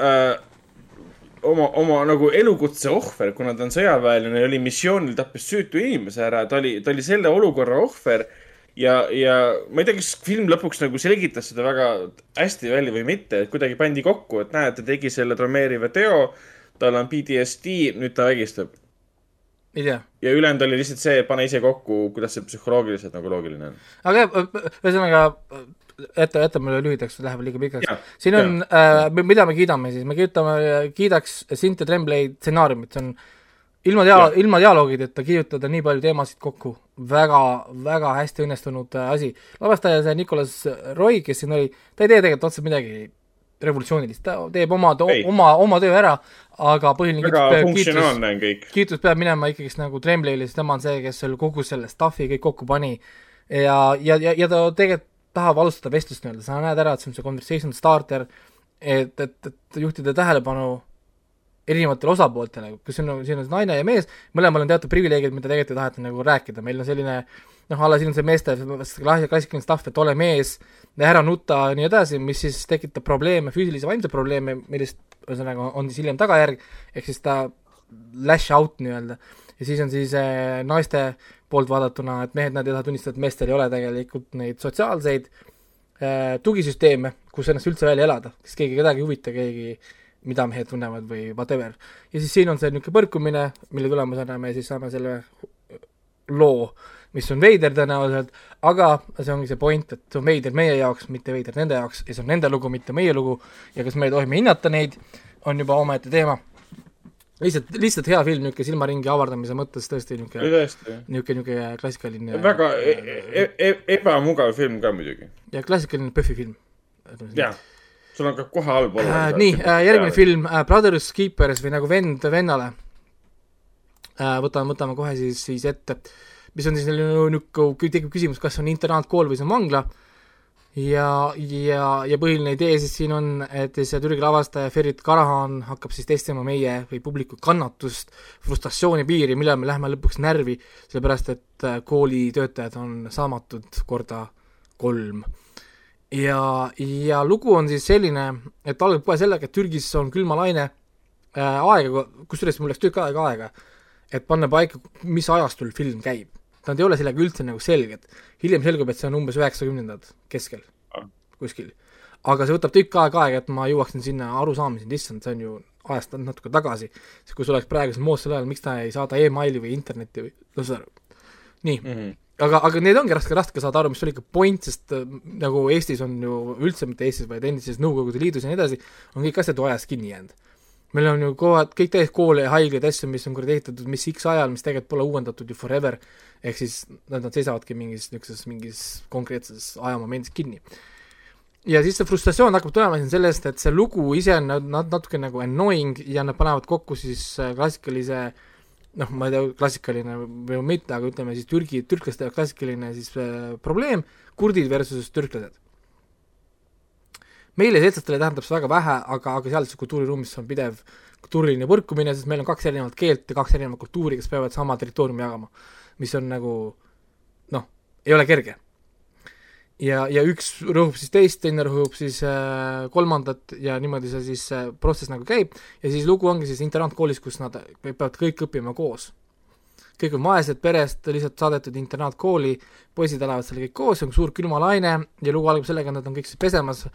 äh, oma, oma nagu elukutse ohver, kuna ta on sõjaväeline ja oli missioonil, tappis süütu inimese ära, ta oli, ta oli selle olukorra ohver. ja, ja ma ei tea, kas film lõpuks nagu selgitas seda väga hästi välja või mitte, et kuidagi pandi kokku, et näed, ta tegi selle traumeeriva teo, tal on PTSD, nüüd ta vägistab. Ei tea. ja ülejäänud oli lihtsalt see, pane ise kokku, kuidas see psühholoogiliselt nagu loogiline on. aga ühesõnaga, jäta, jäta mulle lühidaks, läheb liiga pikaks siin on äh,, mida me kiidame siis, me kiidame, kiidaks Cynthia Tremblay stsenaariumit, see on ilma dia-, ilma dialoogideta kirjutada nii palju teemasid kokku, väga, väga hästi õnnestunud äh, asi. lavastaja see Nicolas Roy, kes siin oli, ta ei tee tegelikult otseselt midagi revolutsioonilist, ta teeb oma, oma, oma töö ära, aga põhiline kiitus- on kõik. kiitus peab minema ikkagist nagu Tremblay'le, sest tema on see, kes seal kogu selle stuff'i kõik kokku pani. ja, ja, ja, ja ta tegelikult tahab alustada vestlust nii-öelda, sa näed ära, et see on see conversation starter, et, et, et juhtida tähelepanu erinevatele osapooltele, kus on, siin on naine ja mees, mõlemal on teatud privileegid, mida tegelikult ei taheta nagu rääkida, meil on selline noh, alla siin on see meeste klassi- klassikaline stuff, et ole mees, ära nuta ja nii edasi, mis siis tekitab probleeme, füüsilisi vaimseid probleeme, millest ühesõnaga on siis hiljem tagajärg, ehk siis ta lash out nii-öelda. ja siis on siis äh, naiste poolt vaadatuna, et mehed, nad ei taha tunnistada, et meestel ei ole tegelikult neid sotsiaalseid äh, tugisüsteeme, kus ennast üldse välja elada, sest keegi kedagi ei huvita, keegi mida mehed tunnevad või whatever. ja siis siin on see niisugune põrkumine, mille tulemusena me siis saame selle loo, mis on veider tõenäoliselt, aga see ongi see point, et see on veider meie jaoks, mitte veider nende jaoks ja see on nende lugu, mitte meie lugu ja kas me tohime hinnata neid, on juba omaette teema. lihtsalt, lihtsalt hea film niisugune silmaringi avardamise mõttes tõesti niisugune, niisugune, niisugune klassikaline väga e e e ebamugav film ka muidugi. ja klassikaline PÖFFi film. jah, sul on ka kohe halb olla äh,. nii äh,, järgmine. film äh, Brothers Keepers või nagu vend vennale äh,. võtame, võtame kohe siis, siis ette, mis on siis niisugune, tekib küsimus, kas on internaatkool või see on vangla. ja, ja, ja põhiline idee siis siin on, et see Türgi lavastaja Ferit Karahan hakkab siis testima meie või publiku kannatust, frustratsiooni piiri, millal me läheme lõpuks närvi, sellepärast et äh, koolitöötajad on saamatud korda kolm ja, ja lugu on siis selline, et algab kohe sellega, et Türgis on külmalaine äh, aega, kusjuures mul läks tükk aega aega, et panna paika, mis ajastul film käib. Nad ei ole sellega üldse nagu selged. hiljem selgub, et see on umbes üheksakümnendad keskel Ah. kuskil. aga see võtab tükk aega aega, et ma jõuaksin sinna arusaamiseni, issand, see on ju ajast natuke tagasi. sest kui see oleks praegusel moodsal ajal, miks ta ei saada emaili või internetti või, no saad aru. nii mm, -hmm aga, aga neid ongi raske, raske saada aru, mis oli ikka point, sest äh, nagu Eestis on ju üldse mitte Eestis, vaid endises Nõukogude Liidus ja nii edasi, on kõik asjad ju ajas kinni jäänud. Meil on ju kovad, kõik täis koole ja haiglaid asju, mis on kuradi ehitatud mis X ajal, mis tegelikult pole uuendatud ju forever, ehk siis nad, nad seisavadki mingis niisuguses, mingis konkreetses ajamomendis kinni. ja siis see frustratsioon hakkab tulema siin sellest, et see lugu ise on nat- natuke nagu annoying ja nad panevad kokku siis äh, klassikalise noh, ma ei tea, klassikaline või mitte, aga ütleme siis Türgi, türklaste klassikaline siis äh, probleem, kurdid versus türklased. meile, eestlastele tähendab see väga vähe, aga, aga sealses kultuuriruumis on pidev kultuuriline põrkumine, sest meil on kaks erinevat keelt ja kaks erinevat kultuuri, kes peavad sama territooriumi jagama. mis on nagu noh, ei ole kerge. ja, ja üks rõhub siis teist, teine rõhub siis äh, kolmandat ja niimoodi see siis äh, protsess nagu käib ja siis lugu ongi siis internaatkoolis, kus nad peavad kõik õppima koos. kõik on vaesed perest lihtsalt saadetud internaatkooli, poisid elavad seal kõik koos, on suur külmalaine ja lugu algab sellega, et nad on kõik pesemas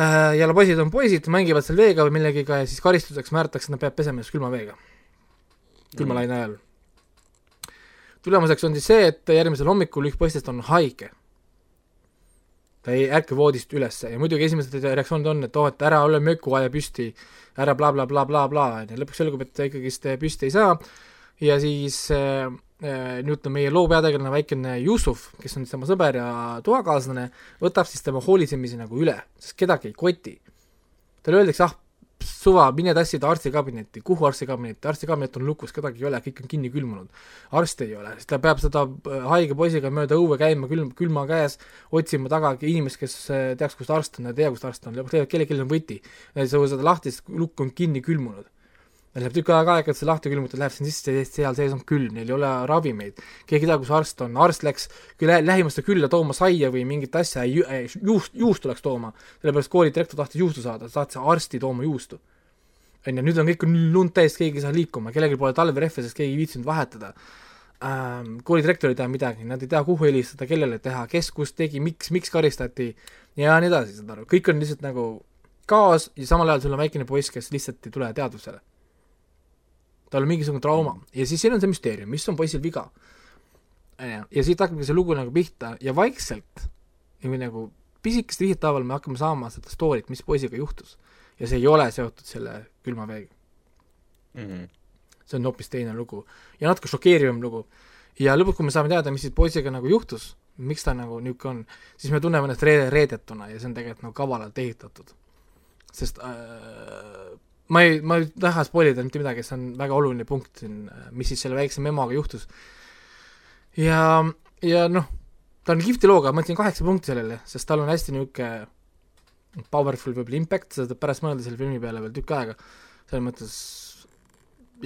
äh, ja poisid on poisid, mängivad seal veega või millegiga ja siis karistuseks määratakse, et nad peavad pesema just külma veega. külmalaine ajal. tulemuseks on siis see, et järgmisel hommikul üks poistest on haige. Ta ei ärka voodist ülesse. Ja muidugi esimesed reaktsioonid on, et oo, et ära ole möku, aja püsti, ära blablabla, blablabla, on ju, lõpuks selgub, et ta ikkagist püsti ei saa. Ja siis äh, äh, on meie loo peategelane väikene Jussuf, kes on tema sõber ja toakaaslane, võtab siis tema hoolitsemise nagu üle, sest kedagi ei koti. talle öeldakse, ah, suva, mine tassi ta arstikabinetti, kuhu arstikabinetti, arstikabinet on lukus, kedagi ei ole, kõik on kinni külmunud. arste ei ole, siis ta peab seda äh, haige poisiga mööda õue käima külm, külma käes, otsima taga inimest, kes äh, teaks, kus arst on ja ei tea, kus arst on, lõpuks leiavad kellelgi on võti. sa seda lahti, siis lukk on kinni külmunud. Neil läheb tükk aega aega, et see lahti külmutada, läheb sinna sisse, seal sees on külm, neil ei ole ravimeid. keegi ei tea, kus arst on, arst läks küll lä- lähimasse külla tooma saia või mingit asja, juust, juustu läks tooma. sellepärast koolidirektor tahtis juustu saada, saatis arsti tooma juustu. on ju, nüüd on kõik lund täis, keegi ei saa liikuma, kellelgi pole talverehve, sest keegi ei viitsinud vahetada ähm,. koolidirektor ei tea midagi, nad ei tea, kuhu helistada, kellele teha, kes kus tegi, miks, miks karistati ja nii edasi, saad aru, kõik on lihtsalt nagu kaos ja samal ajal sul on väikene poiss, kes lihtsalt ei tule teadvusele tal on mingisugune trauma ja siis siin on see müsteerium, mis on poisil viga. onju, ja siit hakkabki see lugu nagu pihta ja vaikselt nagu, nagu pisikeste vihjete haaval me hakkame saama seda story't, mis poisiga juhtus. ja see ei ole seotud selle külma veega, Mhm. see on hoopis teine lugu ja natuke šokeerivam lugu. ja lõpuks, kui me saame teada, mis siis poisiga nagu juhtus, miks ta nagu niisugune on, siis me tunneme ennast reede, reedetuna ja see on tegelikult nagu kavalalt ehitatud. sest äh, ma ei, ma ei taha spoilida mitte midagi, see on väga oluline punkt siin, mis siis selle väikse memoga juhtus. ja, ja noh, ta on kihvti looga, ma andsin kaheksa punkti sellele, sest tal on hästi niisugune powerful võib-olla impact, sa saad pärast mõelda selle filmi peale veel tükk aega, selles mõttes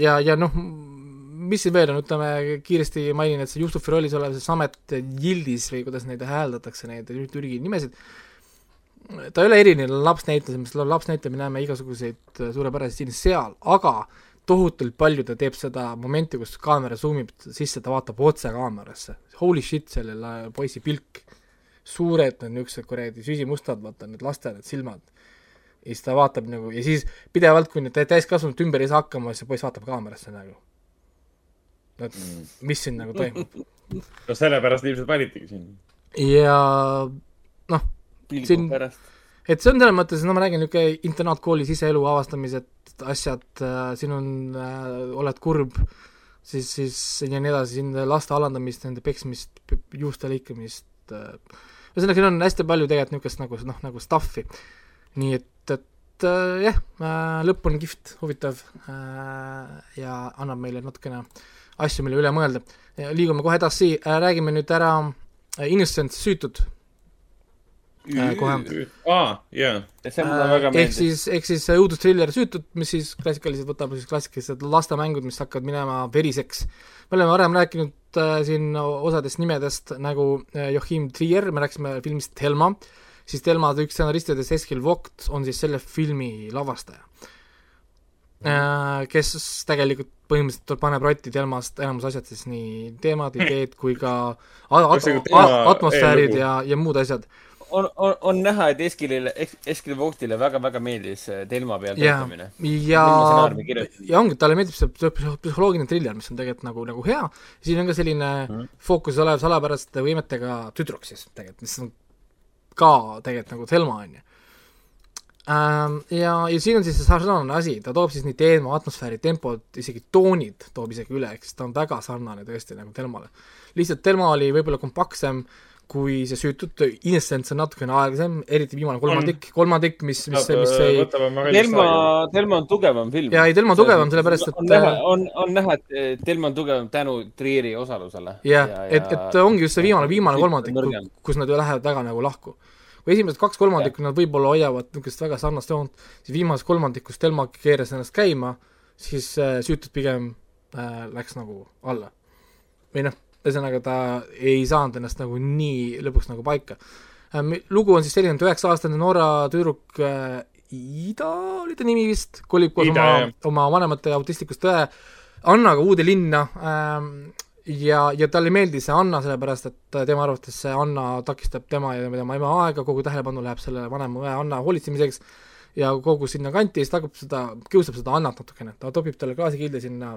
ja, ja noh, mis siin veel on, ütleme kiiresti mainin, et see Justufi rollis olev see Samet Yildiz või kuidas neid hääldatakse, neid türgi nimesid, ta ei ole eriline lapsnäitleja me näeme igasuguseid äh, suurepäraseid siin seal, aga tohutult palju ta teeb seda momenti, kus kaamera zoom ib sisse, ta vaatab otse kaamerasse. Holy shit, selle la- poisi pilk. suured need niisugused kuradi süsimustad, vaata need laste need silmad. ja siis ta vaatab nagu ja siis pidevalt, kui need täiskasvanud ümber ei saa hakkama, siis see poiss vaatab kaamerasse nagu. no et mis siin nagu toimub. *laughs* no sellepärast ilmselt valitigi sind. ja noh, Siin- et see on selles mõttes, no ma räägin, niisugune internaatkooli siseelu avastamised, asjad äh,, siin on äh,, oled kurb, siis, siis ja nii edasi, siin laste alandamist, nende peksmist, juuste lõikamist äh,, ühesõnaga, siin on hästi palju tegelikult niisugust nagu noh, nagu stuff'i. nii et, et äh, jah äh,, lõpp on kihvt, huvitav äh, ja annab meile natukene asju, mille üle mõelda. liigume kohe edasi räägime nüüd ära Innocent, süütud kohe aa, jaa. see mulle väga ehk meeldis. siis, ehk siis õudustriller Süütud, mis siis klassikaliselt võtab siis klassikalised lastemängud, mis hakkavad minema veriseks. me oleme varem rääkinud äh, siin osadest nimedest nagu äh, Joachim Trier, me rääkisime filmist Helma, siis Helma üks stsenaristidest Eskil Vogt on siis selle filmi lavastaja äh,. kes tegelikult põhimõtteliselt paneb rotti Helmast enamus asjad siis nii teemad, ideed kui ka atmosfäärid ja, ja muud asjad. on, on, on näha, et Eskilile, Eskil Voogtile väga-väga meeldis äh, Telma peal ja töötamine., ja kirjutamine. ja ongi, talle meeldib see psüh- psühholoogiline triller, mis on tegelikult nagu, nagu hea, siin on ka selline mm. fookuses olev salapäraste võimetega tüdruk siis tegelikult, mis on ka tegelikult nagu Thelma, on ju. Ja, ja siin on siis see sarnane asi, ta toob siis nii teema, atmosfääri, tempot, isegi toonid toob isegi üle, ehk siis ta on väga sarnane tõesti nagu Thelmale. lihtsalt Thelma oli võib-olla kompaktsem kui see süütud, Innocence on natukene aeglasem, eriti viimane kolmandik, kolmandik, mis, mis, mis ei Telma, Telma on tugevam film. ja ei, Telma tugevam, sellepärast et on näha, on, on näha, et Telma on tugevam tänu Trieri osalusele. jah, et, et ongi just see viimane, viimane kolmandik kus nad ju lähevad väga nagu lahku. kui esimesed kaks kolmandikku nad võib-olla hoiavad niisugust väga sarnast joont, siis viimases kolmandikus Telma keeras ennast käima, siis äh, süütud pigem äh, läks nagu alla. või noh, ühesõnaga ta ei saanud ennast nagu nii lõpuks nagu paika äh,. lugu on siis selline, et üheksa-aastane Norra tüdruk äh, Ida oli ta nimi vist, kolib koos Ida, oma oma vanemate autistlikust tõe Annaga uude linna ähm, ja, ja talle ei meeldi see Anna, sellepärast et tema arvates see Anna takistab tema ja tema ema aega, kogu tähelepanu läheb selle vanema õe Anna hoolitsemiseks ja kogu sinna kanti ja siis ta hakkab seda, kiusab seda Annat natukene, ta topib talle klaasikilde sinna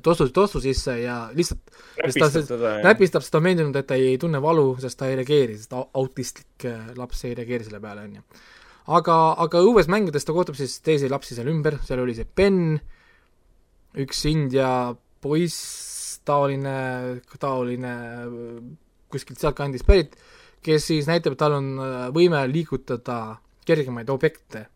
tossu, tossu sisse ja lihtsalt näpistab teda ja näpistab, sest ta on veendunud, et ta ei tunne valu, sest ta ei reageeri, sest au- autistlik äh, laps ei reageeri selle peale, on ju. aga, aga õues mängides ta kohtab siis teisi lapsi seal ümber, seal oli see Ben, üks India poiss, taoline, taoline äh, kuskilt sealtkandist pärit, kes siis näitab, et tal on äh, võime liigutada kergemaid objekte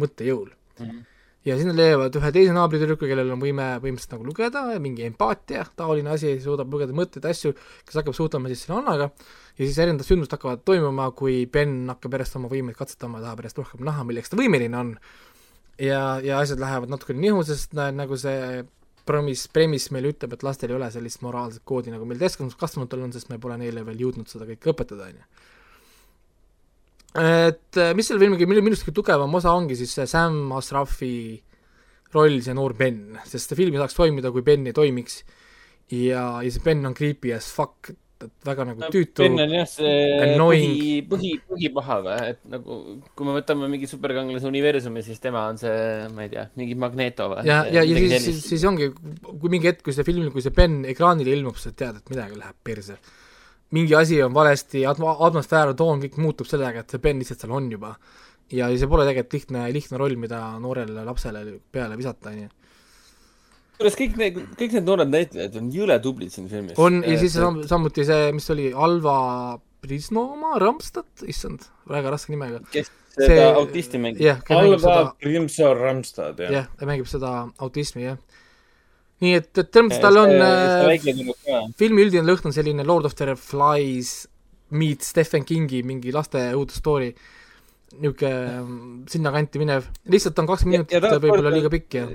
mõttejõul mm. -hmm ja siis nad leiavad ühe teise naabritüdruku, kellel on võime põhimõtteliselt nagu lugeda, mingi empaatia, taoline asi, suudab lugeda mõtteid, asju, kes hakkab suhtlema siis selle Annaga ja siis erinevad sündmused hakkavad toimuma, kui Ben hakkab järjest oma võimeid katsetama tahab järjest rohkem näha, milleks ta võimeline on. ja, ja asjad lähevad natukene nihu, sest nagu see promis, premis meile ütleb, et lastel ei ole sellist moraalset koodi, nagu meil täiskasvanud, kasvanutel on, sest me pole neile veel jõudnud seda kõike õpetada, on ju et äh, mis selle filmiga minu, minust kõige tugevam osa ongi siis see Sam Asrafi roll, see noor Ben, sest see film ei saaks toimida, kui Ben ei toimiks. ja, ja see Ben on creepy as fuck, et, väga nagu tüütu Ben on jah see põhi, põhi, põhipaha või, et nagu kui me võtame mingi superkangelase universumi, siis tema on see, ma ei tea, mingi Magneto või? ja, ja, ja siis, siis, siis ongi, kui mingi hetk, kui see film, kui see Ben ekraanile ilmub, sa tead, et midagi läheb perse. Mingi asi on valesti, atmo-, atmosfäär, toon, kõik muutub sellega, et see Ben lihtsalt seal on juba. ja see pole tegelikult lihtne, lihtne roll, mida noorele lapsele peale visata, on ju. kuidas kõik need, kõik need noored näitlejad on jõle tublid siin filmis. on ja siis sam- samuti see, mis oli, Alva Prisnoma, Ramstad, issand, väga raske nimega. kes see- seda autisti mängib. jah, Alva seda, Grimsor Ramstad, jah. jah, ta mängib seda autismi, jah. Nii et, et selles mõttes tal on äh, filmi üldine lõhn on selline Lord of the Flies meet Stephen Kingi mingi laste õudusstory, niisugune sinnakanti minev, lihtsalt on kaks Ja- minutit võib-olla liiga pikk ja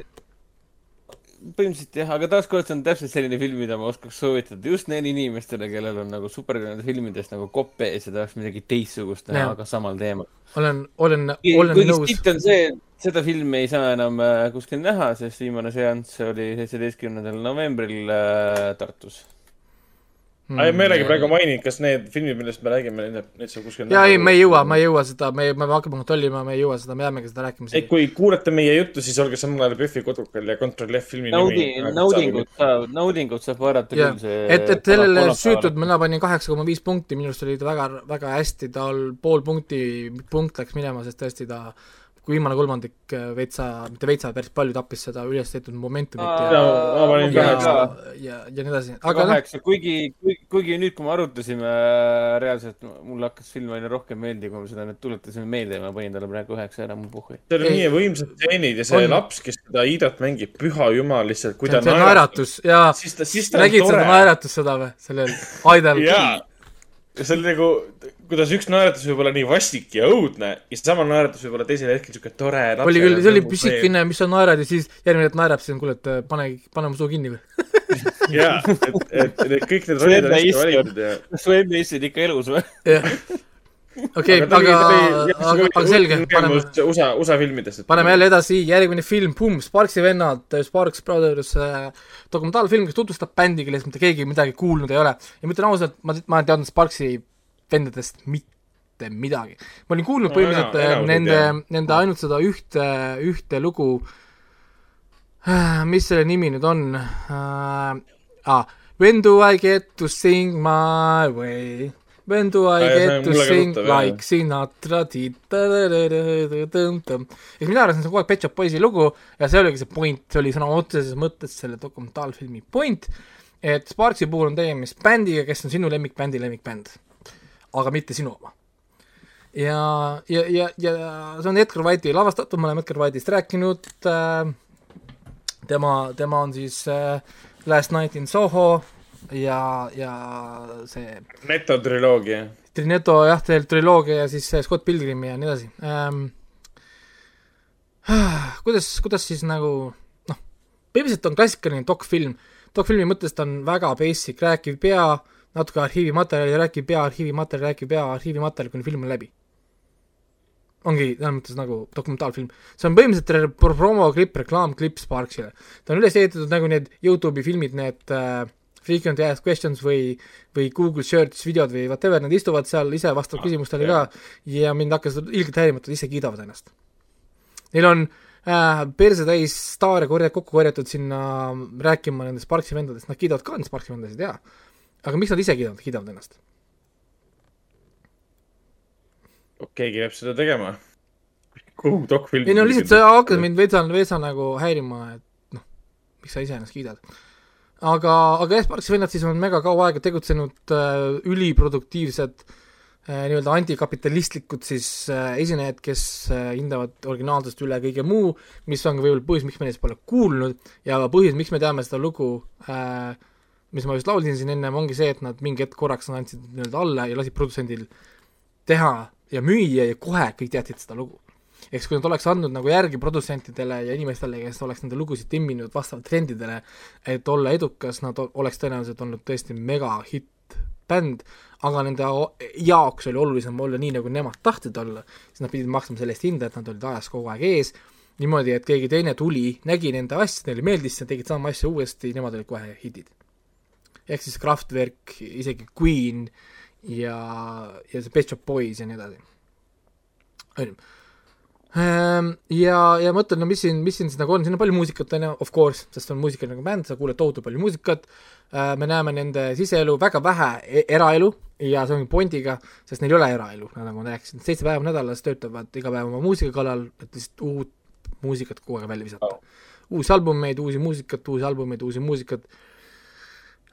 põhimõtteliselt jah, aga taaskord see on täpselt selline film, mida ma oskaks soovitada just neile inimestele, kellel on nagu superheroide filmidest nagu kopp ees ja tahaks midagi teistsugust näha, aga samal teemal. olen, olen, olen nõus, on see, seda filmi ei saa enam äh, kuskil näha, sest viimane seanss oli seitsmeteistkümnendal novembril äh, Tartus. ei, me ei räägi praegu maininud, kas need filmid, millest me räägime, need, need saab kuskil jaa, ei, me ei jõua, me ei jõua seda, me, me hakkame kontrollima, me ei jõua seda, me jäämegi seda rääkima ei, kui kuulate meie juttu, siis olge samal ajal PÖFFi kodukal ja kontrolli F filmi Naudi, nimi. naudingut saab, naudingut saab vaadata jah küll, see. et, et sellele süütud, mina panin kaheksa koma viis punkti, minu arust oli ta väga, väga hästi, tal pool punkti, punkt läks minema, sest tõesti ta kui viimane kolmandik äh, veitsa, mitte veitsa, päris palju tappis seda üles tehtud momentumit ja ja ja, ja nii edasi, aga noh, kaheksa, kuigi, kuigi, nüüd, kui me arutasime äh, reaalselt, mulle hakkas film aina rohkem meeldima, kui me seda nüüd tuletasime meelde ja ma panin talle praegu üheksa ära, mu puhhi. seal on Ei. nii võimsad stseenid ja see On. laps, kes seda Hiidat mängib, püha jumal lihtsalt, kui ta on naeratus ja siis ta, siis ta on nägid seda tore. naeratust seda või, sellel Aidel? jaa, ja see oli nagu, kuidas üks naeratus võib olla nii vastik ja õudne ja sama naeratus võib olla teisel hetkel siuke tore. oli küll, see oli pisikene, mis sa naerad ja siis järgmine hetk naerab, siis on kuule, et äh, pane, pane mu suu kinni või. *laughs* jaa, et, et need kõik need rollid on hästi valitud ja. su enda issid ikka elus või? jah. okei, aga, aga, aga selge, paneme, USA, USA filmidest. paneme jälle edasi, järgmine film, Boom, Sparksi vennad, Sparks Brothers äh,, dokumentaalfilm, kes tutvustab bändi, kellest mitte keegi midagi kuulnud ei ole. ja ma ütlen ausalt, ma, ma ei teadnud Sparksi vendadest mitte midagi. ma olin kuulnud No põhimõtteliselt äh, enamus ei nende nende ainult seda ühte, ühte lugu, mis selle nimi nüüd on äh,? Ah, When do I get to sing my way? When do I Ah, get to sing jah. like Sinatra ti-ta-da-da-da-da-da-da-da. ja mina arvasin, see on kogu aeg Pet Shop Boysi lugu ja see oligi see point, see oli sõna otseses mõttes selle dokumentaalfilmi point, et Sparksi puhul on tegemist bändiga, kes on sinu lemmikbändi lemmikbänd, aga mitte sinu oma. ja, ja, ja, ja see on Edgar White'i lavastatud, me oleme Edgar White'ist rääkinud äh,, tema, tema on siis äh, Last Night in Soho ja, ja see Neto triloogia. Trineto jah, teil triloogia ja siis Scott Pilgrim ja nii edasi ähm. *sighs* kuidas, kuidas siis nagu noh, põhimõtteliselt on klassikaline dokfilm, dokfilmi mõttes ta on väga basic, rääkiv pea, natuke arhiivimaterjali, rääkiv pea, arhiivimaterjali, rääkiv pea, arhiivimaterjali, kuni film on läbi. ongi selles mõttes nagu dokumentaalfilm, see on põhimõtteliselt promoklipp, reklaamklipp Sparksile. ta on üles ehitatud nagu need Youtube'i filmid, need äh, Frequently Asked Questions või, või Google Search videod või whatever, nad istuvad seal ise, vastavad küsimustele ka ja mind hakkas ilgelt häirima, et nad ise kiidavad ennast. Neil on äh, perse täis staare korja-, kokku korjatud sinna rääkima nendest Sparksi vendadest, nad kiidavad ka neid Sparksi vendasid, jaa. Aga miks nad ise kiidavad, kiidavad ennast? keegi peab seda tegema. kuhu dokfilm. ei no lihtsalt see hakkas mind veitsa, veitsa nagu häirima, et noh, miks sa ise ennast kiidad. aga, aga jah, Sparksi vennad siis on mega kaua aega tegutsenud äh, üliproduktiivsed äh, nii-öelda antikapitalistlikud siis äh, esinejad, kes äh, hindavad originaalsust üle kõige muu, mis on ka võib-olla põhjus, miks me neist pole kuulnud ja põhjus, miks me teame seda lugu äh, mis ma just laulsin siin ennem, ongi see, et nad mingi hetk korraks andsid nii-öelda alla ja lasid produtsendil teha ja müüa ja kohe kõik teadsid seda lugu siis kui nad oleks andnud nagu järgi produtsentidele ja inimestele, kes oleks nende lugusid timminud vastavalt trendidele, et olla edukas, nad oleks tõenäoliselt olnud tõesti mega hitt bänd, aga nende jaoks oli olulisem olla nii, nagu nemad tahtsid olla, siis nad pidid maksma selle eest hinda, et nad olid ajas kogu aeg ees, niimoodi, et keegi teine tuli, nägi nende asja, neile meeldis, nad tegid sama asja uuesti, nemad olid kohe hitid. Ehk siis Kraftwerk, isegi Queen ja, ja see Pet Shop Boys ja nii edasi. on ju. ja, ja ma mõtlen, no mis siin, mis siin siis nagu on, siin on palju muusikat, on ju, of course, sest on muusikaline nagu bänd, sa kuuled tohutult palju muusikat, me näeme nende siseelu, väga vähe e- eraelu ja see ongi Bondiga, sest neil ei ole eraelu, nagu ma rääkisin, seitse päeva nädalas töötavad iga päev oma muusika kallal, et lihtsalt uut muusikat kogu aeg välja visata uusi albumeid, uusi muusikat, uusi albumeid, uusi muusikat.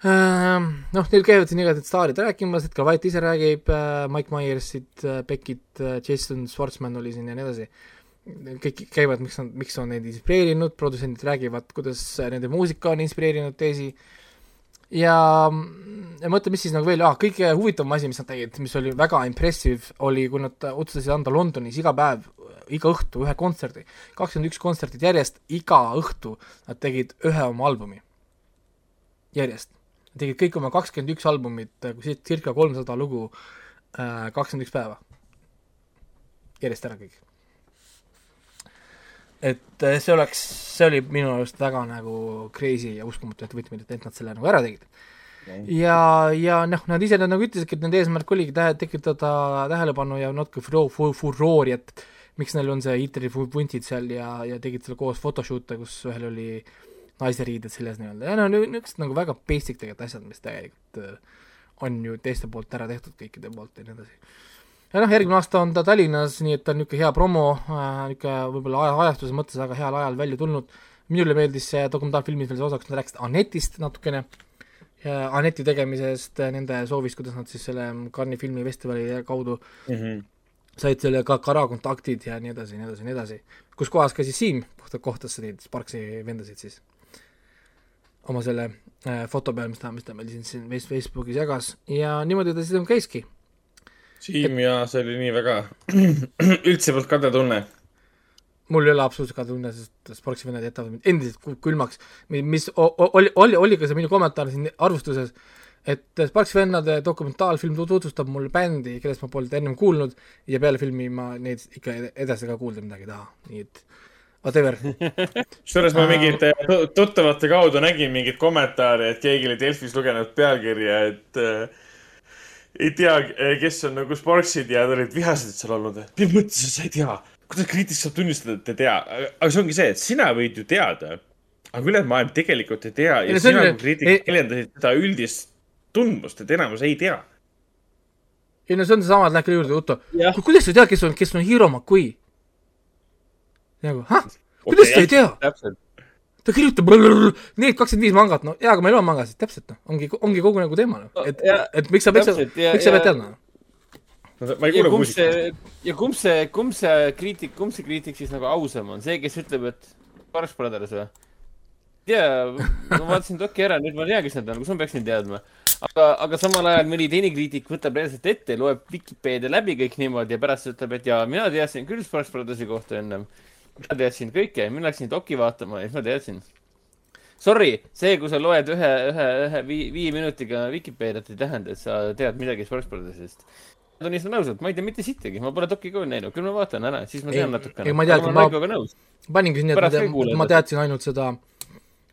noh, neil käivad siin igasugused staarid rääkimas, Edgar White ise räägib, Mike Myersid, Beckit, Jason Schwartzman oli siin ja nii edasi. kõik käivad, miks nad, miks on neid inspireerinud, produtsendid räägivad, kuidas nende muusika on inspireerinud teisi. ja, ja mõtle, mis siis nagu veel ah,, kõige huvitavam asi, mis nad tegid, mis oli väga impressive, oli, kui nad otsustasid anda Londonis iga päev, iga õhtu ühe kontserdi, kakskümmend üks kontserti järjest, iga õhtu nad tegid ühe oma albumi. järjest. Nad tegid kõik oma kakskümmend üks albumit, circa kolmsada lugu, kakskümmend üks päeva. järjest ära kõik. et eh, see oleks, see oli minu arust väga nagu crazy ja uskumatu ettevõtmine, et nad selle nagu ära tegid. ja, ja noh, nad ise nagu ütlesidki, et nende eesmärk oligi tähe-, tekitada tähelepanu ja natuke furo- fu- furoori, et miks neil on see fu- vuntid seal ja, ja tegid seal koos photoshoot'e, kus ühel oli naiseriided seljas nii-öelda ja no niisugused nagu väga basic tegelikult asjad, mis tegelikult äh, on ju teiste poolt ära tehtud kõikide poolt ja nii edasi. ja noh, järgmine aasta on ta Tallinnas, nii et ta on niisugune hea promo äh,, niisugune võib-olla aja, ajastuse mõttes väga heal ajal välja tulnud, minule meeldis see dokumentaalfilmis veel see osa, kus nad rääkisid Anetist natukene, Aneti tegemisest, nende soovist, kuidas nad siis selle Cannes'i filmifestivali kaudu mm. -hmm. said selle ka Kara kontaktid ja nii edasi, nii edasi, nii edasi. kus kohas ka siis Siim kohta- kohtas neid Sparksi vendasid siis oma selle äh, foto peal, mis ta, mis ta meil siin, siin Face- Facebookis jagas ja niimoodi ta siis käiski. Siim ja see oli nii väga, *clears throat* üldse polnud kade tunne. mul ei ole absoluutselt ka tunne, sest Sparksi vennad jätavad mind endiselt külmaks, mis oli, oli, oli ka see minu kommentaar siin arvustuses, et Sparksi vennade dokumentaalfilm tut- tutvustab mulle bändi, kellest ma polnud ennem kuulnud ja peale filmi ma neid ikka edasi ka kuulda midagi ei taha, nii et whatever. *laughs* kusjuures ma mingite tu- tuttavate kaudu nägin mingeid kommentaare, et keegi oli Delfis lugenud pealkirja, et äh, ei tea, kes on nagu Sparksid ja olid vihased seal olnud. mis mõttes sa ei tea? kuidas kriitik saab tunnistada, et ei tea? aga see ongi see, et sina võid ju teada, aga ülejäänud maailm tegelikult ei tea ja on sina kui kriitik ei- väljendasid seda üldist tundmust, et enamus ei tea. ei no see on seesama, et läheb küll juurde Jah.. kuidas sa tead, kes on, kes on Hiro McQueen? nagu, ah, kuidas sa ei tea? täpselt. ta kirjutab need kakskümmend viis mangat, no jaa, aga meil on mangasid, täpselt noh, ongi, ongi kogu nagu teema noh, et Ja-, et miks sa, miks sa, miks sa pead ja- teadma? ma ei ja kuule muusikat. see, ja kumb see, kumb see kriitik, kumb see kriitik siis nagu ausam on, see, kes ütleb, et Sparks Brothers või? jaa, ma vaatasin doki ära, nüüd ma tean, kes need on, kus ma peaksin teadma. aga, aga samal ajal mõni teine kriitik võtab reaalselt ette, loeb Vikipeedia läbi kõik niimoodi ja pärast ütleb, et jaa, mina teadsin küll Sparks Brothersi kohta ennem. Mina teadsin kõike, mina läksin doki vaatama ja siis ma teadsin. Sorry, see, kui sa loed ühe, ühe, ühe vii-, viie minutiga Vikipeediat, ei tähenda, et sa tead midagi Brothersist. tunnistan ausalt, ma ei tea mitte sittagi, ma pole doki ka näinud, küll ma vaatan ära, siis ma Ei, tean natukene. ei, ma tean, ma ma- paningi sinna, et ma, Pärast te, ka kuuled, ma teadsin ainult seda,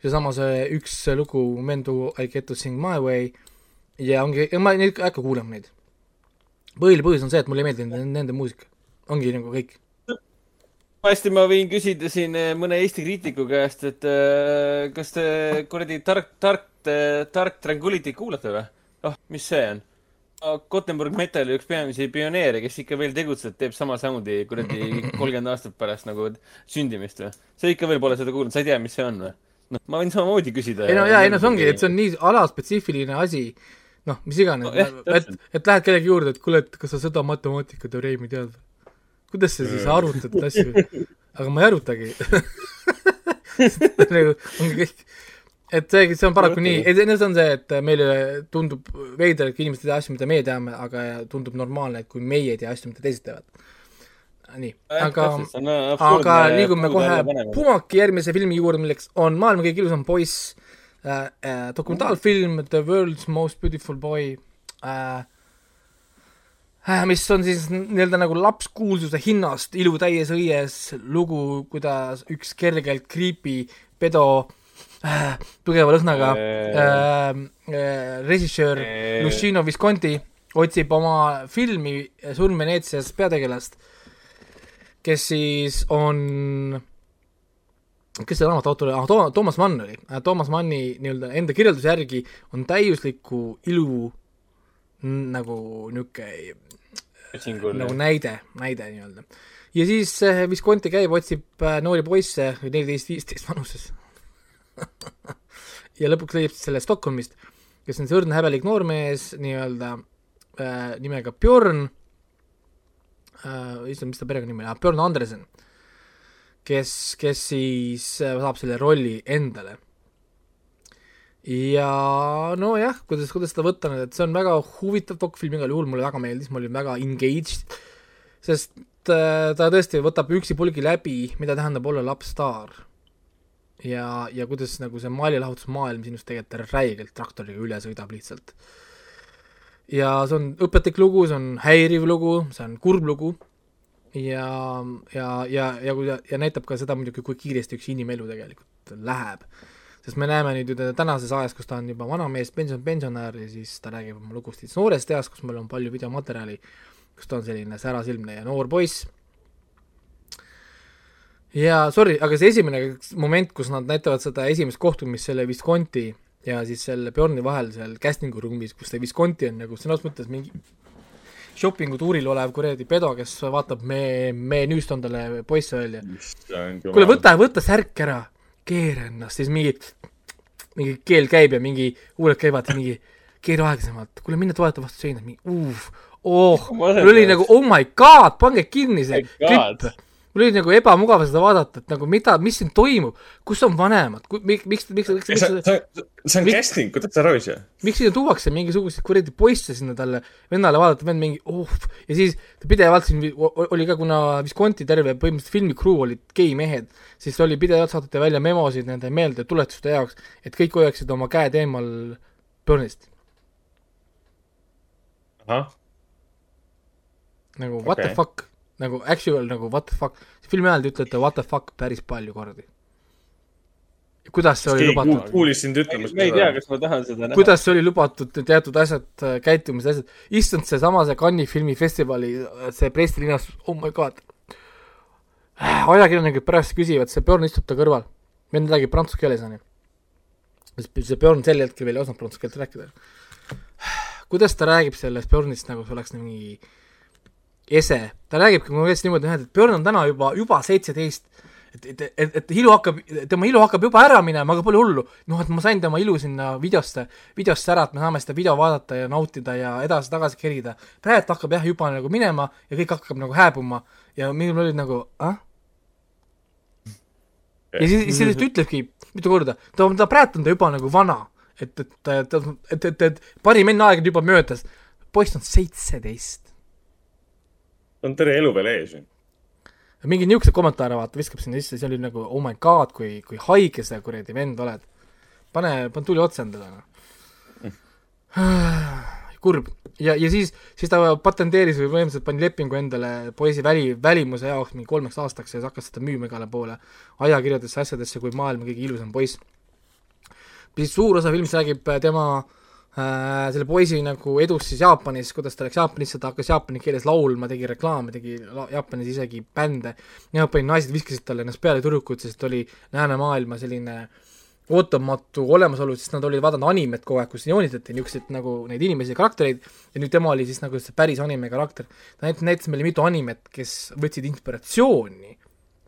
seesama see üks lugu Men do I get to sing my way ja ongi, ma ei hakka kuulama neid. põhiline põhjus on see, et mulle ei meeldi nende, nende muusika, ongi nagu kõik. hästi, ma võin küsida siin eh, mõne Eesti kriitiku käest, et äh, kas te kuradi tark, tark, tark Tranquility kuulate või? oh, mis see on? Gothenburg Metali üks peamisi pioneere, kes ikka veel tegutseb, teeb sama sound'i kuradi *laughs* kolmkümmend aastat pärast nagu sündimist või? sa ikka veel pole seda kuulnud, sa ei tea, mis see on või? noh, ma võin samamoodi küsida. ei no jaa, ei no see ongi, et see on nii alaspetsiifiline asi, noh, mis iganes No et et lähed kellegi juurde, et kuule, et kas sa seda matemaatikateoreemi tead või? Kuidas sa siis arvutad asju? aga ma ei arvutagi. nagu ongi kõik, et see, see on paraku nii, ei see on see, et meile tundub veider, et inimesed ei tea asju, mida meie teame, aga tundub normaalne, et kui meie ei tea asju, mida teised teavad. nii, aga aga liigume kohe Pumaki järgmise filmi juurde, milleks on maailma kõige ilusam poiss äh,, äh, dokumentaalfilm The World's Most Beautiful Boy äh,, äh, mis on siis nii-öelda nagu lapskuulsuse hinnast ilu täies õies lugu, kuidas üks kergelt creepy pedo äh, tugeva lõhnaga Äh. äh, äh, režissöör Äh. Luciano Visconti otsib oma filmi Surm Veneetsias peategelast, kes siis on kes see raamatu autor oli ah,, Toomas, Mann oli, Toomas Manni nii-öelda enda kirjelduse järgi on täiusliku ilu nagu niisugune nagu näide, näide nii-öelda. ja siis äh, Visconti käib, otsib äh, noori poisse, neliteist, viisteist vanuses. *laughs* ja lõpuks leiab siis selle Stockholmist, kes on see õrn häbelik noormees nii-öelda äh, nimega Björn äh,, issand, mis ta perekonnanimi oli, Björn Andresen, kes, kes siis äh, saab selle rolli endale. Ja nojah, kuidas, kuidas seda võtta nüüd, et see on väga huvitav dokfilm igal juhul, mulle väga meeldis, ma olin väga engaged, sest äh, ta tõesti võtab üksipulgi läbi, mida tähendab olla lapsstaar. ja, ja kuidas nagu see maalilahutusmaailm sinust tegelikult räigelt traktoriga üle sõidab lihtsalt. ja see on õpetlik lugu, see on häiriv lugu, see on kurb lugu ja, ja, ja, ja kui ta, ja näitab ka seda muidugi, kui kiiresti üks inimelu tegelikult läheb sest me näeme nüüd ju teda tänases ajas, kus ta on juba vanamees, pension, pensionär ja siis ta räägib oma lugust siis noorest east, kus meil on palju videomaterjali, kus ta on selline särasilmne ja noor poiss. ja sorry, aga see esimene moment, kus nad näitavad seda esimest kohtumist selle Visconti ja siis selle Bjorni vahel seal casting'u ruumis, kus see Visconti on nagu sõnas mõttes mingi shopping'u tuuril olev kuradi pedo, kes vaatab me, menüüst on talle poisse välja. kuule, võta, võta särk ära, keera ennast, siis mingi, mingi keel käib ja mingi huuled käivad ja mingi keera aeglasemalt, kuule mine toeta vastu seina, mingi uuf, oh, mul oli nagu oh my god, pange kinni see klipp. Mul oli nagu ebamugav seda vaadata, et nagu mida, mis siin toimub, kus on vanemad, miks, miks, miks, miks, see see- see on casting, kuidas sa aru ei saa? miks sinna tuuakse mingisuguseid kuradi poisse sinna talle, vennale vaadata, vend mingi oh, ja siis ta pidevalt siin oli ka, kuna Visconti terve põhimõtteliselt filmi crew olid geimehed, siis oli pidevalt saadeti välja memosid nende meeldetuletuste jaoks, et kõik hoiaksid oma käed eemal Burnist. ahah, nagu what okay. The fuck, nagu actual nagu what the fuck, filmi ajal te ütlete what the fuck päris palju kordi. kuidas see oli lubatud kuul-? kuulis sind ütlemas ma ei tea, kas ma tahan seda näha. kuidas see oli lubatud, teatud asjad, käitumisasjad, issand, seesama see Cannes'i filmifestivali, see pressilinnas, oh my god. ajakirjanikud pärast küsivad, see Björn istub ta kõrval, vend räägib prantsuse keeles, onju. see Björn sel hetkel veel ei osanud prantsuse keelt rääkida. kuidas ta räägib sellest Björnist nagu see oleks mingi ese, ta räägibki konkreetselt niimoodi, et Björn on täna juba, juba seitseteist, et, et, et, et ilu hakkab, tema ilu hakkab juba ära minema, aga pole hullu. noh, et ma sain tema ilu sinna videosse, videosse ära, et me saame seda video vaadata ja nautida ja edasi-tagasi kerida. praegu hakkab jah juba nagu minema ja kõik hakkab nagu hääbuma ja minul oli nagu, ah? ja siis, siis ta ütlebki mitu korda, ta, ta praegu on ta juba nagu vana, et, et, et, et, et, et parim enneaeg on juba möödas. poiss on seitseteist. On terve elu veel ees ju. mingi niisuguseid kommentaare vaata viskab sinna sisse, see oli nagu oh my god, kui, kui haige sa kuradi vend oled. pane, pane tuli otsa endale noh. *sighs* kurb ja, ja siis, siis ta patenteeris või põhimõtteliselt pani lepingu endale poisi väli, välimuse jaoks mingi kolmeks aastaks ja siis hakkas seda müüma igale poole ajakirjadesse, asjadesse kui maailma kõige ilusam poiss. suur osa filmist räägib tema äh, selle poisi nagu edust siis Jaapanis, kuidas ta läks Jaapanisse, ta hakkas jaapani keeles laulma, tegi reklaame, tegi la- Jaapanis isegi bände. Jaapani naised viskasid talle ennast peale tüdrukud, sest ta oli läänemaailma selline ootamatu olemasolu, sest nad olid vaadanud animet kogu aeg, kus joonistati niisuguseid nagu neid inimesi ja karaktereid ja nüüd tema oli siis nagu see päris anime karakter. ta näitas, näitas meile mitu animet, kes võtsid inspiratsiooni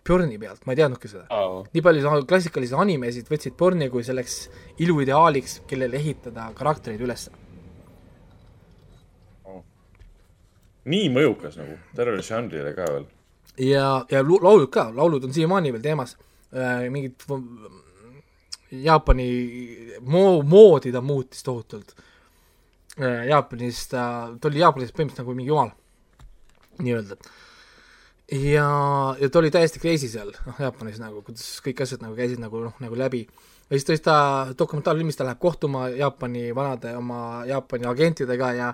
Björni pealt, ma ei teadnudki seda nii palju klassikalisi animesid võtsid porni kui selleks iluideaaliks, kellele ehitada karaktereid üles. nii mõjukas nagu, tervele žanrile ka veel. ja, ja lu- laulud ka, laulud on siiamaani veel teemas äh,, mingid Jaapani moo-, moodi ta muutis tohutult äh,. Jaapanis ta, ta oli Jaapanis põhimõtteliselt nagu mingi jumal, nii-öelda. ja, ja ta oli täiesti crazy seal, noh, Jaapanis nagu, kuidas kõik asjad nagu käisid nagu noh, nagu läbi. ja siis tõesti ta dokumentaalfilmis ta läheb kohtuma Jaapani vanade oma Jaapani agentidega ja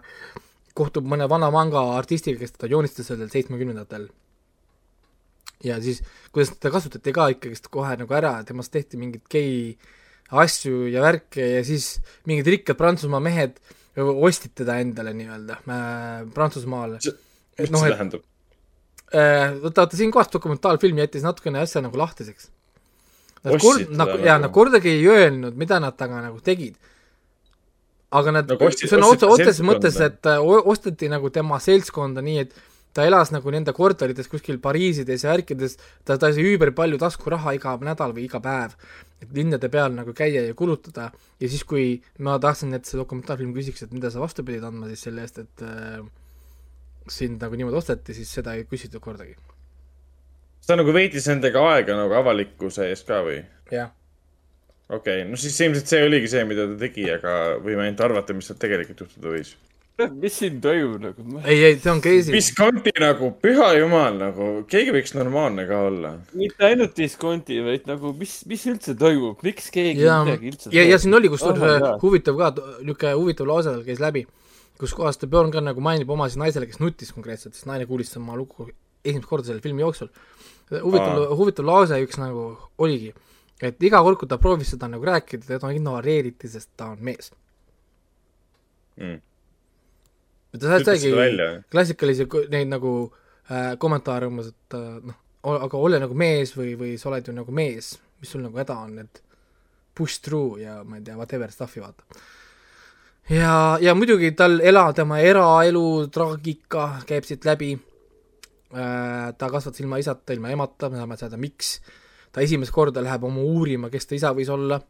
kohtub mõne vana manga artistiga, kes teda joonistas sellel seitsmekümnendatel ja siis, kuidas teda kasutati ka ikkagist kohe nagu ära, temast tehti mingit gei asju ja värke ja siis mingid rikkad Prantsusmaa mehed ostsid teda endale nii-öelda äh, Prantsusmaale. mis noh, see et- tähendab? Äh, vaata, vaata siin kohas dokumentaalfilm jättis natukene asja nagu lahtiseks. Nad kord-, nagu, nagu. jaa, nad kordagi ei öelnud, mida nad temaga nagu tegid. aga nad Nagu sõna otse, otseses mõttes, et äh, osteti nagu tema seltskonda nii, et ta elas nagu nende korterites kuskil Pariisides ja värkides, ta, ta sai üüber palju taskuraha iga nädal või iga päev, et linnade peal nagu käia ja kulutada ja siis, kui ma tahtsin, et see dokumentaalfilm küsiks, et mida sa vastu pidid andma siis selle eest, et äh, sind nagu niimoodi osteti, siis seda ei küsitud kordagi. ta nagu veetis nendega aega nagu avalikkuse ees ka või? jah. okei okay., no siis ilmselt see oligi see, mida ta tegi, aga võime ainult arvata, mis seal tegelikult juhtuda võis. mis siin toimub nagu? ei, ei, see on crazy. Visconti nagu, püha jumal, nagu keegi võiks normaalne ka olla. mitte ainult diskonti, vaid nagu mis, mis üldse toimub, miks keegi ja, midagi üldse ja, ja siin oli kusjuures Oh huvitav ka, niisugune huvitav lause tal käis läbi, kus kohas ta Björn ka nagu mainib oma siis naisele, kes nutis konkreetselt, sest naine kuulis tema lugu esimest korda selle filmi jooksul. huvitav huvitav lause üks nagu oligi, et iga kord, kui ta proovis seda nagu rääkida, teda ignoreeriti, sest ta on mees. Mm. ta saigi klassikalisi neid nagu äh, kommentaare umbes, et äh, noh, aga ole nagu mees või, või sa oled ju nagu mees, mis sul nagu häda on, et push through ja ma ei tea, whatever stuff'i vaata. ja, ja muidugi tal ela, tema eraelu traagika käib siit läbi äh,. ta kasvatas ilma isata, ilma emata, me saame teada, miks. ta esimest korda läheb oma uurima, kes ta isa võis olla,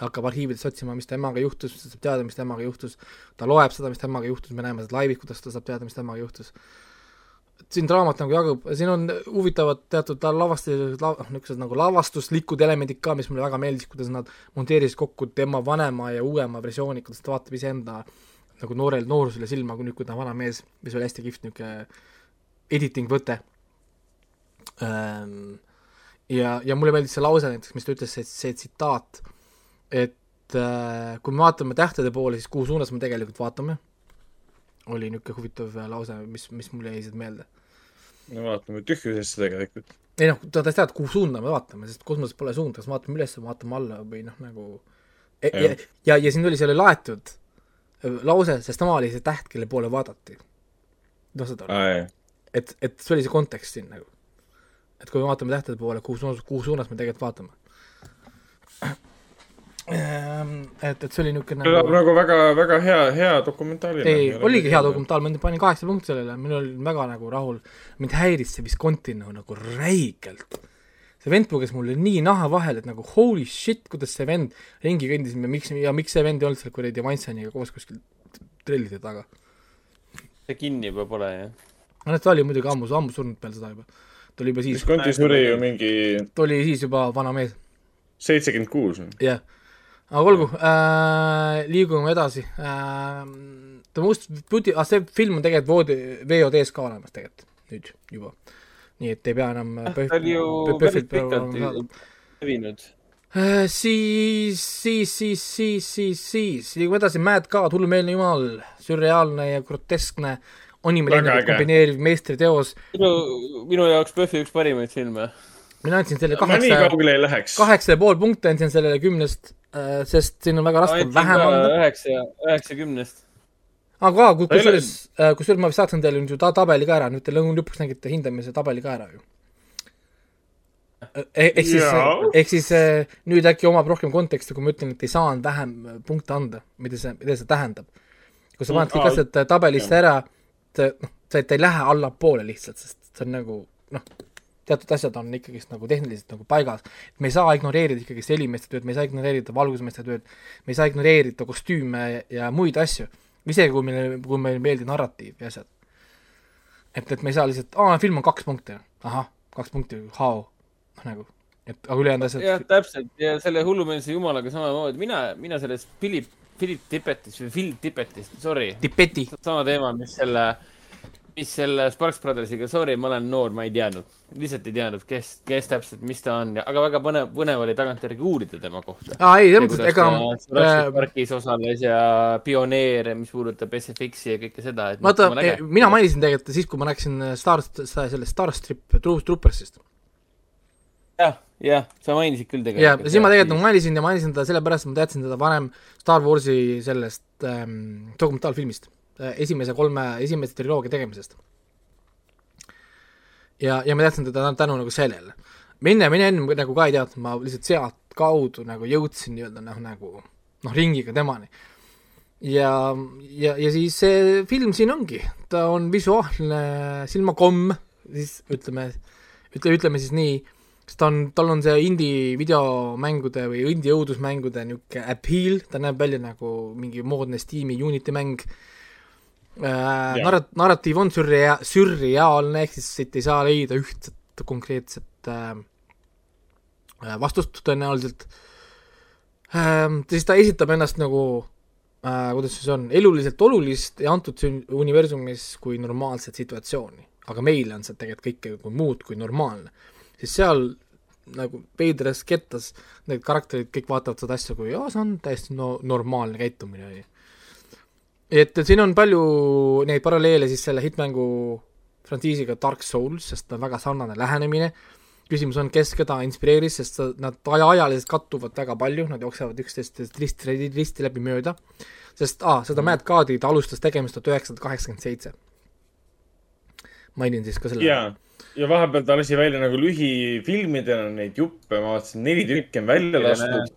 hakkab arhiividest otsima, mis temaga juhtus, ta saab teada, mis temaga juhtus, ta loeb seda, mis temaga juhtus, me näeme seda laivis, kuidas ta saab teada, mis temaga juhtus. Siin draamat nagu jagub, siin on huvitavad teatud lavastused la,, niisugused nagu lavastuslikud elemendid ka, mis mulle väga meeldis, kuidas nad monteerisid kokku tema vanema ja uuema versiooni, kuidas ta vaatab iseenda nagu noorel noorusele silma, kui nüüd, kui ta on vana mees, mis oli hästi kihvt niisugune editing võte ähm,. ja, ja mulle meeldis see lause näiteks, mis ta ütles, see, see tsitaat, et äh, kui me vaatame tähtede poole, siis kuhu suunas me tegelikult vaatame, oli niisugune huvitav lause, mis, mis mulle jäi siit meelde. no vaatame tühjusesse tegelikult. ei noh, ta tahtis teada, kuhu suunda me vaatame, sest kosmoses pole suunda, kas me vaatame üles vaatame alla või noh, nagu ja, ja, ja, ja siin oli selle laetud äh, lause, sest tema oli see täht, kelle poole vaadati. noh, saad aru, et, et see oli see kontekst siin nagu. et kui me vaatame tähtede poole, kuhu suunas, kuhu suunas me tegelikult vaatame. et, et see oli niisugune kõlab nagu nagu väga, väga hea, hea dokumentaal. ei, oligi hea. dokumentaal, ma panin kaheksa punkti sellele, minul oli väga nagu rahul, mind häiris see Visconti nagu, nagu räigelt. see vend puges mulle nii naha vahele, et nagu holy shit, kuidas see vend ringi kõndis ja miks, ja miks see vend ei olnud seal kuradi Mansoniga koos kuskil trellide taga. see kinni juba pole jah. no ta oli muidugi ammu, ammu surnud peale seda juba. ta oli juba siis, Visconti suri ju mingi ta oli siis juba vana mees, seitsekümmend kuus. jah. Aga olgu äh,, liigume edasi äh,. The Most Beauty, ah see film on tegelikult voodi, VOD-s ka olemas tegelikult nüüd juba. nii et ei pea enam äh, ta oli ju päris pikalt levinud. Äh, siis, siis, siis, siis, siis, siis liigume edasi, Mad God, hullumeelne jumal, sürreaalne ja groteskne äge. kombineeriv meistriteos. minu, minu jaoks Buffy üks parimaid filme. mina andsin selle kaheksa, kaheksa ja pool punkti andsin sellele kümnest, sest siin on väga raske vähem anda. üheksa, üheksakümnest. aga ku- Ta ei ole- kusjuures, kusjuures ma vist saatsin teile nüüd ju ta tabeli ka ära, nüüd te lõpuks nägite hindamise tabeli ka ära ju. ehk siis ehk siis eh, nüüd äkki omab rohkem konteksti, kui ma ütlen, et ei saanud vähem eh, punkte anda, mida see, mida see tähendab. kui sa paned kõik asjad eh, tabelisse ära, et eh, noh, see, et ei lähe allapoole lihtsalt, sest see on nagu noh, teatud asjad on ikkagist nagu tehniliselt nagu paigas. me ei saa ignoreerida ikkagist helimeeste tööd, me ei saa ignoreerida valgusmeeste tööd, me ei saa ignoreerida kostüüme ja, muid asju, isegi kui meile, kui meile ei meeldi narratiiv ja asjad. et, et me ei saa lihtsalt, aa, film on kaks punkti, ahah, kaks punkti, how, noh nagu, et aga ülejäänud asjad jah, täpselt. Ja selle hullumeelse jumalaga samamoodi, mina, mina sellest Philip, Philip Tippetist või Phil Tippetist, sorry, Tipeti, sama teema, mis selle, mis selle Sparks Brothersiga, sorry, ma olen noor, ma ei teadnud, lihtsalt ei teadnud, kes, kes täpselt, mis ta on ja, aga väga põnev, põnev oli tagantjärgi uurida tema kohta. aa ei, selles mõttes, ega Jurassic äh, Parkis osales ja pioneere, mis puudutab SFX-i ja kõike seda, vaata mina mainisin tegelikult siis, kui ma rääkisin Star, sellest Star Strip Troopersist. jah, jah, sa mainisid küll ja tegelikult. siis ma tegelikult nagu mainisin ja mainisin teda sellepärast, et ma teadsin teda varem Star Warsi sellest ähm, dokumentaalfilmist, esimese kolme, esimese triloogia tegemisest. ja, ja ma teadsin teda tänu nagu sellele. mina, mina enne nagu ka ei teadnud, ma lihtsalt sealtkaudu nagu jõudsin nii-öelda noh, nagu noh, ringiga temani. ja, ja, ja siis see film siin ongi, ta on visuaalne silmakomm, siis ütleme, ütle, ütleme siis nii sest ta on, tal on see indie videomängude või indie õudusmängude niisugune appeal, ta näeb välja nagu mingi moodne Steam'i Unity mäng äh,. Narrat-, narratiiv on sürrea-, sürreaalne, ehk siis siit ei saa leida ühtset konkreetset äh, äh, vastust tõenäoliselt ähm,. siis ta esitab ennast nagu äh,, kuidas see on, eluliselt olulist ja antud universumis kui normaalset situatsiooni. aga meile on see tegelikult kõike kui muud kui normaalne siis seal nagu veidras kettas need karakterid kõik vaatavad seda asja kui aa, see on täiesti no normaalne käitumine, on ju. Et siin on palju neid paralleele siis selle hitmängu frantsiisiga Dark Souls, sest ta on väga sarnane lähenemine, küsimus on, kes keda inspireeris, sest nad aja, ajaliselt kattuvad väga palju, nad jooksevad üksteist risti, risti läbi mööda, sest aa, seda Mad Gadi ta alustas tegemist tuhat üheksasada kaheksakümmend seitse. mainin siis ka selle ja, ja vahepeal ta lasi välja nagu lühifilmidena neid juppe, ma vaatasin, neli tükki on välja lastud.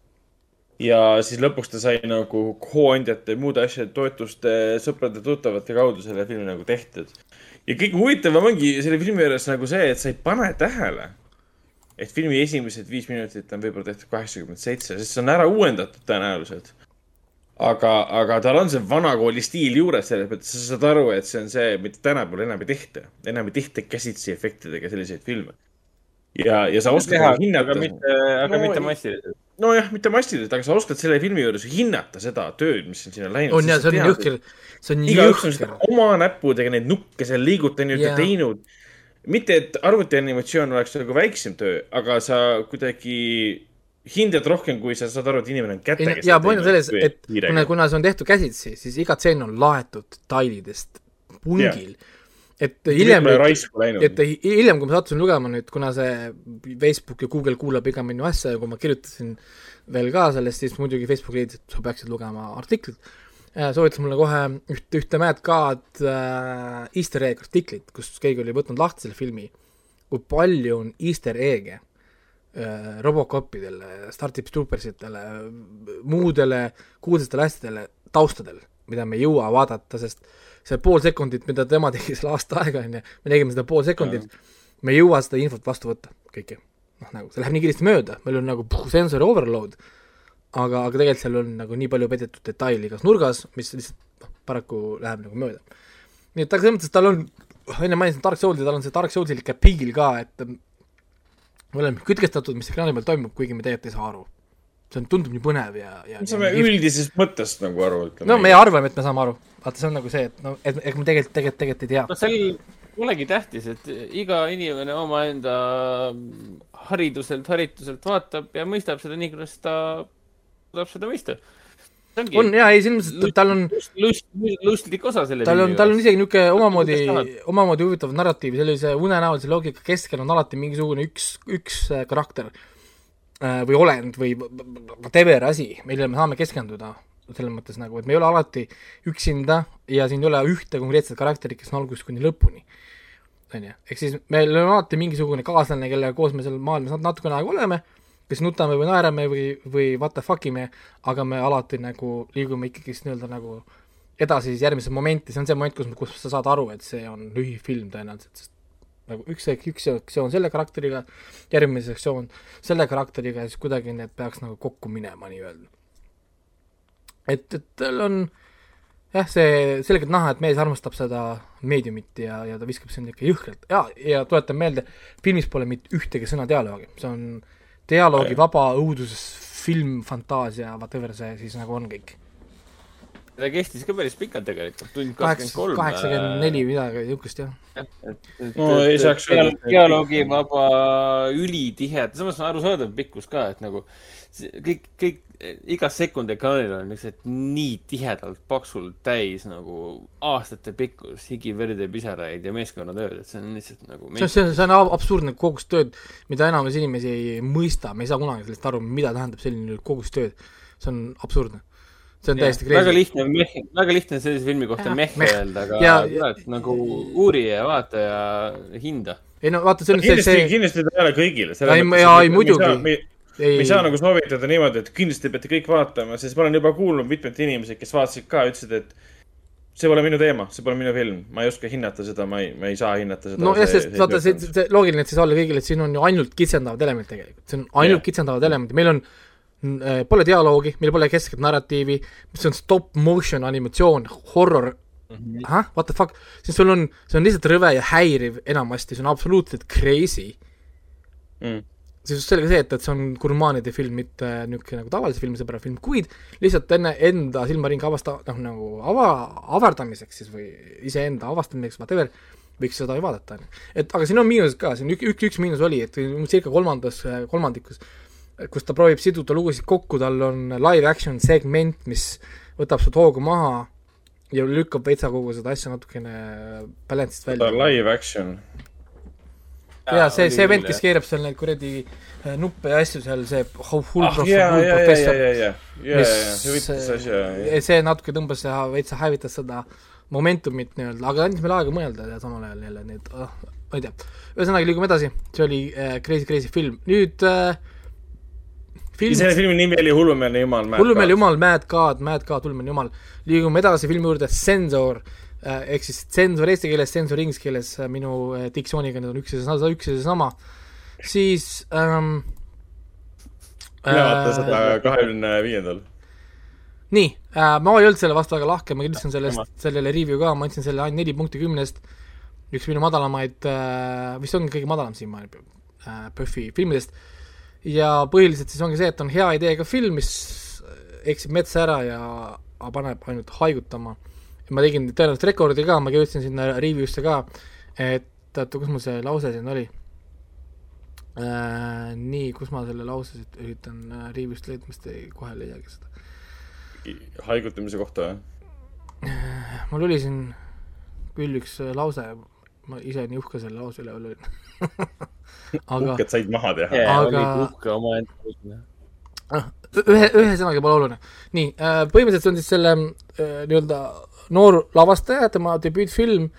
Ja siis lõpuks ta sai nagu hooandjate ja muude asjade toetuste sõprade-tuttavate kaudu selle filmi nagu tehtud. ja kõige huvitavam ongi selle filmi juures nagu see, et sa ei pane tähele, et filmi esimesed viis minutit on võib-olla tehtud kaheksakümmend seitse, sest see on ära uuendatud tõenäoliselt. aga, aga tal on see vanakooli stiil juures selles mõttes, sa saad aru, et see on see, mida tänapäeval enam ei tehta. enam ei tehta käsitsi efektidega selliseid filme. ja, ja sa oskad teha nagu, hinnata aga. mitte, aga No mitte massiliselt. nojah, mitte massiliselt, aga sa oskad selle filmi juures hinnata seda tööd, mis on sinna läinud. on ja see on jõhker, see on jõhker oma näppudega neid nukke seal liigutanud ja Jaa. teinud. mitte, et arvutianimatsioon oleks nagu väiksem töö, aga sa kuidagi hindad rohkem, kui sa saad aru, et inimene on kätega. ja point on selles, et kuna, kuna see on tehtud käsitsi, siis iga tseen on laetud detailidest pungil. Et hiljem, et. hiljem, kui ma sattusin lugema nüüd, kuna see Facebook ja Google kuulab iga minu asja ja kui ma kirjutasin veel ka sellest, siis muidugi Facebook leidis, et sa peaksid lugema artiklit. soovitas mulle kohe üht, ühte Mad God äh, easter egg artiklit, kus keegi oli võtnud lahti selle filmi, kui palju on easter egg'e äh, Robocopidele, Starship Troopersitele, muudele kuulsatele asjadele taustadel, mida me ei jõua vaadata, sest see pool sekundit, mida tema *laughs* tegi selle aasta aega, on ju, me tegime seda pool sekundit, me ei jõua seda infot vastu võtta, kõike. noh, nagu see läheb nii kiiresti mööda, meil on nagu puh, sensor overload, aga, aga tegelikult seal on nagu nii palju peidetud detaili igas nurgas, mis lihtsalt noh, paraku läheb nagu mööda. nii et aga selles mõttes tal on, enne mainisin Dark Soulsi, tal on see Dark Soulsilik appeal ka, et me oleme kütkestatud, mis ekraani peal toimub, kuigi me tegelikult ei saa aru. See on, tundub nii põnev ja, ja me saame üldisest mõttest nagu aru, ütleme. no me arvame, et me saame aru, vaata, see on nagu see, et no, et ega me tegelikult, tegelikult, tegelikult ei tea. no seal polegi tähtis, et iga inimene omaenda hariduselt, harituselt vaatab ja mõistab seda nii, kuidas ta suudab seda mõista. ongi on jaa, ei selles mõttes, et tal on, lust, lust, lustlik osa selle tal on, tal on isegi niisugune omamoodi omamoodi huvitav narratiiv, sellise unenäolise loogika keskel on alati mingisugune üks, üks äh, karakter või olend või whatever asi, millele me saame keskenduda, selles mõttes nagu, et me ei ole alati üksinda ja siin ei ole ühte konkreetset karakterit, kes on algusest kuni lõpuni. on ju, ehk siis meil on alati mingisugune kaaslane, kellega koos me seal maailmas nat- natukene aega oleme, kes nutame või naerame või, või what the fuck ime, aga me alati nagu liigume ikkagist nii-öelda nagu edasi siis järgmisse momenti, see on see moment, kus, kus sa saad aru, et see on lühifilm tõenäoliselt, sest nagu üks, üks sektsioon selle karakteriga, järgmine sektsioon selle karakteriga ja siis kuidagi need peaks nagu kokku minema nii-öelda. et, et tal on jah, see selgelt näha, et mees armastab seda meediumit ja, ja ta viskab sinna ikka jõhkralt ja, ja tuletan meelde, filmis pole mitte ühtegi sõna dialoogi, see on dialoogi vaba õuduses film, fantaasia, whatever see siis nagu on kõik. Ta kestis ka päris pikalt tegelikult, tund kakskümmend kolm. kaheksakümmend neli midagi niisugust jah. No ei saaks öelda, et- dialoogivaba, ülitihe, samas on arusaadav pikkus ka, et nagu kõik, kõik, igas sekund ekraanil on lihtsalt nii tihedalt paksult täis nagu aastate pikkus higi, verd ja pisaraid ja meeskonnatööd, et see on lihtsalt nagu see on, see on, see on ab- absurdne kogus tööd, mida enamus inimesi ei mõista, me ei saa kunagi sellest aru, mida tähendab selline kogus tööd. see on absurdne. See on täiesti väga crazy. lihtne, väga lihtne sellise filmi kohta meh. öelda, aga Ja- kurat, nagu uuri ja vaata ja hinda. ei no vaata, see on see, see, kindlasti ta ei ole kõigile. Ei, ei, muidugi. me ei ei saa, nagu soovitada niimoodi, et kindlasti peate kõik vaatama, sest ma olen juba kuulnud mitmed inimesed, kes vaatasid ka, ütlesid, et see pole minu teema, see pole minu film, ma ei oska hinnata seda, ma ei, ma ei saa hinnata seda. nojah, sest vaata, see, see loogiline, et siis olla kõigile, et siin on ju ainult kitsendavad elemendid tegelikult, see on ainult Jah. kitsendavad elemendid, meil on Pole dialoogi, meil pole keskset narratiivi, see on stop motion animatsioon, horror, ahah, what the fuck, siis sul on, see on lihtsalt rõve ja häiriv enamasti, see on absoluutselt crazy. Mm. siis just sellega see, et, et see on gurmaanide film, mitte niisugune nagu tavalise filmisõbra film, kuid lihtsalt enne enda silmaringi avasta-, noh nagu ava, avardamiseks siis või iseenda avastamiseks, whatever, võiks seda ju vaadata, on ju. et aga siin on miinused ka, siin üks, üks, üks miinus oli, et circa kolmandas, kolmandikus, kus ta proovib siduda lugusid kokku, tal on live action segment, mis võtab sult hoogu maha ja lükkab veitsa kogu seda asja natukene balance'ist välja. live action. jaa, see, see vend, kes keerab seal neid kuradi äh, nuppe ja asju seal, see hull ah, ja, ja, professor see mis see, natuke tõmbas ja veitsa hävitas seda momentumit nii-öelda, aga andis meile aega mõelda ja samal ajal jälle need oh,, ma ei tea. ühesõnaga, liigume edasi, see oli äh, Crazy Crazy film, nüüd äh, film selle filmi nimi oli Hullumeelne jumal. hullumeelne. jumal, Mad God, Mad God, hullumeelne jumal. liigume edasi filmi juurde Sensor äh, ehk siis tsensor eesti keeles, sensor inglise keeles, minu äh, diktsiooniga need on üks ja seesama, üks ja seesama. siis ähm, mina vaatan seda kahekümne viiendal. nii äh,, ma ei olnud selle vastu väga lahke, ma kirjutasin sellest, sellele review ka, ma andsin selle ainult neli punkti kümnest. üks minu madalamaid äh,, vist ongi kõige madalam siiamaani äh, PÖFFi filmidest. Ja põhiliselt siis ongi see, et on hea ideega film, mis eksib metsa ära ja paneb ainult haigutama. ma tegin tõenäoliselt rekordi ka, ma kirjutasin sinna review'sse ka, et oota, kus mul see lause siin oli äh,? nii, kus ma selle lause siit üritan äh, review'st leida, ma vist kohe ei leiagi seda. haigutamise kohta või? mul oli siin küll üks äh, lause, ma ise nii uhke selle lause üle olin. *laughs* aga uhked said maha teha. Aga- olid uhke omaenda. ühe, ühesõnaga pole oluline. nii äh,, põhimõtteliselt see on siis selle äh, nii-öelda noor lavastaja, tema debüütfilm,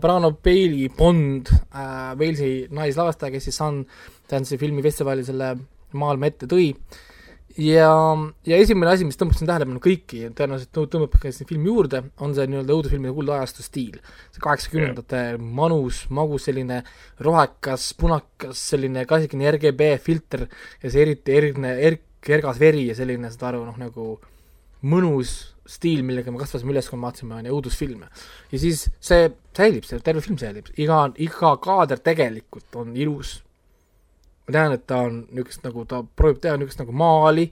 Brano Bailey Bond äh,, Walesi naislavastaja, kes siis Sundance'i filmifestivali selle maailma ette tõi. ja, ja esimene asi, mis tõmbas siin tähelepanu kõiki, tõenäoliselt tõ- tõmbab ka siin filmi juurde, on see nii-öelda õudusfilmide kuldajastu stiil. see kaheksakümnendate manus, magus selline rohekas, punakas, selline klassikline RGB filter ja see eriti eriline erk-, kergas veri ja selline, saad aru, noh nagu mõnus stiil, millega me kasvasime üles, kui me vaatasime on ju õudusfilme. ja siis see säilib, see terve film säilib, iga, iga kaader tegelikult on ilus. Ma tean, et ta on niisugust nagu, ta proovib teha niisugust nagu maali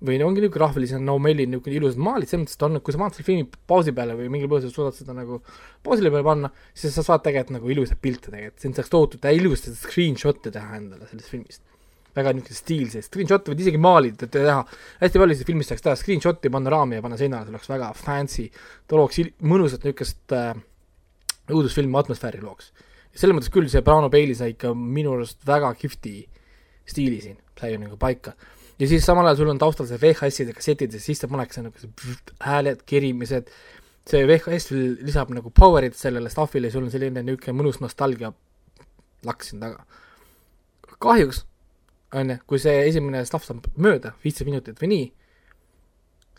või no ongi niisugune rahvalise Naumelli niisugune ilusad maalid, selles mõttes, ta on, kui sa vaatad selle filmi pausi peale või mingil põhjusel suudad seda nagu pausile peale panna, siis sa saad tegelikult nagu ilusaid pilte tegelikult, siin saaks tohutult ilusaid screenshot'e teha endale sellest filmist. Väga niisugune stiilseid screenshot'e võid isegi maalida, teha, hästi palju sellest filmist saaks teha screenshot'i, panna raami ja panna seinale, see oleks väga fancy, ta looks mõnusat niisugust äh, õudusfilmi atmosfääri looks. Selles mõttes küll see Brano Bailey sai ikka minu arust väga kihvti stiili siin, sai nagu paika. ja siis samal ajal sul on taustal see VHS-id ja kassetid ja sissepanek, see nagu see hääled, kerimised, see VHS lisab nagu power'it sellele stuff'ile ja sul on selline niisugune mõnus nostalgia laks siin taga. kahjuks on ju, kui see esimene stuff saab mööda, viisteist minutit või nii,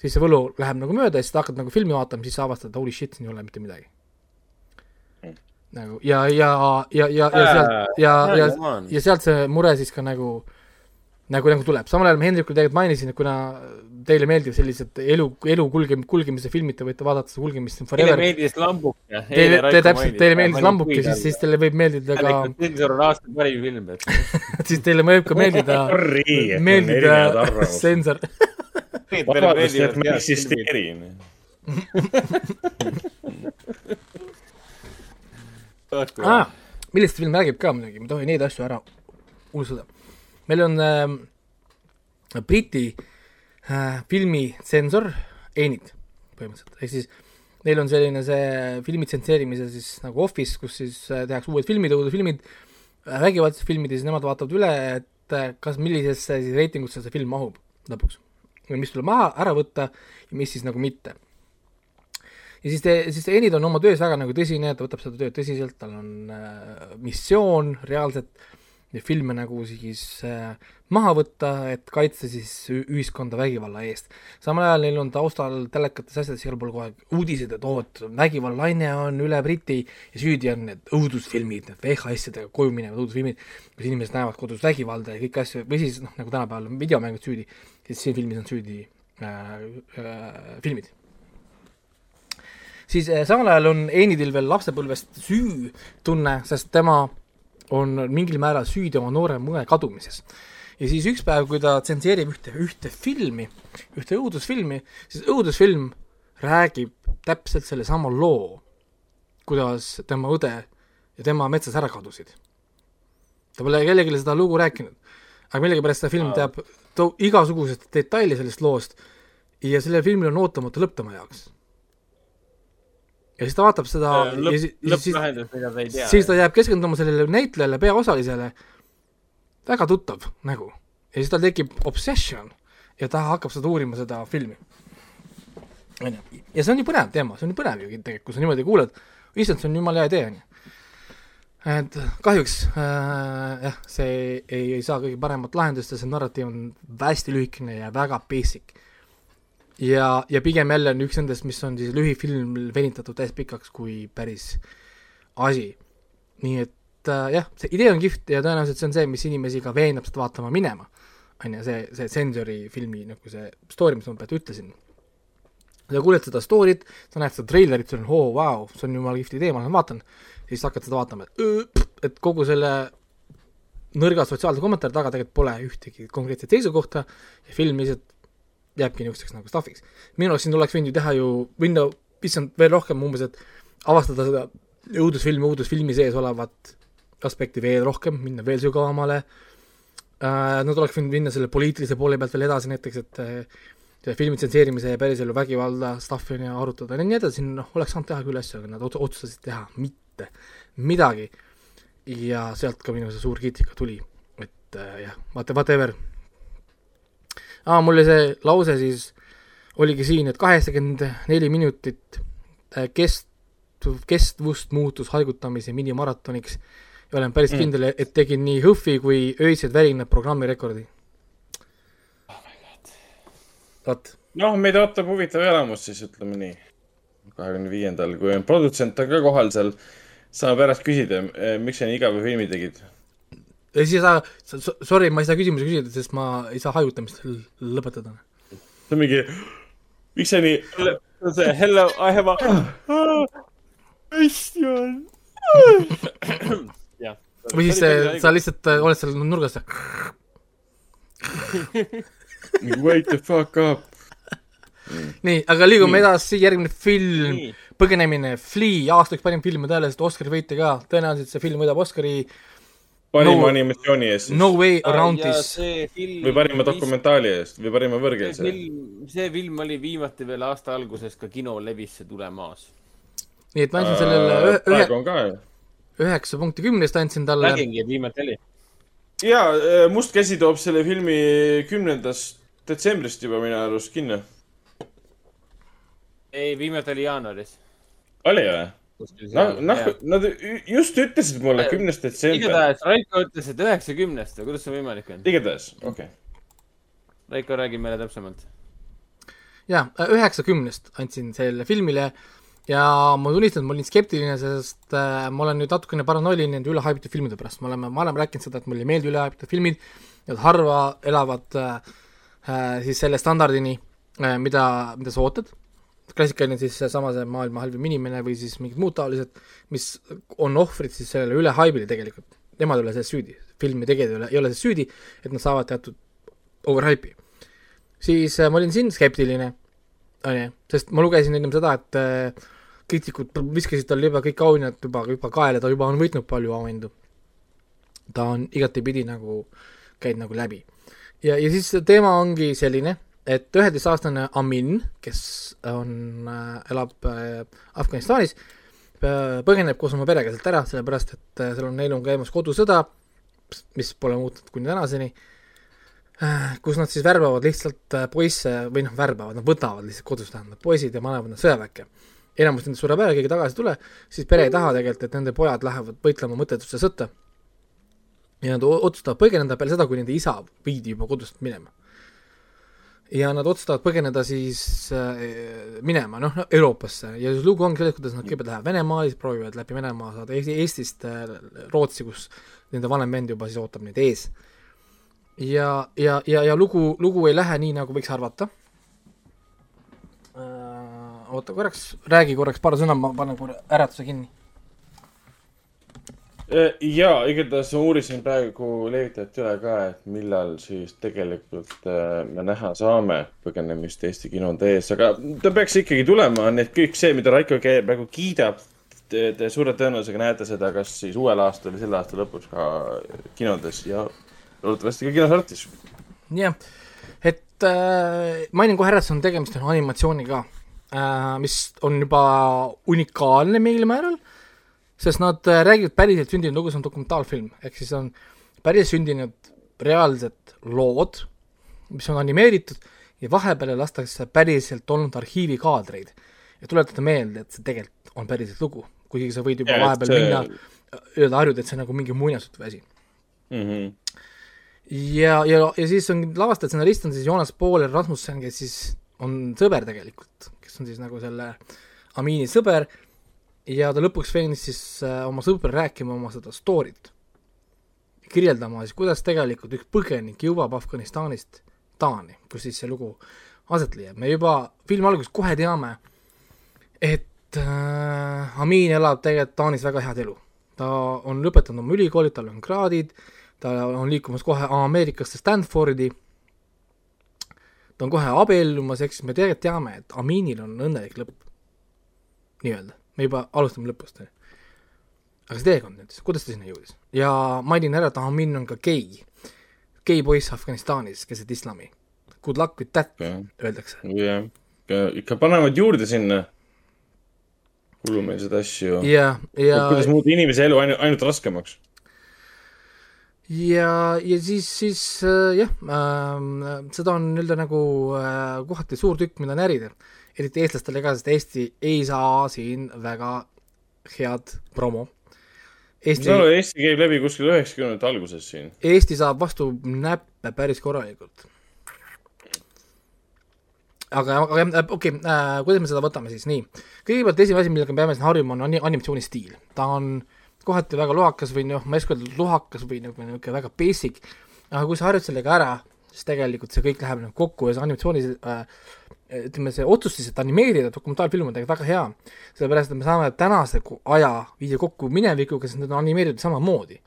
siis see võlu läheb nagu mööda ja siis sa hakkad nagu filmi vaatama, siis sa avastad, holy shit, siin ei ole mitte midagi. Nagu ja, ja, ja, ja, ja sealt ja, ja, ja sealt see mure siis ka nagu nagu, nagu tuleb, samal ajal ma Hendrikule tegelikult mainisin, et kuna teile meeldib sellised elu, elu kulge-, kulgemise filmid, te võite vaadata seda kulgemist Teile meeldis lambuke. Teile, te täpselt, teile meeldis lambuke, siis, siis teile võib meeldida ka, Sensor on aasta parim film, et. *laughs* siis teile võib ka meeldida, *laughs* meeldida sensor. vabandust, et ma eksisteerin. *laughs* ah,. millest film räägib ka muidugi, ma ei tohi neid asju ära unustada. meil on äh, Briti äh, filmitsensor, Enid põhimõtteliselt, ehk siis neil on selline see filmi tsenseerimise siis nagu office, kus siis äh, tehakse uued filmid, uued filmid äh,, vägivaldsed filmid ja siis nemad vaatavad üle, et äh, kas millisesse siis reitingusse see film mahub lõpuks. või mis tuleb maha, ära võtta ja mis siis nagu mitte ja siis te, siis Enid on oma töös väga nagu tõsine, ta võtab seda tööd tõsiselt, tal on äh, missioon reaalselt neid filme nagu siis äh, maha võtta, et kaitsta siis ühiskonda vägivalla eest. samal ajal neil on taustal telekates asjades igal pool kogu aeg uudised, et oo, et vägivallalaine on üle Briti ja süüdi on need õudusfilmid, need VHS-idega koju minevad õudusfilmid, kus inimesed näevad kodus vägivalda ja kõiki asju, või siis noh, nagu tänapäeval on videomängud süüdi, siis siin filmis on süüdi äh, äh, filmid siis eh, samal ajal on Enidil veel lapsepõlvest süütunne, sest tema on mingil määral süüdi oma noore mõe kadumises. ja siis üks päev, kui ta tsenseerib ühte, ühte filmi, ühte õudusfilmi, siis õudusfilm räägib täpselt sellesama loo, kuidas tema õde ja tema metsas ära kadusid. ta pole kellelegi seda lugu rääkinud, aga millegipärast see film teab to- igasuguseid detaile sellest loost ja sellel filmil on ootamatu lõpp tema jaoks ja siis ta vaatab seda ja lõpp, siis, ja siis, tea. siis ta jääb keskenduma sellele näitlejale, peaosalisele, väga tuttav nägu. ja siis tal tekib obsession ja ta hakkab seda uurima, seda filmi. onju, ja see on ju põnev teema, see on ju põnev ju tegelikult, kui sa niimoodi kuulad, issand, see on jumala hea idee, onju. et kahjuks äh, jah, see ei, ei saa kõige paremat lahendust ja see narratiiv on hästi lühikene ja väga basic ja, ja pigem jälle on üks nendest, mis on siis lühifilm venitatud täis pikaks kui päris asi. nii et äh, jah, see idee on kihvt ja tõenäoliselt see on see, mis inimesi ka veenab seda vaatama minema. on ju, see, see Sensori filmi nagu see story, mis ma praegu ütlesin. sa kuuled seda story't, sa näed seda treilerit, sul on oo, vau, see on jumala kihvt idee, ma lähen vaatan. siis hakkad seda vaatama, et et kogu selle nõrga sotsiaalse kommentaari taga tegelikult pole ühtegi konkreetset seisukohta ja film lihtsalt jääbki niisuguseks nagu stuff'iks. minu arust siin oleks võinud ju teha ju, minna issand veel rohkem umbes, et avastada seda õudusfilmi, õudusfilmi sees olevat aspekti veel rohkem, minna veel sügavamale äh,. Nad oleks võinud minna selle poliitilise poole pealt veel edasi näiteks, et äh, selle filmi tsenseerimise ja päriselu vägivalda stuff'i on ju arutada ja nii edasi, noh, oleks saanud teha küll asju, aga nad ot- otsustasid teha mitte midagi. ja sealt ka minu see suur kriitika tuli, et äh, jah, vaata, whatever aa, mul oli see lause siis, oligi siin, et kaheksakümmend neli minutit äh, kest-, kestvust muutus haigutamise minimaratoniks ja olen päris Mm. kindel, et tegin nii HÖFFi kui öised värinad programmi rekordi. vot, noh, meid ootab huvitav elamus siis, ütleme nii. kahekümne viiendal, kui on produtsent on ka kohal seal, saame pärast küsida, miks sa nii igava filmi tegid. Ja siis sa, sa, sorry, ma ei saa küsimusi küsida, sest ma ei saa hajutamist lõpetada. see on mingi, miks sa nii, see hello, I have a question. või siis äh, sa lihtsalt äh, oled seal nurgas wake the fuck up. nii, aga liigume edasi, järgmine film, Nii. Põgenemine, Flea, aasta üks parim film ja tõenäoliselt Oscari võitja ka, tõenäoliselt see film võidab Oscari parima No- animatsiooni eest No. Way Around ja This. see film. või parima dokumentaali eest või parima see võõrkeelse. film, see film oli viimati veel aasta alguses ka kinolevisse tulemas. nii et ma andsin sellele ühe, ühe, üheksa punkti kümnest andsin talle. nägingi, et viimati oli. ja Must käsi toob selle filmi kümnendast detsembrist juba minu arust kinno. ei, viimati oli jaanuaris. oli või? noh, noh, nad just ütlesid mulle kümnes detsember. igatahes Raiko ütles, et üheksakümnest või kuidas see võimalik on? igatahes, okei okay.. Raiko räägib meile täpsemalt. jaa, üheksakümnest andsin sellele filmile ja ma tunnistan, et ma olin skeptiline, sest äh, ma olen nüüd natukene paranoiline nende ülehypitud filmide pärast, me oleme varem rääkinud seda, et mulle ei meeldi ülehypitud filmid, nad harva elavad äh, äh, siis selle standardini äh,, mida, mida sa ootad, klassikaline siis seesama see maailma halvim inimene või siis mingid muud taolised, mis on ohvrid siis sellele ülehype'ile tegelikult, nemad ei ole selles süüdi, filmi tegijad ei ole, selles süüdi, et nad saavad teatud overhype'i. siis äh, ma olin siin skeptiline onju, sest ma lugesin ennem seda, et äh, kriitikud viskasid talle juba kõik auhinnad juba, juba kaela, ta juba on võitnud palju auhindu. ta on igatepidi nagu, käinud nagu läbi. ja, ja siis teema ongi selline, et üheteistaastane Amin, kes on äh,, elab äh, Afganistanis, põgeneb koos oma perega sealt ära, sellepärast et äh, seal on, neil on käimas kodusõda, mis pole muutunud kuni tänaseni äh, kus nad siis värbavad lihtsalt äh, poisse või noh, värbavad, nad võtavad lihtsalt kodus, tähendab, poisid ja panevad nad sõjaväkke. enamus nendest sureb ära, keegi tagasi ei tule, siis pere ei taha tegelikult, et nende pojad lähevad võitlema mõttetusse sõtta. ja nad otsustavad põgeneda peale seda, kui nende isa viidi juba kodust minema. Ja nad otsustavad põgeneda siis äh, minema, noh, Euroopasse ja siis lugu ongi selles, kuidas nad kõigepealt lähevad Venemaale, siis proovivad läbi Venemaa saada Eesti, Eestist äh, Rootsi, kus nende vanem vend juba siis ootab neid ees ja, ja, ja, ja lugu, lugu ei lähe nii, nagu võiks arvata. oota korraks, räägi korraks paar sõna, ma panen korra äratuse kinni. Ja igatahes ma uurisin praegu levitajat üle ka, et millal siis tegelikult äh, me näha saame põgenemist Eesti kinode ees, aga ta peaks ikkagi tulema, nii et kõik see, mida Raiko praegu kiidab, te, te suure tõenäosusega näete seda kas siis uuel aastal või selle aasta lõpus ka kinodes ja loodetavasti ka kinosartis. jah, et äh, mainin kohe ära, et see on tegemist on animatsiooniga äh,, mis on juba unikaalne mingil määral, sest nad äh, räägivad päriselt sündinud lugu, see on dokumentaalfilm, ehk siis on päris sündinud reaalsed lood, mis on animeeritud ja vahepeal lastakse päriselt olnud arhiivikaadreid. Ja tuletada meelde, et see tegelikult on päriselt lugu, kuigi sa võid juba Ja, vahepeal see- minna, öelda harjuda, et see on nagu mingi muinasjutu asi. Mhm. ja, ja, ja siis on lavastaja stsenarist on siis Joonas Pooler Rasmussen, kes siis on sõber tegelikult, kes on siis nagu selle Amini sõber ja ta lõpuks veenis siis äh, oma sõpra rääkima oma seda story't, kirjeldama siis, kuidas tegelikult üks põgenik jõuab Afganistanist Taani, kus siis see lugu aset leiab, me juba filmi alguses kohe teame, et äh, Amin elab tegelikult Taanis väga head elu. ta on lõpetanud oma ülikooli, tal on kraadid, ta on liikumas kohe Ameerikasse Stanfordi, ta on kohe abiellumas, ehk siis me tegelikult teame, et Aminil on õnnelik lõpp. nii-öelda, me juba alustame lõpust, aga see teekond nüüd, kuidas ta sinna jõudis? ja mainin ära, et Amin on ka gei, gei poiss Afganistanis keset islami. Good luck with that, jah, öeldakse. jah, ikka panevad juurde sinna hullumeelseid asju. ja, ja kuidas muuta inimese elu ainult, ainult raskemaks. ja, ja siis, siis äh, jah äh,, seda on nii-öelda nagu äh, kohati suur tükk, mida närida. Eriti eestlastele ka, sest Eesti ei saa siin väga head promo. ma Eesti saan aru, Eesti käib läbi kuskil üheksakümnendate alguses siin. Eesti saab vastu näppe päris korralikult. aga, aga jah, okei okay, äh,, kuidas me seda võtame siis, nii. kõigepealt esimene asi, millega me peame siin harjuma, on ani- animatsiooni stiil. ta on kohati väga lohakas või noh, ma ei oska öelda lohakas või nagu niisugune väga basic, aga kui sa harjud sellega ära, siis tegelikult see kõik läheb nagu kokku ja see animatsioonis äh, ütleme, see otsus siis, et animeerida dokumentaalfilm on tegelikult väga hea, sellepärast et me saame tänase aja viia kokku minevikuga, sest need on animeeritud samamoodi.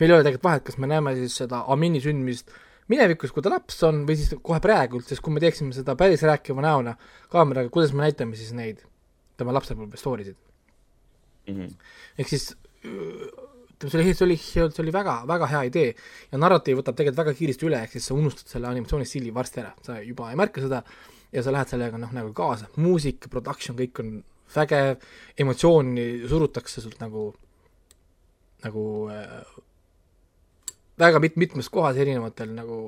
Meil ei ole tegelikult vahet, kas me näeme siis seda Amini sündmist minevikus, kui ta laps on, või siis kohe praegult, sest kui me teeksime seda päris rääkiva näona kaameraga, kuidas me näitame siis neid tema lapsepõlve story sid. ehk siis ütleme, see oli, see oli, see oli väga, väga hea idee ja narratiiv võtab tegelikult väga kiiresti üle, ehk siis sa unustad selle animatsioonistiili varsti ära, sa juba ei märka seda ja sa lähed sellega noh, nagu kaasa, muusika, production, kõik on vägev, emotsiooni surutakse sult nagu, nagu äh, väga mit-, mitmes kohas erinevatel nagu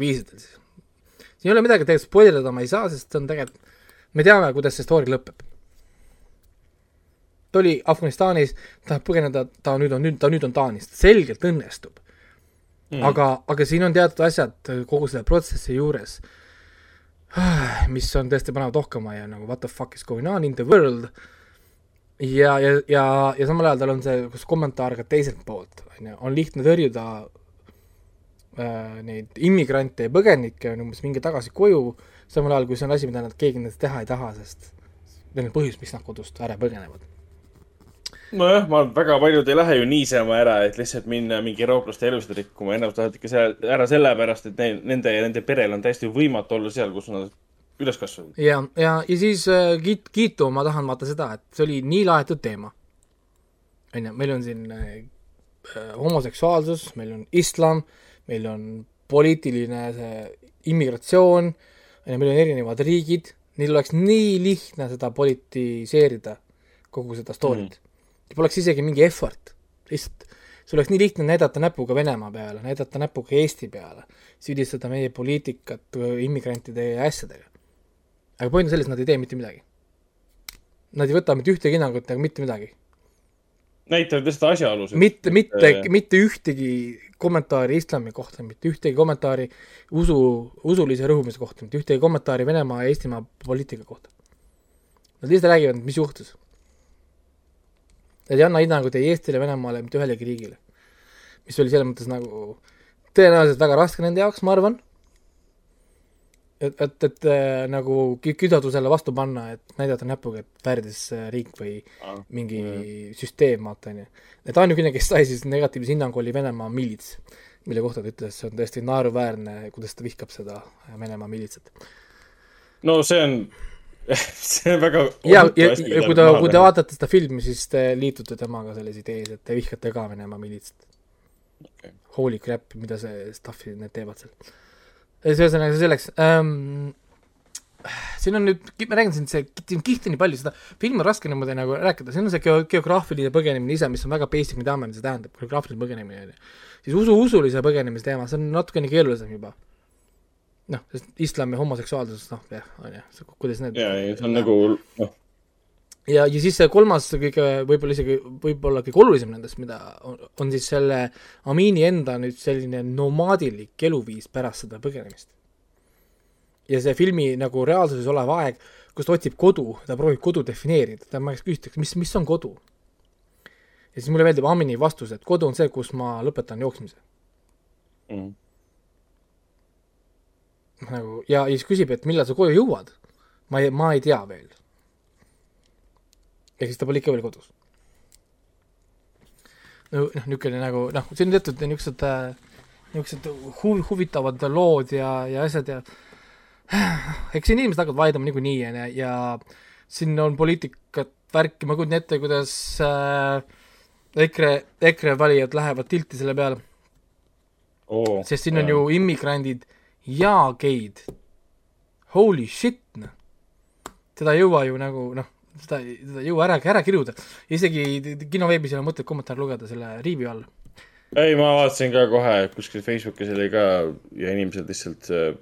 viisidel siis. siin ei ole midagi tegelikult spoilerdada ma ei saa, sest on tegelikult, me teame, kuidas see story lõpeb. Ta oli Afganistanis, tahab põgeneda, ta nüüd on nüüd, ta nüüd on Taanis, selgelt õnnestub mm.. aga, aga siin on teatud asjad kogu selle protsessi juures, *sighs* mis on tõesti panevad ohkama ja nagu what the fuck is going on in the world ja, ja, ja, ja samal ajal tal on see kus kommentaar ka teiselt poolt, on ju, on lihtne tõrjuda äh, neid immigrante ja põgenikke on umbes minge tagasi koju, samal ajal kui see on asi, mida nad, keegi nendest teha ei taha, sest neil on põhjus, miks nad kodust ära põgenevad. nojah, ma väga paljud ei lähe ju niisama ära, et lihtsalt minna mingi eurooplaste elusid rikkuma, enamus lähevad ikka seal ära sellepärast, et neil, nende ja nende perel on täiesti võimatu olla seal, kus nad üles kasvanud. ja, ja, ja siis äh, kiit-, kiitu ma tahan vaata seda, et see oli nii laetud teema. on ju, meil on siin äh, äh, homoseksuaalsus, meil on islam, meil on poliitiline see immigratsioon, on ju, meil on erinevad riigid, neil oleks nii lihtne seda politiseerida, kogu seda story't mm.. Poleks isegi mingi effort, lihtsalt see oleks nii lihtne näidata näpuga Venemaa peale, näidata näpuga Eesti peale, süüdistada meie poliitikat immigrantide ja asjadega. aga point on selles, nad ei tee mitte midagi. Nad ei võta mitte ühtegi hinnangut ega mitte midagi. näitavad lihtsalt asjaolusid. mitte, mitte Äh., mitte ühtegi kommentaari islami kohta, mitte ühtegi kommentaari usu, usulise rõhumise kohta, mitte ühtegi kommentaari Venemaa ja Eestimaa poliitika kohta. Nad lihtsalt räägivad, mis juhtus. Nad ei anna hinnangut ei Eestile, Venemaale, mitte ühelegi riigile. mis oli selles mõttes nagu tõenäoliselt väga raske nende jaoks, ma arvan. et, et, et äh, nagu kü- küdatusele vastu panna, et näidata näpuga, et värdjas äh, riik või mingi süsteem, vaata onju. et ainukene, kes sai siis negatiivse hinnangu, oli Venemaa miilits, mille kohta ta ütles, see on tõesti naeruväärne, kuidas ta vihkab seda Venemaa miilitsat. no see on, *laughs* see on väga ja, ja, ja kui te, kui te vaatate seda filmi, siis te liitute temaga selles idees, et te vihkate ka Venemaa miilitsat Okei. Holy crap, mida see stuff'i need teevad seal. ühesõnaga see selleks ähm,. siin on nüüd, ma räägin siin see, siin kihti nii palju, seda filmi on raske niimoodi nagu rääkida, siin on see geo-, geograafiline põgenemine ise, mis on väga basic, me teame, mida see tähendab, geograafiline põgenemine on ju. siis usu, usulise põgenemise teema, see on natukene keerulisem juba. noh, sest islam ja homoseksuaalsus, noh jah, on ju, kuidas need ja, ja see on nagu noh, ja, ja siis see kolmas kõige võib-olla isegi võib-olla kõige olulisem nendest, mida on, on siis selle Amini enda nüüd selline nomaadilik eluviis pärast seda põgenemist. ja see filmi nagu reaalsuses olev aeg, kus ta otsib kodu, ta proovib kodu defineerida, ta ma küsitakse, mis, mis on kodu? ja siis mulle meeldib Amini vastus, et kodu on see, kus ma lõpetan jooksmise. mm. Nagu ja, ja siis küsib, et millal sa koju jõuad. ma ei, ma ei tea veel. ehk siis ta pole ikka veel kodus. no noh, niisugune nagu noh, siin on teatud niisugused, niisugused huv-, huvitavad lood ja, ja asjad ja *sighs* eks siin inimesed hakkavad vaidlema niikuinii, on ju, ja siin on poliitikat, värki, ma kujutan ette, kuidas äh, EKRE, EKRE valijad lähevad tilti selle peale, oh, sest siin on ju immigrandid ja geid. Holy shit, noh. seda ei jõua ju nagu noh, seda, seda ei jõua ära, ära kiruda. isegi kinoveebis ei ole mõtet kommentaare lugeda selle riivi all. ei, ma vaatasin ka kohe kuskil Facebookis oli ka ja inimesed lihtsalt äh,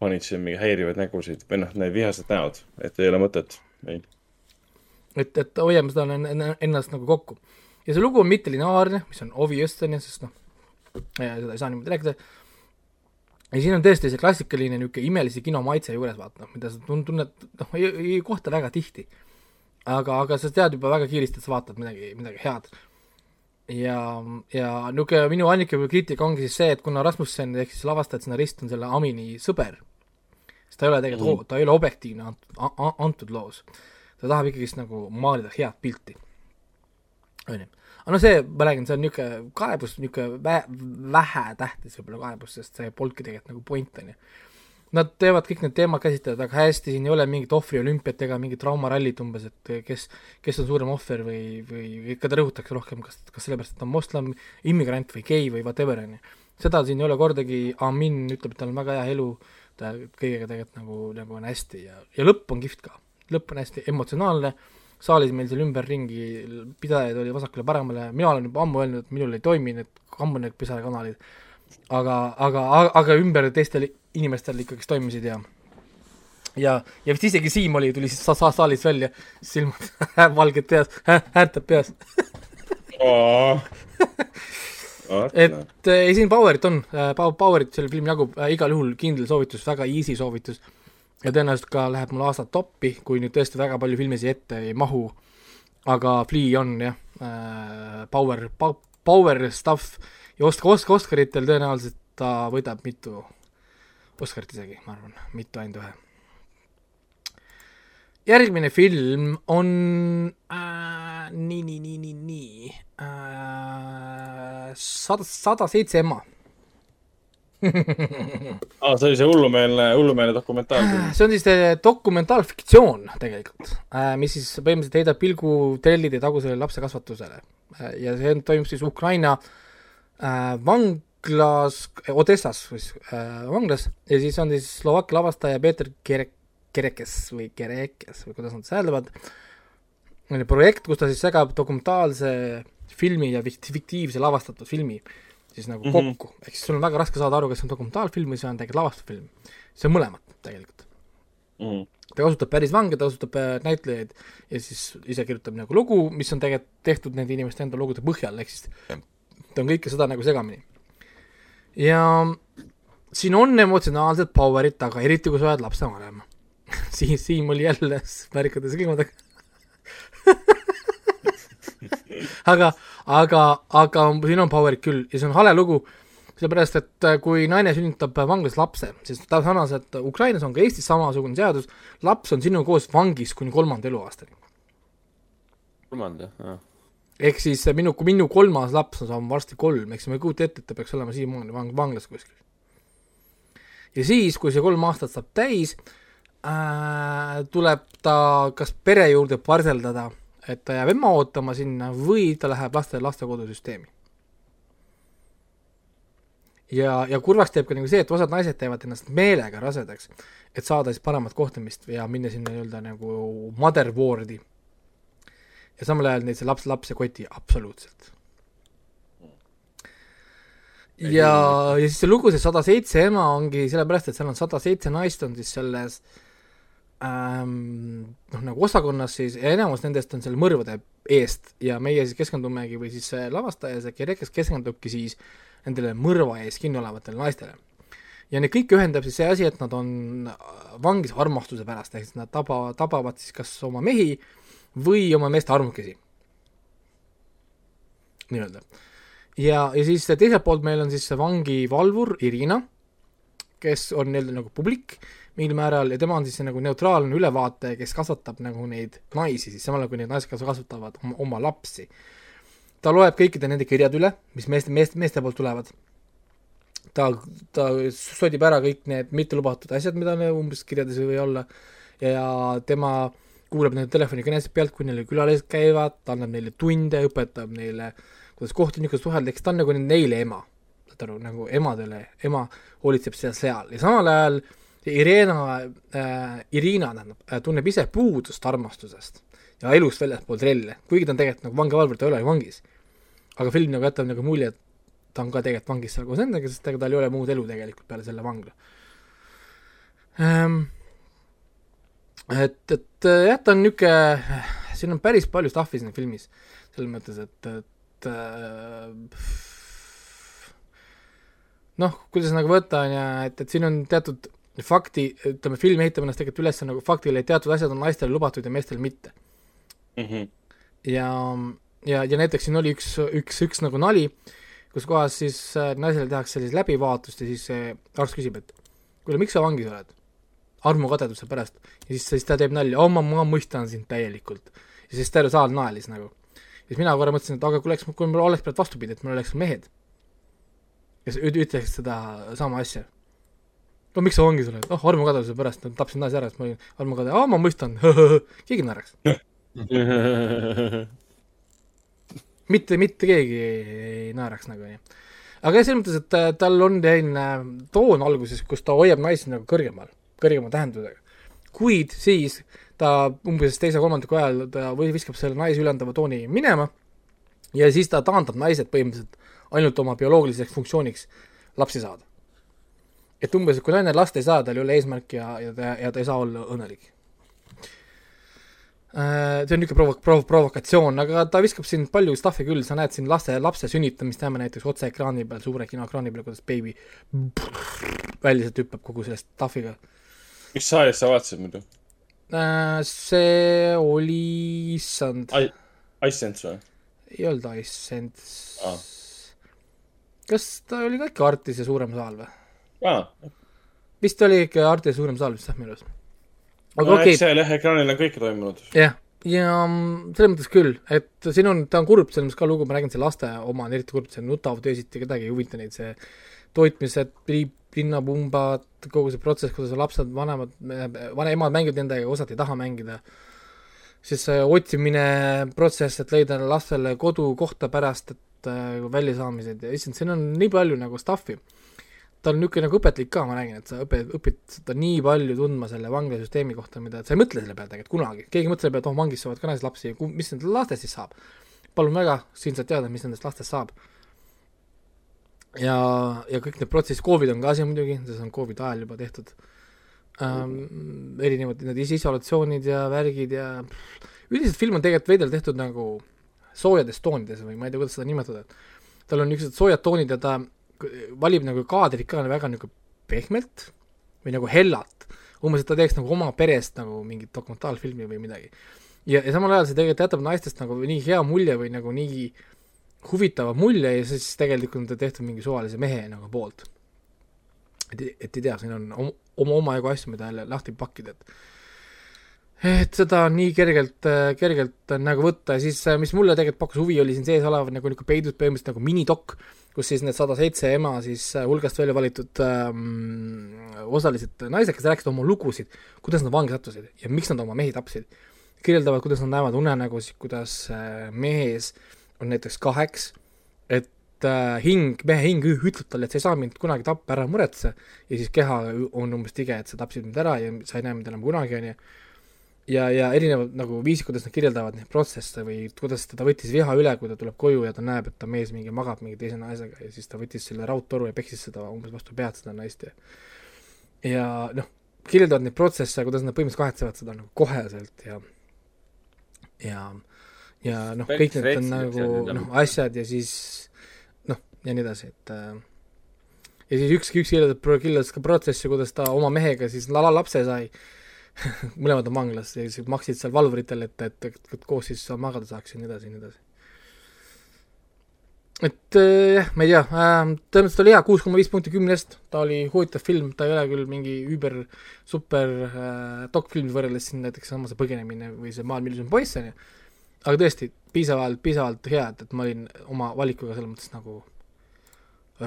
panid siin mingi häirivaid nägusid või noh, need vihased näod, et ei ole mõtet. ei, et, et hoiame seda en- en- ennast nagu kokku. ja see lugu on mittelineaarne, mis on obvious, on ju, sest noh, seda ei saa niimoodi rääkida. Ja siin on tõesti see klassikaline niisugune imelise kino maitse juures, vaata noh, mida sa tun- tunned, noh, ei, ei kohta väga tihti. aga, aga sa tead juba väga kiiresti, et sa vaatad midagi, midagi head. ja, ja niisugune minu ainuke kriitika ongi siis see, et kuna Rasmussen ehk siis lavastaja, stsenarist on selle Amini sõber, siis ta ei ole tegelikult mm., ta ei ole objektiivne antud, antud loos ta tahab ikkagist nagu maalida head pilti. on ju, aga no see, ma räägin, see on niisugune kaebus, niisugune vä-, vähetähtis võib-olla kaebus, sest see polnudki tegelikult nagu point, on ju. Nad teevad kõik need teemad käsitlevad väga hästi, siin ei ole mingit ohvriolümpiat ega mingit traumarallit umbes, et kes, kes on suurem ohver või, või ikka ta rõhutakse rohkem, kas, kas sellepärast, et ta on moslem, immigrant või gei või whatever, on ju. seda siin ei ole kordagi, Amin ütleb, et tal on väga hea elu, ta kõigega tegelikult nagu, nagu on hästi ja, ja lõpp on kihvt ka lõpp on hästi emotsionaalne, saalis meil seal ümberringi pidajaid oli vasakule-paremale, mina olen juba ammu öelnud, et minul ei toimi need ammu need pisarakanalid, aga, aga, aga ümber teistel inimestel ikkagist toimisid ja ja, ja vist isegi Siim oli, tuli siis sa- sa- saalist välja, silmad *laughs* valged peas, häärtab peas. *laughs* et äh, ei, siin Powerit on äh,, Powerit selle filmi jagub äh, igal juhul kindel soovitus, väga easy soovitus ja tõenäoliselt ka läheb mul aastat toppi, kui nüüd tõesti väga palju filme siia ette ei mahu, aga Flea on jah äh,, Power Power stuff ja Osk-, Osk-, Oscaritel tõenäoliselt ta võidab mitu Oscarit isegi, ma arvan, mitte ainult ühe. järgmine film on äh, nii, nii, nii, nii, nii äh, sada, sada seitse ema. *laughs* aa, see oli see hullumeelne, hullumeelne dokumentaalfilm. see on siis dokumentaalfiktsioon tegelikult, mis siis põhimõtteliselt heidab pilgu trellide tagusele lapse kasvatusele. ja see toimub siis Ukraina äh, vanglas, Odessas siis äh, vanglas ja siis on siis Slovakkia lavastaja Peeter Kere-, Kerekes või Kerekes või kuidas nad hääldavad, projekt, kus ta siis segab dokumentaalse filmi ja fikt- fiktiivse lavastatud filmi siis nagu mm. -hmm. kokku, ehk siis sul on väga raske saada aru, kas see on dokumentaalfilm või see on tegelikult lavastatud film. see on mõlemat tegelikult. Mhm. ta kasutab päris vange, ta kasutab äh, näitlejaid ja siis ise kirjutab nagu lugu, mis on tegelikult tehtud nende inimeste enda lugude põhjal, ehk siis ta on kõike seda nagu segamini. ja siin on emotsionaalsed power'id taga, eriti kui sa oled lapsevanem. *laughs* Siim, Siim oli jälle värkades ilmadega. *laughs* aga, aga, aga siin on power'id küll ja see on hale lugu, sellepärast et äh, kui naine sünnitab vanglas lapse, siis ta sarnaselt Ukrainas on ka Eestis samasugune seadus, laps on sinuga koos vangis kuni kolmanda eluaastani. kolmanda, jah. ehk siis äh, minu, minu kolmas laps on saama varsti kolm, eks ma ei kujuta ette, et ta peaks olema siiamaani vang-, vanglas kuskil. ja siis, kui see kolm aastat saab täis äh,, tuleb ta kas pere juurde parseldada, et ta jääb ema ootama sinna või ta läheb laste, lastekodusüsteemi. ja, ja kurvaks teeb ka nagu see, et osad naised teevad ennast meelega rasedaks, et saada siis paremat kohtlemist ja minna sinna nii-öelda nagu mother ward'i ja samal ajal neid see laps, laps ei koti absoluutselt. ja, ja siis see lugu, see sada seitse ema ongi sellepärast, et seal on sada seitse naist on siis selles ähm, noh, nagu osakonnas siis ja enamus nendest on seal mõrvade eest ja meie siis keskendumegi või siis lavastaja, see Kerekes keskendubki siis nendele mõrva ees kinni olevatele naistele. ja neid kõiki ühendab siis see asi, et nad on vangis armastuse pärast, ehk siis nad taba, tabavad siis kas oma mehi või oma meeste armukesi. nii-öelda. ja, ja siis teiselt poolt meil on siis see vangivalvur Irina, kes on nii-öelda nagu publik mingil määral ja tema on siis nagu neutraalne ülevaataja, kes kasvatab nagu neid naisi siis samal ajal, kui need naised kas- kasvatavad oma, oma lapsi. ta loeb kõikide nende kirjad üle, mis meeste, meeste, meeste poolt tulevad. ta, ta sodib ära kõik need mittelubatud asjad, mida umbes kirjades ei või olla ja tema kuulab nende telefonikõnesid pealt, kui neil külalised käivad, ta annab neile tunde, õpetab neile, kuidas kohtunikega suhelda, eks ta on nagu neile ema. saad aru, nagu emadele, ema hoolitseb seal, seal ja samal ajal Irina äh,, Irina tähendab äh,, tunneb ise puudust armastusest ja elust väljaspool trelle, kuigi ta on tegelikult nagu vangivalvur, ta ei ole ju vangis. aga film nagu jätab nagu mulje, et ta on ka tegelikult vangis seal koos endaga, sest ega tal ei ole muud elu tegelikult peale selle vangla ähm,. et, et äh, jah, ta on niisugune, siin on päris palju stuff'i siin filmis, selles mõttes, et, et äh, noh, kuidas nagu võtta, on ju, et, et siin on teatud fakti, ütleme, film ehitab ennast tegelikult üles nagu faktile, et teatud asjad on naistele lubatud ja meestele mitte. Mhm. ja, ja, ja näiteks siin oli üks, üks, üks nagu nali, kus kohas siis äh, naisele tehakse sellist läbivaatust ja siis see arst küsib, et kuule, miks sa vangis oled? armukadeduse pärast. ja siis, siis ta teeb nalja, oh ma, ma mõistan sind täielikult. ja siis terve saal naelis nagu. ja siis mina korra mõtlesin, et aga kui oleks, kui mul oleks pidanud vastupidi, et mul oleks mehed, kes üt- ütleks seda sama asja. No miks sa vangis oled? oh, armukadeduse pärast, tapsin naise ära, siis ma olin armukade, aa ma mõistan, *laughs* keegi naeraks. *laughs* mitte, mitte keegi ei naeraks nagu nii. aga jah, selles mõttes, et äh, tal on selline toon alguses, kus ta hoiab naisi nagu kõrgemal, kõrgema tähendusega. kuid siis ta umbes teise-kolmandiku ajal ta või viskab selle naise ülendava tooni minema ja siis ta taandab naised põhimõtteliselt ainult oma bioloogiliseks funktsiooniks lapsi saada. Et umbes, et kui naine last ei saa, tal ei ole eesmärki ja, ja ta, ja ta ei saa olla õnnelik. see on niisugune provo-, provo-, provokatsioon, aga ta viskab siin palju stuff'i küll, sa näed siin laste, lapse sünnitamist näeme näiteks otseekraani peal, suure kinoekraani peal, kuidas beebi välja sealt hüppab kogu selle stuff'iga. mis saalis sa vaatasid muidu? see oli, issand, Icesense või? ei olnud Icesense Aa.. kas ta oli ka ikka Artis ja suurem saal või? aa, vist oli ikka ja suurem saal vist jah, minu arust. aga no okei eks, seal jah, ekraanil on kõike toimunud. jah, ja mm, selles mõttes küll, et siin on, ta on kurb, selles mõttes ka lugu, ma räägin, see laste oma on eriti kurb, see nutavad öösiti, kedagi ei huvita neid, see toitmised, linnapumbad, kogu see protsess, kuidas lapsed, vanemad, vanemad mängivad nendega, osad ei taha mängida. siis see otsimine, protsess, et leida lastele kodu, kohta pärast, et äh, väljasaamised ja issand, siin on nii palju nagu stuff'i. Ta on niisugune nagu õpetlik ka, ma räägin, et sa õpid, õpid seda nii palju tundma selle vanglasüsteemi kohta, mida, sa ei mõtle selle peale tegelikult kunagi, keegi ei mõtle selle peale, et oh, vangis saavad ka naised lapsi, mis nendest lastest siis saab. palun väga, siin saad teada, mis nendest lastest saab ja, ja kõik need protsessid, Covid on ka asi muidugi, see on Covidi ajal juba tehtud ähm,. erinevad need isolatsioonid ja värgid ja üldiselt film on tegelikult veidral tehtud nagu soojades toonides või ma ei tea, kuidas seda nimetada, et tal on niisugused soojad toonid ja ta valib nagu kaadrit ka väga nagu pehmelt või nagu hellalt. umbes, et ta teeks nagu oma perest nagu mingit dokumentaalfilmi või midagi. ja, ja samal ajal see tegelikult jätab naistest nagu nii hea mulje või nagu nii huvitava mulje ja siis tegelikult on ta tehtud mingi suvalise mehe nagu poolt. et, et ei tea, siin on om- oma, omajagu asju, mida jälle lahti pakkida, et et seda on nii kergelt, kergelt nagu võtta ja siis, mis mulle tegelikult pakkus huvi, oli siin sees olev nagu niisugune peidus põhimõtteliselt nagu minidokk, kus siis need sada seitse ema siis äh, hulgast välja valitud ähm, osalised naised, kes rääkisid oma lugusid, kuidas nad vangi sattusid ja miks nad oma mehi tapsid. kirjeldavad, kuidas nad näevad unenägusid, kuidas äh, mehes on näiteks kaheks, et äh, hing, mehe hing ütleb talle, et sa ei saa mind kunagi tappa, ära muretse, ja siis keha on umbes tige, et sa tapsid mind ära ja sa ei näe mind enam kunagi, on ju ja, ja erinevad nagu viisid, kuidas nad kirjeldavad neid protsesse või kuidas teda võttis viha üle, kui ta tuleb koju ja ta näeb, et ta mees mingi magab mingi teise naisega ja siis ta võttis selle raudtoru ja peksis seda umbes vastu pead, seda naist ja ja noh, kirjeldavad neid protsesse, kuidas nad põhimõtteliselt kahetsevad seda nagu koheselt ja ja ja noh, kõik need on nagu noh, asjad ja siis noh, ja nii edasi, et äh, ja siis üks, üks kirjeldab, kirjeldas ka protsessi, kuidas ta oma mehega siis lapse sai *laughs* mõlemad on vanglas ja siis maksid seal valvuritele, et, et, et, et koos siis magada saaks ja nii edasi ja nii edasi. et äh, jah, ma ei tea äh,, tõenäoliselt oli hea, kuus koma viis punkti kümnest, ta oli huvitav film, ta ei ole küll mingi üüber super äh, dokfilm võrreldes siin näiteks sama see Põgenemine või see Maailm ilus on poiss, on ju, aga tõesti, piisavalt, piisavalt hea, et, et ma olin oma valikuga selles mõttes nagu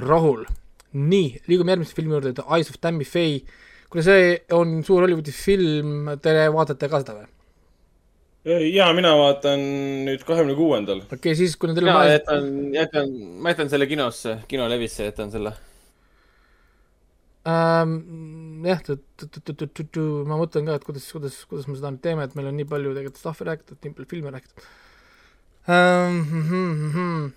rahul. nii, liigume järgmise filmi juurde, The Eyes of Tammy Faye kuna see on suur Hollywoodi film, te vaatate ka seda või? ja mina vaatan nüüd kahekümne kuuendal. okei okay,, siis kuna teil mina on aeg, jätan, jätan, ma jätan selle kinosse, kinolevisse jätan selle. ähm, jah, ma mõtlen ka, et kuidas, kuidas, kuidas me seda nüüd teeme, et meil on nii palju tegelikult stuff'i räägitud, nii palju filme räägitud ähm,.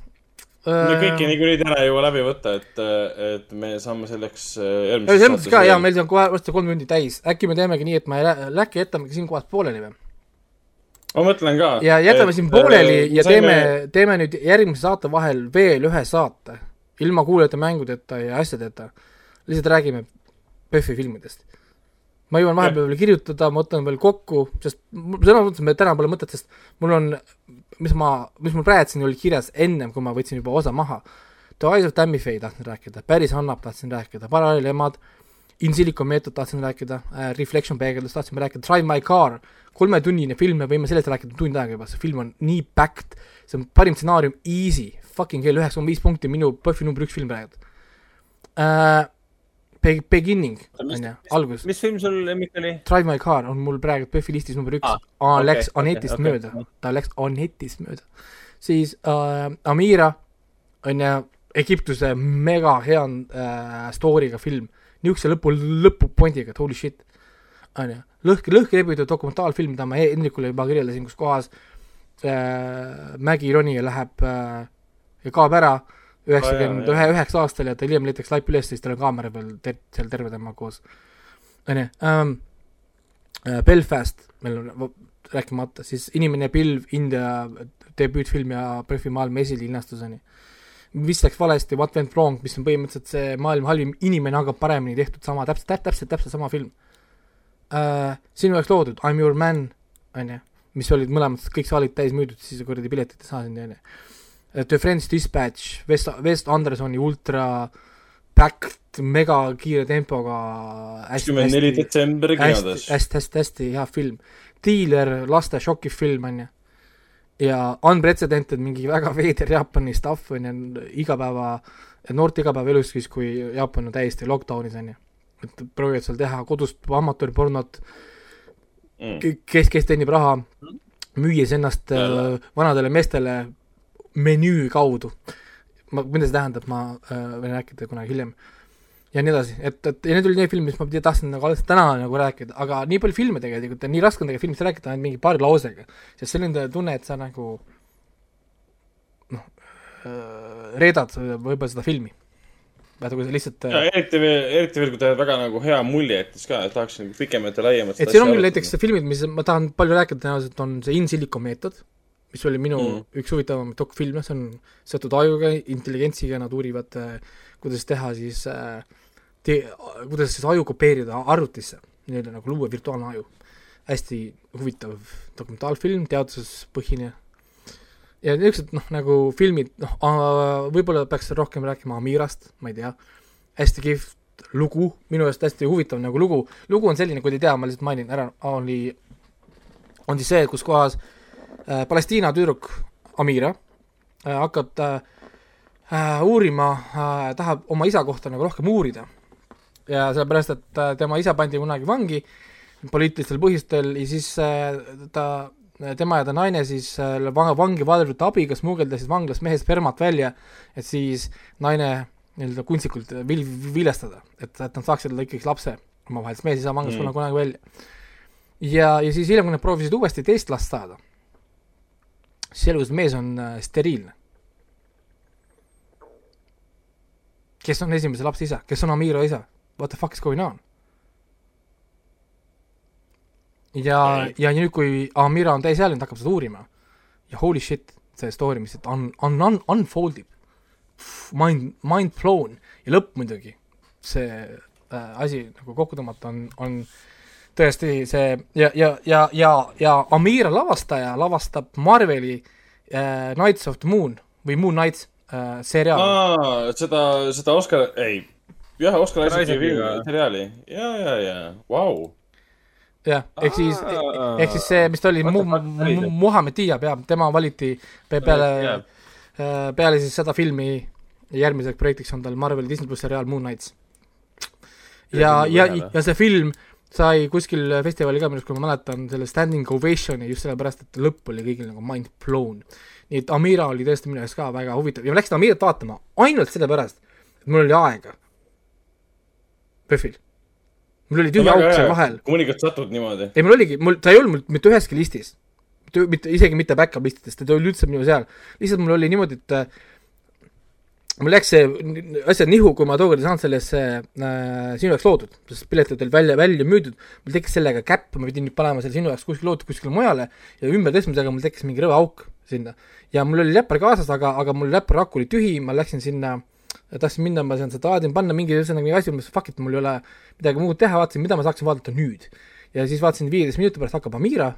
Me äh, kõiki niikuinii täna ei jõua läbi võtta, et, et me saame selleks äh, järgmises selles mõttes ka jaa, meil on kohe varsti kolm tundi täis, äkki me teemegi nii, et me lä- äkki jätamegi siin kohas pooleli või? ma mõtlen ka. ja jätame siin pooleli ja teeme, teeme nüüd järgmise saate vahel veel ühe saate, ilma kuulajate mängudeta ja asjadeta. lihtsalt räägime PÖFFi filmidest. ma jõuan vahepeal veel kirjutada, ma võtan veel kokku, sest selles mõttes meil täna pole mõtet, sest mul on, mis ma, mis mul praegu oli kirjas ennem, kui ma võtsin juba osa maha. The Eyes of Tammy Faye tahtsin rääkida, Päris Annab tahtsin rääkida, Paralleelemad, In Silico meetod tahtsin rääkida äh,, Reflection peegeldus tahtsime rääkida, Drive My Car, kolmetunnine film, me võime sellest rääkida tund aega juba, see film on nii packed, see on parim stsenaarium, easy, fucking hell, üheksa koma viis punkti, minu PÖFFi number üks film praegu äh,. Be-, Beginning, on ju, algus, mis film sul lemmik oli? Drive My Car on mul praegu PÖFFi listis number üks. Ah, okei, läks Anetist okei. mööda, ta läks Anetist mööda. siis äh, Amira on ju Egiptuse mega hea äh, story'ga film, niisuguse lõpu, lõpupondiga, et holy shit, on ju, lõhki, lõhki rebitud dokumentaalfilm, mida ma e- Hendrikule juba kirjeldasin, kus kohas äh, Mägi ronija läheb äh, ja kaob ära üheksakümmend ühe, üheksa aastal ja ta hiljem leitakse laip üles, siis tal on kaamera peal ter-, seal terve tema koos. on ju ähm,, Belfast, meil on rääkimata, siis Inimene pilv, India debüütfilm ja PÖFFi maailma esilinastus on ju. mis läks valesti, What went wrong, mis on põhimõtteliselt see maailma halvim inimene, aga paremini tehtud sama, täpselt, täpselt, täpselt, sama film äh,. sinu jaoks loodud I m your man, on ju, mis olid mõlemad kõik saalid täis müüdud, siis kuradi piletit ei saa sinna, on ju. The Friends Dispatch, Wes, Wes Andersoni ultra packed, mega kiire tempoga. kakskümmend neli detsember kinodes. hästi, hästi, hästi hea film. Dealer, laste šokifilm on ju. ja Unprecedented, mingi väga veider Jaapani stuff on ju, igapäeva noorte igapäevaelus siis, kui Jaapan on täiesti lockdown'is on ju, et proovivad seal teha kodust amatöörpornot, mm.. kes, kes teenib raha, müües ennast Jälle. äh, vanadele meestele menüü kaudu. ma, mida see tähendab, ma äh, võin rääkida kunagi hiljem. ja nii edasi, et, et ja need olid need filmid, mis ma tahtsin nagu alles täna nagu rääkida, aga nii palju filme tegelikult ja nii raske on tegelikult filmist rääkida ainult mingi paari lausega, sest selline tunne, et sa nagu noh, reedad võib-olla seda filmi. vaata, kui sa lihtsalt ja eriti veel, eriti veel, kui ta väga nagu hea mulje jättis ka, et tahaks nagu pikemat ja laiemat. et siin on küll näiteks filmid, mis ma tahan palju rääkida tõenäoliselt, on see In Silico meetod, mis oli minu Mm. üks huvitavamaid dokfilme, see on seotud ajuga, intelligentsiga, nad uurivad, kuidas teha siis äh, te-, kuidas siis aju kopeerida arvutisse, nii-öelda nagu luua virtuaalne aju. hästi huvitav dokumentaalfilm, teaduspõhine ja niisugused noh, nagu filmid, noh, võib-olla peaks rohkem rääkima Amirast, ma ei tea, hästi kihvt lugu, minu arust hästi huvitav nagu lugu, lugu on selline, kui te ei tea, ma lihtsalt mainin ära, oli, on siis see, kus kohas äh, Palestiina tüdruk Amira äh, hakkab äh, äh, uurima äh,, tahab oma isa kohta nagu rohkem uurida. ja sellepärast, et äh, tema isa pandi kunagi vangi poliitilistel põhjustel ja siis äh, ta, tema ja ta naine siis äh, vang- vangi valvurite abiga smugeldasid vanglast mehe spermat välja, et siis naine nii-öelda kunstlikult vil-, viljastada, et, et nad saaksid ikkagi lapse omavahel, sest mees ei saa vanglast Mm. kunagi välja. ja, ja siis hiljem, kui nad proovisid uuesti teist last saada, selgus, et mees on äh, steriilne. kes on esimese lapse isa, kes on Amira isa? What the fuck is going on? ja ja nüüd, kui Amira on täisealine, ta hakkab seda uurima ja holy shit, see story, mis on, on, on, unfold ib, mind, mind blown ja lõpp muidugi, see äh, asi nagu kokku tõmmata on, on tõesti see ja, ja, ja, ja, ja Amira lavastaja lavastab Marveli äh, Knights of the Moon või Moon Knights äh, seriaali. aa, seda, seda Oscar, ei, jah, Oscar Isaaci seriaali, ja, ja, ja, vau. jah, ehk siis, ehk siis see, mis ta oli? Muhamed Diab jah, tema valiti pe- peale Diab., peale siis seda filmi järgmiseks projektiks on tal Marveli Disney pluss seriaal Moon Knights. ja, ja, ja see film sai kuskil festivalil ka minu arust, kui ma mäletan, selle standing ovation'i just sellepärast, et lõpp oli kõigil nagu mind blown. nii et Amira oli tõesti minu jaoks ka väga huvitav ja ma läksin Amirat vaatama ainult sellepärast, et mul oli aega. PÖFFil. mul oli tühi auk seal vahel. mõnikord satud niimoodi. ei, mul oligi, mul, ta ei olnud mul mitte üheski listis. mitte, isegi mitte back-up listides, ta ei olnud üldse minu seal. lihtsalt mul oli niimoodi, et äh, mul läks see asjad nihu, kui ma tookord ei saanud sellesse äh, sinu jaoks loodud, sest piletid olid välja, välja müüdud, mul tekkis sellega käpp, ma pidin nüüd panema selle sinu jaoks kuskile loodud kuskile mujale ja ümbertõstmisega mul tekkis mingi rõve auk sinna. ja mul oli läppar kaasas, aga, aga mul läppar aku oli tühi, ma läksin sinna, tahtsin minna, ma seda tahtsin panna mingi ühesõnaga mingi asi, ma mõtlesin fuck it, mul ei ole midagi muud teha, vaatasin, mida ma saaksin vaadata nüüd. ja siis vaatasin viieteist minuti pärast hakkab Amira,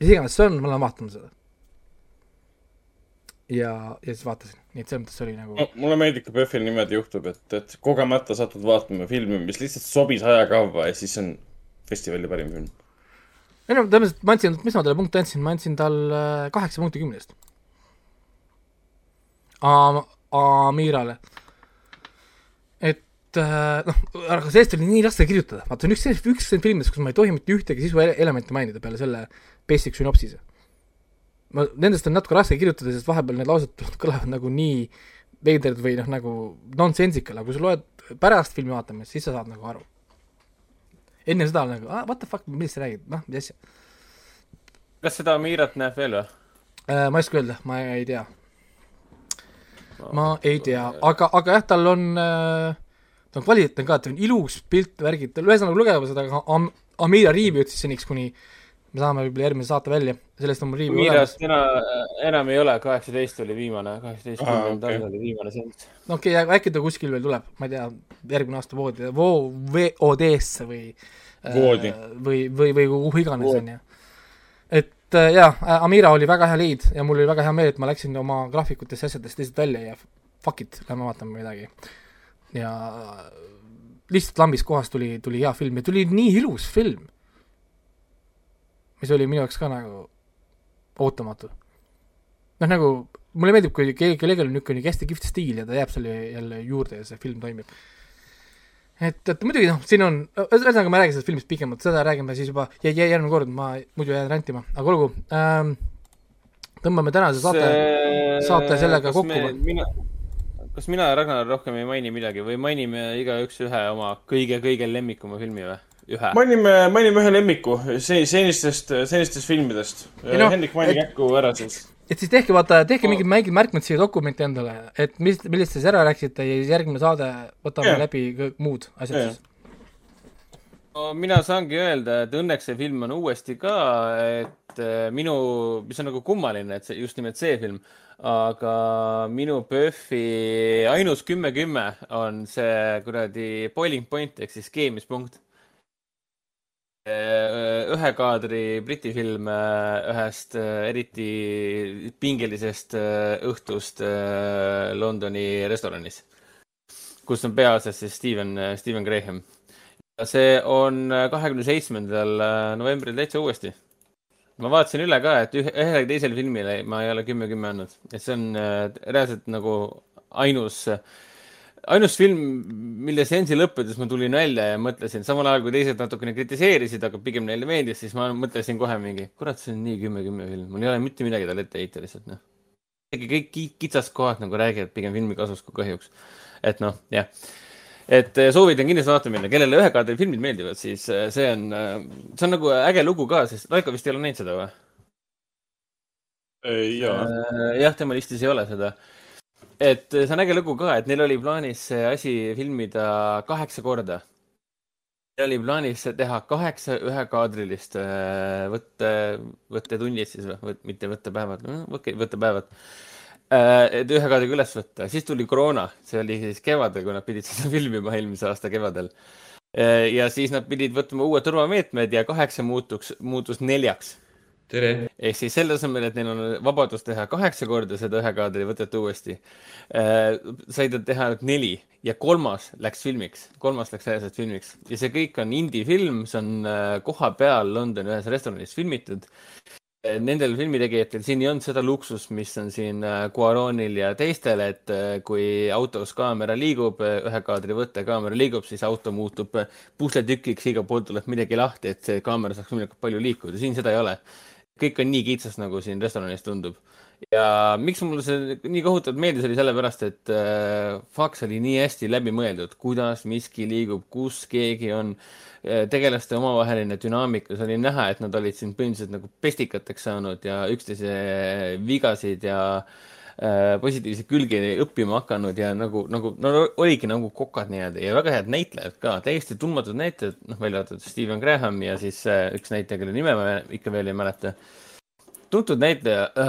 mis iganes see on, ma lähen vaatama seda. ja, ja siis vaatasin, nii et selles mõttes oli nagu mulle meeldib, kui PÖFFil niimoodi juhtub, et, et kogemata satud vaatama filmi, mis lihtsalt sobis ajakavva ja siis on festivali parim film. ei no tõenäoliselt ma andsin, mis ma talle punkte andsin, ma andsin talle kaheksa punkti kümnest. Amirale. et äh, noh, aga sellest oli nii raske kirjutada, vaata see on üks, üks nendest filmidest, kus ma ei tohi mitte ühtegi sisuelementi mainida peale selle basic sünopsise. ma, nendest on natuke raske kirjutada, sest vahepeal need laused *laughs* kõlavad nagu nii veidrad või noh, nagu nonsensical, aga kui sa loed pärast filmi vaatamist, siis sa saad nagu aru. enne seda nagu ah,, what the fuck, millest sa räägid, noh, mis asja kas seda Mirat näeb veel või? äh,. ma ei oska öelda, ma ei tea. ma ei tea, aga, aga jah, tal on äh,, ta on kvaliteetne ka, ta on ilus pilt, värgid, ühesõnaga lugege seda Am-, Amira review ütles seniks, kuni me saame võib-olla järgmise saate välja, sellest on mul review olemas enam, enam ei ole, kaheksateist oli viimane, kaheksateistkümnendal okei. talvel oli viimane seanss. no okei okay,, äkki ta kuskil veel tuleb, ma ei tea, järgmine aasta voodi, voo-, VOD-sse või Voodi. äh, või, või, või kuhu iganes, Voodi. on ju. et äh, jaa, Amira oli väga hea leid ja mul oli väga hea meel, et ma läksin oma graafikutest ja asjadest lihtsalt välja ja fuck it, lähme vaatame midagi. ja lihtsalt lambist kohast tuli, tuli hea film ja tuli nii ilus film, mis oli minu jaoks ka nagu ootamatu. noh, nagu mulle meeldib, kui ke- kellelgi on niisugune hästi kihvt stiil ja ta jääb selle jälle juurde ja see film toimib. et, et muidugi noh, siin on, ühesõnaga ma ei räägi sellest filmist pikemalt, seda räägime siis juba jä- jä- järgmine kord, ma muidu jään rändima, aga olgu ähm,. tõmbame tänase saate See- saate sellega kas kokku mina, kas mina ja Ragnar rohkem ei maini midagi või mainime igaüks ühe oma kõige-kõige lemmikuma filmi või? ühe. mainime, mainime ühe lemmiku se- senistest, senistest filmidest. Noh, Hendrik, maini kähku ära siis. et siis tehke, vaata, tehke mingid mingid märkmed siia dokumenti endale, et mis, millest te siis ära rääkisite ja siis järgmine saade võtame yeah. läbi kõik muud asjad Jah. siis. no mina saangi öelda, et õnneks see film on uuesti ka, et äh, minu, mis on nagu kummaline, et see just nimelt see film, aga minu PÖFFi ainus kümme kümme on see kuradi boiling point ehk siis keemispunkt. Ühe kaadri Briti film äh, ühest äh, eriti pingelisest äh, õhtust äh, Londoni restoranis, kus on peaasjas siis Steven, Steven Graham see on äh, kahekümne seitsmendal äh, novembril täitsa uuesti. ma vaatasin üle ka, et ühe, ühelegi teisele filmile ma ei ole kümme kümme andnud, et see on äh, reaalselt nagu ainus, ainus film, mille seansi lõppedes ma tulin välja ja mõtlesin, samal ajal kui teised natukene kritiseerisid, aga pigem neile meeldis, siis ma mõtlesin kohe mingi, kurat, see on nii kümme kümme film, mul ei ole mitte midagi talle ette heita lihtsalt noh. kõik ki- kitsaskohad nagu räägivad pigem filmi kasuks kui kahjuks. et noh, jah et eh, soovitan kindlasti vaatama minna, kellele ühe kaadri filmid meeldivad, siis eh, see on, see on nagu äge lugu ka, sest Raiko vist ei ole näinud seda või? jah, tema listis ei ole seda. Et eh, see on äge lugu ka, et neil oli plaanis see asi filmida kaheksa korda. Neil oli plaanis teha kaheksa ühekaadrilist eh, võtte, võttetunnid siis või, mitte võttepäevad, võttepäevad et ühe kaadriga üles võtta, siis tuli koroona, see oli siis kevadel, kui nad pidid *laughs* seda filmima eelmise aasta kevadel. ja siis nad pidid võtma uued turvameetmed ja kaheksa muutuks, muutus neljaks. tere. ehk siis selle asemel, et neil on vabadus teha kaheksa korda seda ühe kaadri võtet uuesti. Äh,, said nad teha ainult neli. Ja kolmas läks filmiks, kolmas läks reaalselt filmiks. Ja see kõik on indie-film, see on äh, kohapeal Londoni ühes restoranis filmitud. Nendel filmitegijatel siin ei olnud seda luksust, mis on siin äh, Cuaronil ja teistel, et äh, kui autos kaamera liigub, ühe kaadri võte kaamera liigub, siis auto muutub äh, pusletükiks, igalt poolt tuleb midagi lahti, et see kaamera saaks võimalikult palju liikuda, siin seda ei ole kõik on nii kitsas, nagu siin restoranis tundub. ja miks mulle see nii kohutavalt meeldis, oli sellepärast, et äh, faks oli nii hästi läbi mõeldud, kuidas miski liigub, kus keegi on äh, tegelaste omavaheline dünaamika, see oli näha, et nad olid siin põhimõtteliselt nagu pestikateks saanud ja üksteise vigasid ja äh, positiivseid külgi õppima hakanud ja nagu, nagu no oligi nagu kokad nii-öelda ja väga head näitlejad ka, täiesti tundmatud näitlejad, noh välja arvatud Steven Graham ja siis äh, üks näitleja, kelle nime ma ikka veel ei mäleta. tuntud näitleja äh,,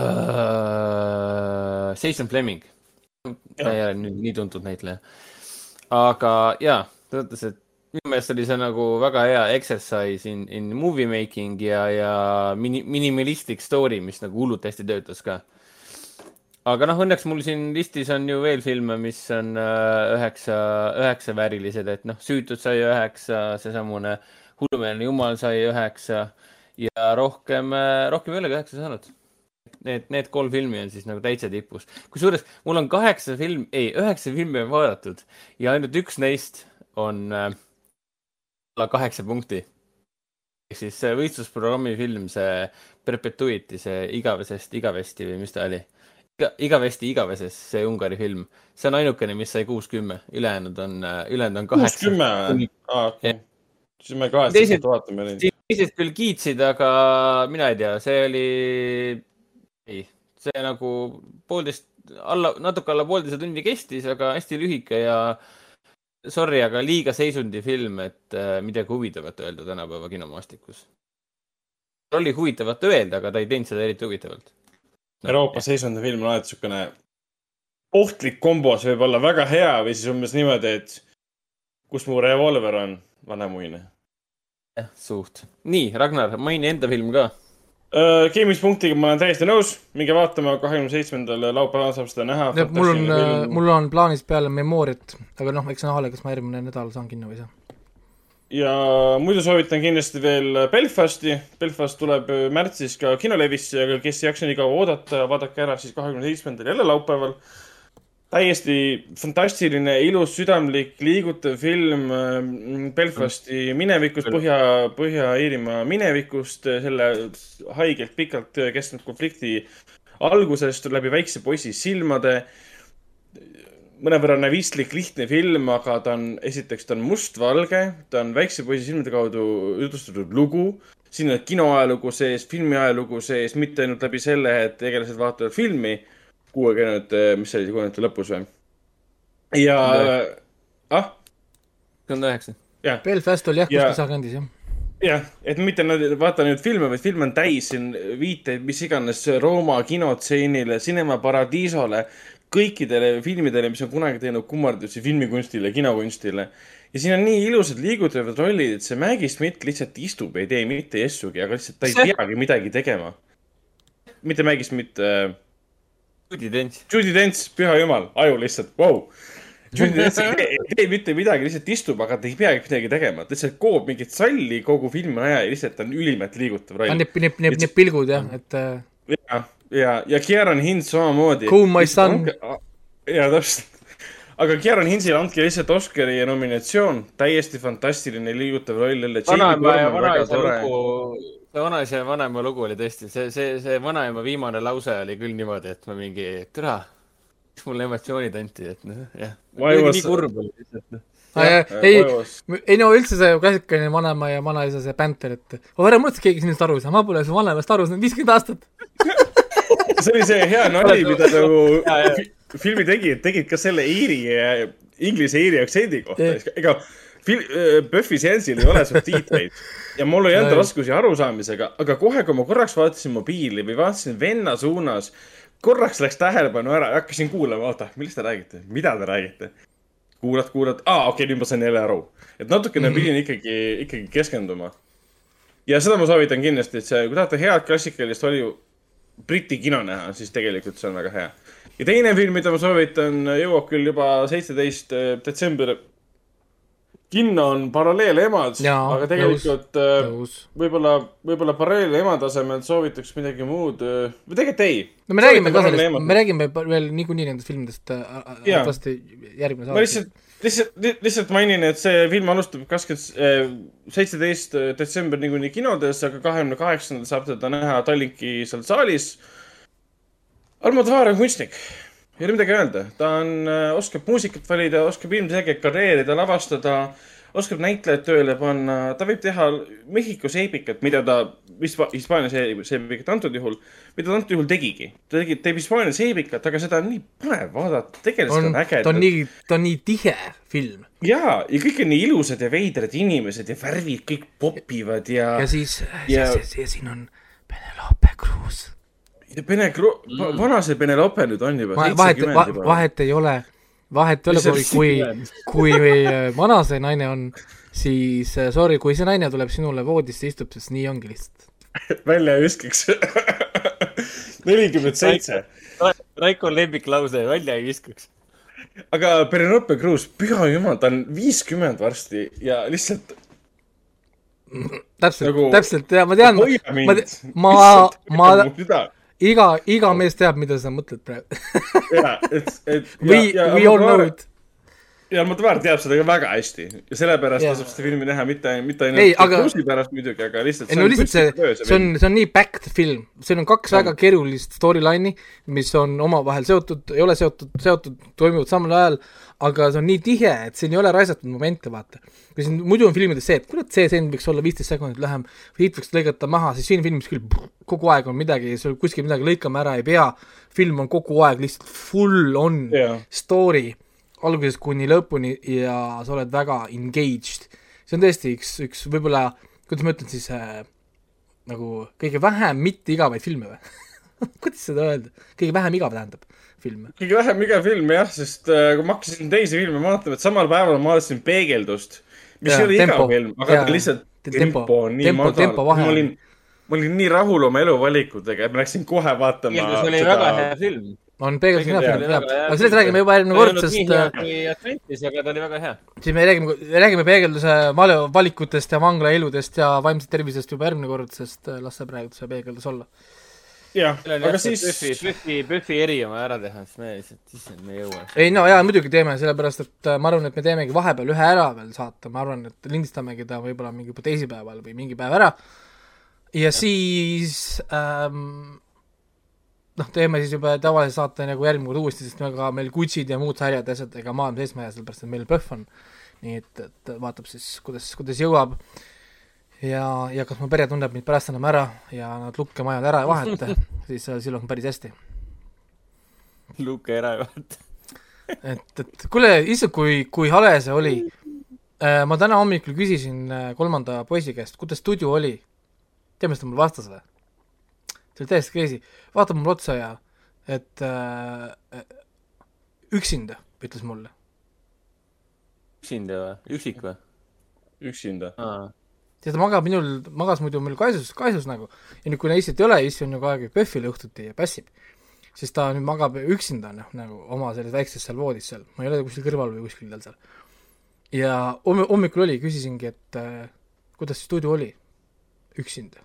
Jason Fleming. ta ei ole nüüd nii tuntud näitleja. aga jaa, selles mõttes, et minu meelest oli see nagu väga hea exercise in, in movie making ja, ja mini, minimalistic story, mis nagu hullult hästi töötas ka aga noh, õnneks mul siin listis on ju veel filme, mis on äh, üheksa, üheksa väärilised, et noh, Süütud sai üheksa, seesamune Hullumeelne jumal sai üheksa ja rohkem, rohkem ei olegi üheksa saanud. Need, need kolm filmi on siis nagu täitsa tipus. kusjuures mul on kaheksa film, ei, üheksa filmi on vaadatud ja ainult üks neist on äh, alla kaheksa punkti. ehk siis võistlusprogrammi film, see Perpetuity, see igavesest igavesti või mis ta oli iga, igavesti igaveses, see Ungari film, see on ainukene, mis sai kuuskümme, ülejäänud on, ülejäänud on kaheksa. kuuskümme või? siis me kaheksa Teised- sealt vaatame neid. teised küll kiitsid, aga mina ei tea, see oli, ei, see nagu poolteist, alla, natuke alla poolteise tundi kestis, aga hästi lühike ja sorry, aga liiga seisundi film, et äh, midagi huvitavat öelda tänapäeva kinomaastikus. oli huvitavat öelda, aga ta ei teinud seda eriti huvitavalt. Euroopa seisundi film on alati siukene ohtlik kombo, see võib olla väga hea või siis umbes niimoodi, et kus mu revolver on, vanemuine. jah, suht. nii, Ragnar, maini enda film ka. Geimispunktiga ma olen täiesti nõus, minge vaatama, kahekümne seitsmendal laupäeval saab seda näha. mul on, mul on plaanis peale Memoriat, aga noh, eks näha ole, kas ma järgmine nädal saan kinno või ei saa. Ja muidu soovitan kindlasti veel Belfasti. Belfast tuleb äh, märtsis ka kinolevisse, aga kes ei jaksa nii kaua oodata, vaadake ära siis kahekümne seitsmendal jälle laupäeval. täiesti fantastiline, ilus, südamlik, liigutav film äh, Belfasti minevikust, Põhja, Põhja-Iirimaa minevikust, selle haigelt pikalt kestnud konflikti algusest läbi väikse poisi silmade mõnevõrra näivistlik, lihtne film, aga ta on, esiteks ta on mustvalge, ta on väikse poisi silmade kaudu jutustatud lugu. siin on kinoajalugu sees, filmiajalugu sees, mitte ainult läbi selle, et tegelased vaatavad filmi kuuekümnendate, mis see oli, kuuekümnendate lõpus või? ja, ah, kakskümmend üheksa. Belfast oli jah, Ja- kuskil sealkandis jah. jah, et mitte nad ei vaata nüüd filme, vaid film on täis siin viiteid, mis iganes Rooma kinotseenile, Cinema Paradiisole, kõikidele filmidele, mis on kunagi teinud kummardusi filmikunstile, kinokunstile. ja siin on nii ilusad liigutavad rollid, et see Maggie Smith lihtsalt istub, ei tee mitte jessugi, aga lihtsalt ta ei See- peagi midagi tegema. mitte Maggie Smith äh,, Judy Dench. Judy Dench, püha jumal, aju lihtsalt, vau. Judy Dench ei tee, mitte midagi, lihtsalt istub, aga ta ei peagi midagi tegema, ta lihtsalt koob mingit salli kogu filmi aja ja lihtsalt on ülimalt liigutav roll. Need, need, need, need pilgud jah, et äh, ja, ja, Kieran Hins samamoodi. Comb my son.. ja täpselt. aga Kieran Hinsile andke lihtsalt Oscari nominatsioon, täiesti fantastiline liigutav roll jälle. see vanaisa ja vanaema lugu oli tõesti, see, see, see vanaema viimane lause oli küll niimoodi, et ma mingi, türa, mulle emotsioonid anti, et noh, jah. Why was- nii kurb oli lihtsalt, noh. Ah, ei, ei no üldse see klassikaline vanaema ja vanaisa see bänter, et oh, ära muretse, keegi sinust aru ei saa, ma pole su vanemast aru saanud viiskümmend aastat. *laughs* see oli see hea nali, mida nagu filmi tegijad tegid ka selle iiri, inglise-iiri aktsendi kohta ega fil-, Buffy seansil ei ole subtiitreid ja mul oli enda Jah. raskusi arusaamisega, aga kohe, kui ma korraks vaatasin mobiili või vaatasin venna suunas, korraks läks tähelepanu ära ja hakkasin kuulama, oota, millest te räägite, mida te räägite? kuulad, kuulad, aa, okei okay,, nüüd ma sain jälle aru. et natukene mm -hmm. pidin ikkagi, ikkagi keskenduma. ja seda ma soovitan kindlasti, et see, kui tahate head klassikalist Hollywood, Briti kino näha, siis tegelikult see on väga hea. ja teine film, mida ma soovitan, jõuab küll juba seitseteist detsember. kinno on Paralleelemad, aga tegelikult äh, nõus. võib-olla, võib-olla Paralleelema tasemel soovitaks midagi muud. või tegelikult ei. no me räägime ka sellest, me räägime veel niikuinii nendest filmidest äh, äh, varsti järgmine ma lihtsalt, lihtsalt, lihtsalt mainin, et see film alustab kakskümmend, seitseteist detsember niikuinii kinodes, aga kahekümne kaheksandal saab teda näha Tallinki seal saalis. Almodovar on kunstnik, ei ole midagi öelda, ta on, oskab muusikat valida, oskab ilmselgelt karjäärida, lavastada, oskab näitlejad tööle panna, ta võib teha Mehhiko seebikat, mida ta, Hispa- Hispaania see- seebikat antud juhul, mida ta antud juhul tegigi. ta tegi, teeb Hispaania seebikat, aga seda on nii põnev vaadata, tegelased on ägedad ta on nii, ta on nii tihe film jaa, ja kõik on nii ilusad ja veidrad inimesed ja värvid kõik popivad ja, ja siis ja- ja..., siin on Penelope Cruz. Pene- mm., vana see Penelope nüüd on juba, seitsekümmend juba. vahet ei ole, vahet ei ole, kui, kui, *laughs* kui äh, vana see naine on, siis äh, sorry, kui see naine tuleb sinule voodisse, istub, siis nii ongi lihtsalt. *laughs* välja ei viskaks. *laughs* nelikümmend seitse. Raiko lemmiklause, välja ei viskaks. aga Penelope Cruz, püha jumal, ta on viiskümmend varsti ja lihtsalt täpselt Nagu- täpselt ja ma tean, hoia ma mind., ma, ma, süda. iga, iga mees teab, mida sa mõtled praegu. ja, et, et. We, we all know it. Ja Almodovar teab seda ka väga hästi ja sellepärast tasub seda filmi näha mitte, mitte Ei, ainult aga- Cruise'i pärast muidugi, aga lihtsalt. ei no lihtsalt see, see on, see on nii backed film, siin on kaks väga keerulist storyline'i, mis on omavahel seotud, ei ole seotud, seotud, toimuvad samal ajal, aga see on nii tihe, et siin ei ole raisatud momente, vaata. kui siin muidu on filmides see, et kurat, see stseen võiks olla viisteist sekundit lühem, siit võiks lõigata maha, siis siin filmis küll brr, kogu aeg on midagi, sul kuskil midagi lõikama ära ei pea, film on kogu aeg lihtsalt full on Jaa. story algusest kuni lõpuni ja sa oled väga engaged. see on tõesti üks, üks võib-olla, kuidas ma ütlen siis äh,, nagu kõige vähem mitte igavaid filme või? *laughs* kuidas seda öelda? kõige vähem igav tähendab filme. kõige vähem igav film jah, sest äh, kui ma hakkasin teisi filme vaatama, et samal päeval ma vaatasin Peegeldust, mis Jaa, ei ole igav film, aga Jaa. ta lihtsalt Tempo. tempo on nii Tempo- madal. ma olin, ma olin nii rahul oma eluvalikutega, et ma läksin kohe vaatama see oli väga hea film. On peegeldus hea film, jah, aga sellest räägime juba ei kord, sest äh, Atlantis, aga ta oli väga hea. siis me räägime, räägime peegelduse valikutest ja vanglaeludest ja vaimsest tervisest juba järgmine kord, sest äh, las see praegu see peegeldus olla. jah, aga siis Pühvi, Pühvi, Pühvi eri oma ära teha, siis me lihtsalt, issand, me ei jõua. ei no jaa, muidugi teeme, sellepärast et äh, ma arvan, et me teemegi vahepeal ühe ära veel saate, ma arvan, et lindistamegi ta võib-olla mingi teisipäeval või mingi päev ära. ja siis ähm, noh, teeme siis juba tavalise saate nagu järgmine kord uuesti, sest ega meil Gutsid ja muud sarjad ja asjad, ega maailm seisma ei jää, sellepärast et meil PÖFF on. nii et, et vaatab siis, kuidas, kuidas jõuab. ja, ja kas mu pere tunneb mind pärast enam ära ja nad lukkemajad ära ei vaheta, *laughs* siis äh, siis on päris hästi Luke ära ei vaata. et, et kuule, issand, kui, kui hale see oli. ma täna hommikul küsisin äh, kolmanda poisi käest, kuidas stuudio oli. tead, mis ta mulle vastas või? See oli täiesti crazy, vaatab mulle otsa ja et äh, üksinda, ütles mulle. üksinda või? üksik või? üksinda. aa, ja ta magab minul, magas muidu meil kaisus, kaisus nagu ja nüüd, kui Neissit ei ole, issi on ju kogu aeg PÖFFil õhtuti ja pässib, siis ta nüüd magab üksinda noh, nagu oma selles väikses seal voodis seal, ma ei ole kuskil kõrval või kuskil tal seal. ja homm-, hommikul oli, küsisingi, et äh, kuidas see stuudio oli, üksinda.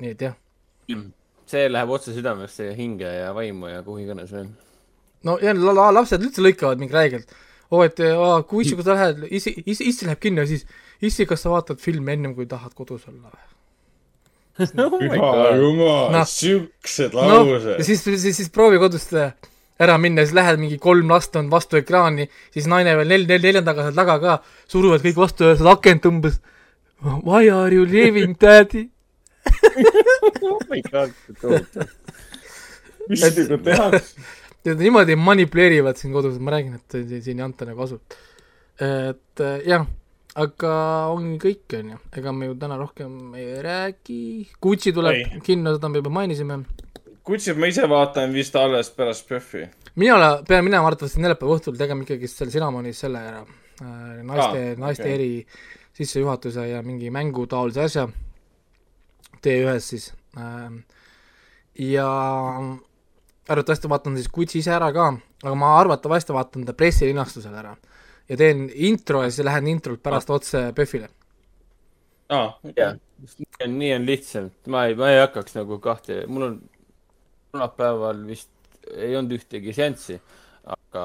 Nii et jah, see läheb otse südamesse ja hinge ja vaimu ja kuhu iganes veel. no ja la, la, lapsed üldse lõikavad mind räigelt. oo, et aa, kui issi, kui sa lähed, issi, issi, issi läheb kinno, siis issi, kas sa vaatad filmi ennem, kui tahad kodus olla või? *laughs* püha jumal Noh., siuksed noh, ja laused. siis, siis, siis proovi kodust äh, ära minna, siis lähed mingi kolm last on vastu ekraani, siis naine veel nel-, nel-, neljandaga seal taga ka, suruvad kõik vastu ja seda akent umbes. Why are you leaving daddy? Oh my god, tohutu. mis sinuga tehakse? ja niimoodi manipuleerivad siin kodus, ma räägin, et siin- ei anta nagu asu. et äh, jah, aga ongi kõik, on ju, ega me ju täna rohkem ei räägi, Gucci tuleb Ei. kinno, seda me juba mainisime. kutsid ma ise vaatan vist alles pärast PÖFFi. mina ole- pean minema arvatavasti neljapäeva õhtul tegema ikkagi selle Cinnamoni's selle ära äh,, naiste ah,, naiste okay. eri sissejuhatuse ja mingi mängutaolise asja T1-s siis äh,. ja arvatavasti vaatan siis Gucci ise ära ka, aga ma arvatavasti vaatan ta pressilinastusel ära ja teen intro ja siis lähen introlt pärast otse PÖFFile. aa, jah, nii on lihtsalt, ma ei, ma ei hakkaks nagu kahte, mul on kolmapäeval vist ei olnud ühtegi seanssi, aga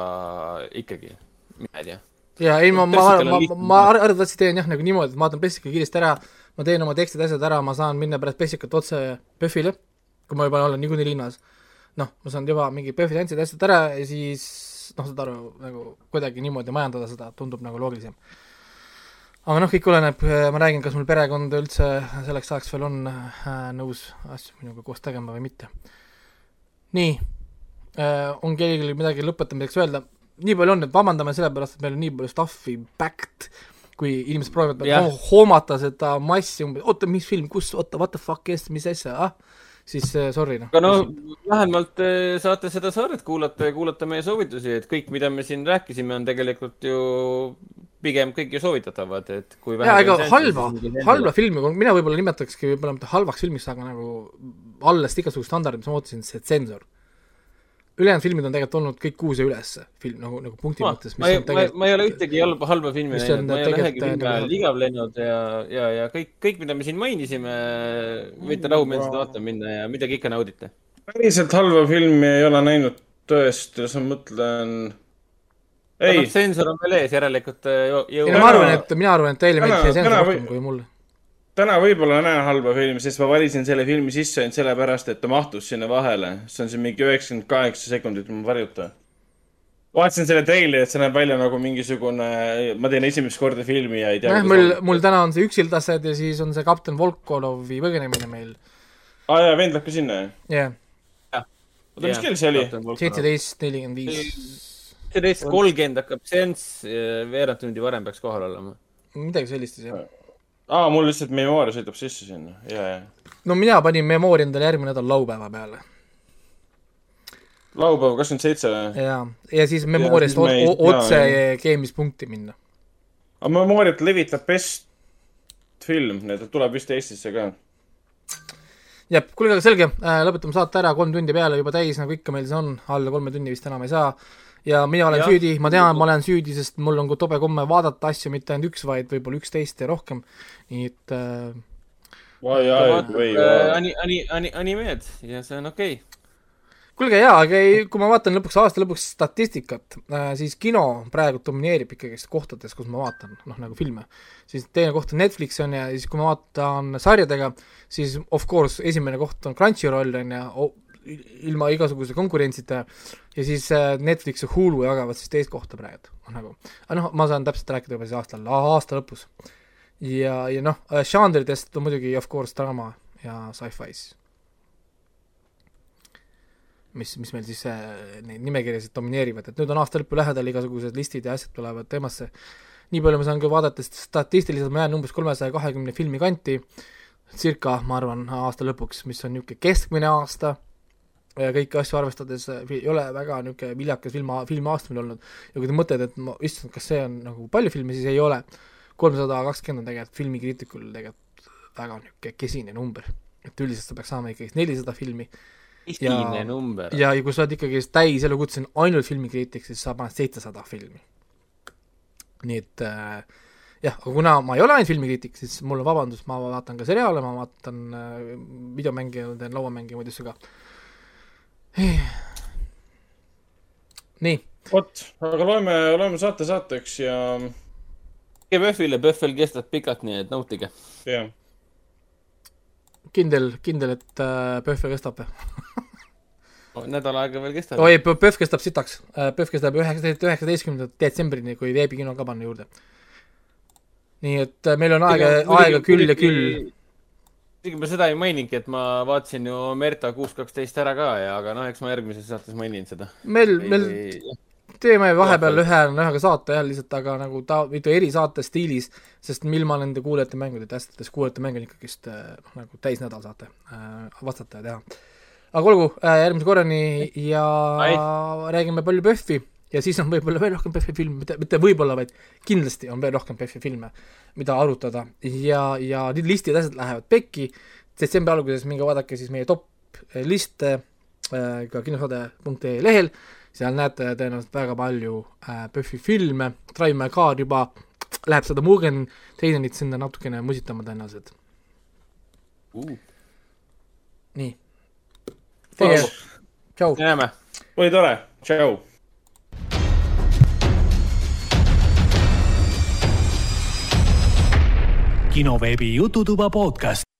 ikkagi, mina ei tea. ja ei, ma, ma, ma, ma ar- arvatavasti teen jah, nagu niimoodi, et ma vaatan Pessika kiiresti ära, ma teen oma tekstid, asjad ära, ma saan minna pärast Pessikat otse PÖFFile, kui ma juba olen niikuinii linnas. noh, ma saan juba mingi PÖFFi tantsid, asjad ära ja siis noh, saad aru, nagu kuidagi niimoodi majandada seda tundub nagu loogilisem. aga noh, kõik oleneb, ma räägin, kas mul perekond üldse selleks ajaks veel on äh, nõus asju minuga koos tegema või mitte. nii äh,, on kellelgi midagi lõpetamiseks öelda? nii palju on, et vabandame sellepärast, et meil on nii palju stuff'i backed, kui inimesed proovivad ho hoomata seda massi umbes, oota, mis film, kus, oota, what the fuck, kes, mis asja, ah, siis äh, sorry noh. aga no vähemalt eh, saate seda saadet kuulata ja kuulata meie soovitusi, et kõik, mida me siin rääkisime, on tegelikult ju pigem kõik ju soovitatavad, et kui jaa, ega halba, halba filmi, mina võib-olla nimetakski võib-olla mitte halvaks filmiks, aga nagu alles igasugused standardid, mis ma ootasin, see tsensor. Ülejäänud filmid on tegelikult olnud kõik kuus ja üles film nagu, nagu punkti ma, mõttes, ma, mis ei, on ma, tegelikult ma ei ole ühtegi halba, halba filmi näinud, ma ei ole ühegi tegelikult, filmi nagu- ajal igavlenud ja, ja, ja kõik, kõik, mida me siin mainisime, võite rahumeelselt vaatama minna ja midagi ikka naudite. päriselt halba filmi ei ole näinud tõesti, ma mõtlen. ei ei, sensor on veel ees, järelikult eh, jõu- no ma arvan, et mina arvan, et teile täna sensor rohkem kui mulle. Täna võib-olla näen halba filmi, sest ma valisin selle filmi sisse ainult sellepärast, et ta mahtus sinna vahele. see on siin mingi üheksakümmend kaheksa sekundit, ma varjuta. vaatasin selle treileri, et see näeb välja nagu mingisugune, ma teen esimest korda filmi ja ei tea. nojah, mul, mul täna on see Üksildased ja siis on see kapten Volkolovi põgenemine meil. aa jaa, vend läheb ka sinna, jah? jah, oota, mis kell see oli? seitseteist, nelikümmend viis, seitseteist kolmkümmend hakkab seanss, veerand tundi varem peaks kohal olema. midagi sellist siis jah. aa, mul lihtsalt memooria sõidab sisse sinna, ja, ja. no mina panin Memoori endale järgmine nädal laupäeva peale laupäev kakskümmend seitse või? ja, ja siis Memoriast siis me ei otse jah. geemispunkti minna. aga Memoriat levitab Best film, nii et ta tuleb vist Eestisse ka. jah, kuulge, aga selge, lõpetame saate ära, kolm tundi peale juba täis, nagu ikka meil see on, alla kolme tunni vist enam ei saa. Ja mina olen ja. Süüdi, ma tean, ma olen süüdi, sest mul on tobe komme vaadata asju mitte ainult üks, vaid võib-olla üksteist ja rohkem. nii et äh, vai, vai, vai, ani-, ani-, ani-, animeed ja see on okei okay.. kuulge jaa, aga ei, kui ma vaatan lõpuks aasta lõpuks statistikat äh,, siis kino praegu domineerib ikkagist kohtades, kus ma vaatan, noh nagu filme. siis teine koht on Netflix on ja siis, kui ma vaatan sarjadega, siis of course esimene koht on Crunchyroll on ju, ilma igasuguse konkurentsita ja siis äh, Netflix ja Hulu jagavad siis teist kohta praegu, nagu. aga noh, ma saan täpselt rääkida juba siis aastal, aasta lõpus. ja, ja noh, žanridest on muidugi of course draama ja sci-fi's mis, mis meil siis äh, neid nimekirjasid domineerivad, et nüüd on aasta lõppu lähedal, igasugused listid ja asjad tulevad teemasse. nii palju ma saan küll vaadata, sest statistiliselt ma jään umbes kolmesaja kahekümne filmi kanti, circa, ma arvan, aasta lõpuks, mis on niisugune keskmine aasta ja kõiki asju arvestades äh, ei ole väga niisugune viljakas filma, filmiaasta meil olnud. ja kui te mõtlete, et ma, issand, kas see on nagu palju filme, siis ei ole. kolmsada kakskümmend on tegelikult filmikriitikul tegelikult väga niisugune kesine number. et üldiselt sa peaks saama ikkagi nelisada filmi esimene number. ja, ja kui sa oled ikkagi täis elukutse ainult filmikriitik, siis sa paned seitsesada filmi. nii et äh, jah, aga kuna ma ei ole ainult filmikriitik, siis mul on vabandus, ma vaatan ka seriaale, ma vaatan äh, videomänge, teen lauamänge muidu ka. *sighs* nii, vot, aga loeme, loeme saate saateks ja, PÖFFile, PÖFFil kestab pikalt, nii et nautige. ja kindel, kindel, et äh, PÖFF kestab või? *laughs* nädal aega veel kestab. oi, PÖFF kestab sitaks, PÖFF kestab üheksateist, üheksateistkümnenda detsembrini, kui veebikino ka panna juurde. nii et äh, meil on aega, aega küll ja küll. Isegi ma seda ei maininudki, et ma vaatasin ju Merta kuus kaksteist ära ka ja, aga noh, eks ma järgmises saates mainin seda. meil, meil teeme vahepeal ühe, ühega saate jah, lihtsalt aga nagu ta, mitu erisaate stiilis, sest ilma nende kuulajate mängudeta hästi, sest kuulajate mäng on ikkagist äh, noh, nagu täisnädal saate äh, vastata ja teha. aga olgu äh,, järgmise korrani ja Aitäh. räägime palju PÖFFi ja siis on võib-olla veel rohkem PÖFFi filme, mitte, mitte võib-olla, vaid kindlasti on veel rohkem PÖFFi filme, mida arutada ja, ja need listid, asjad lähevad pekki, detsembri alguses minge vaadake siis meie top liste äh, ka kinosaade.ee lehel, seal näete tõenäoliselt väga palju äh, PÖFFi filme, Drive My Car juba läheb seda Mugen Trainerit sinna natukene musitama tõenäoliselt, uh,. nii. teie, tšau. näeme. oli tore, tšau. Kinoveebi Jututuba podcast.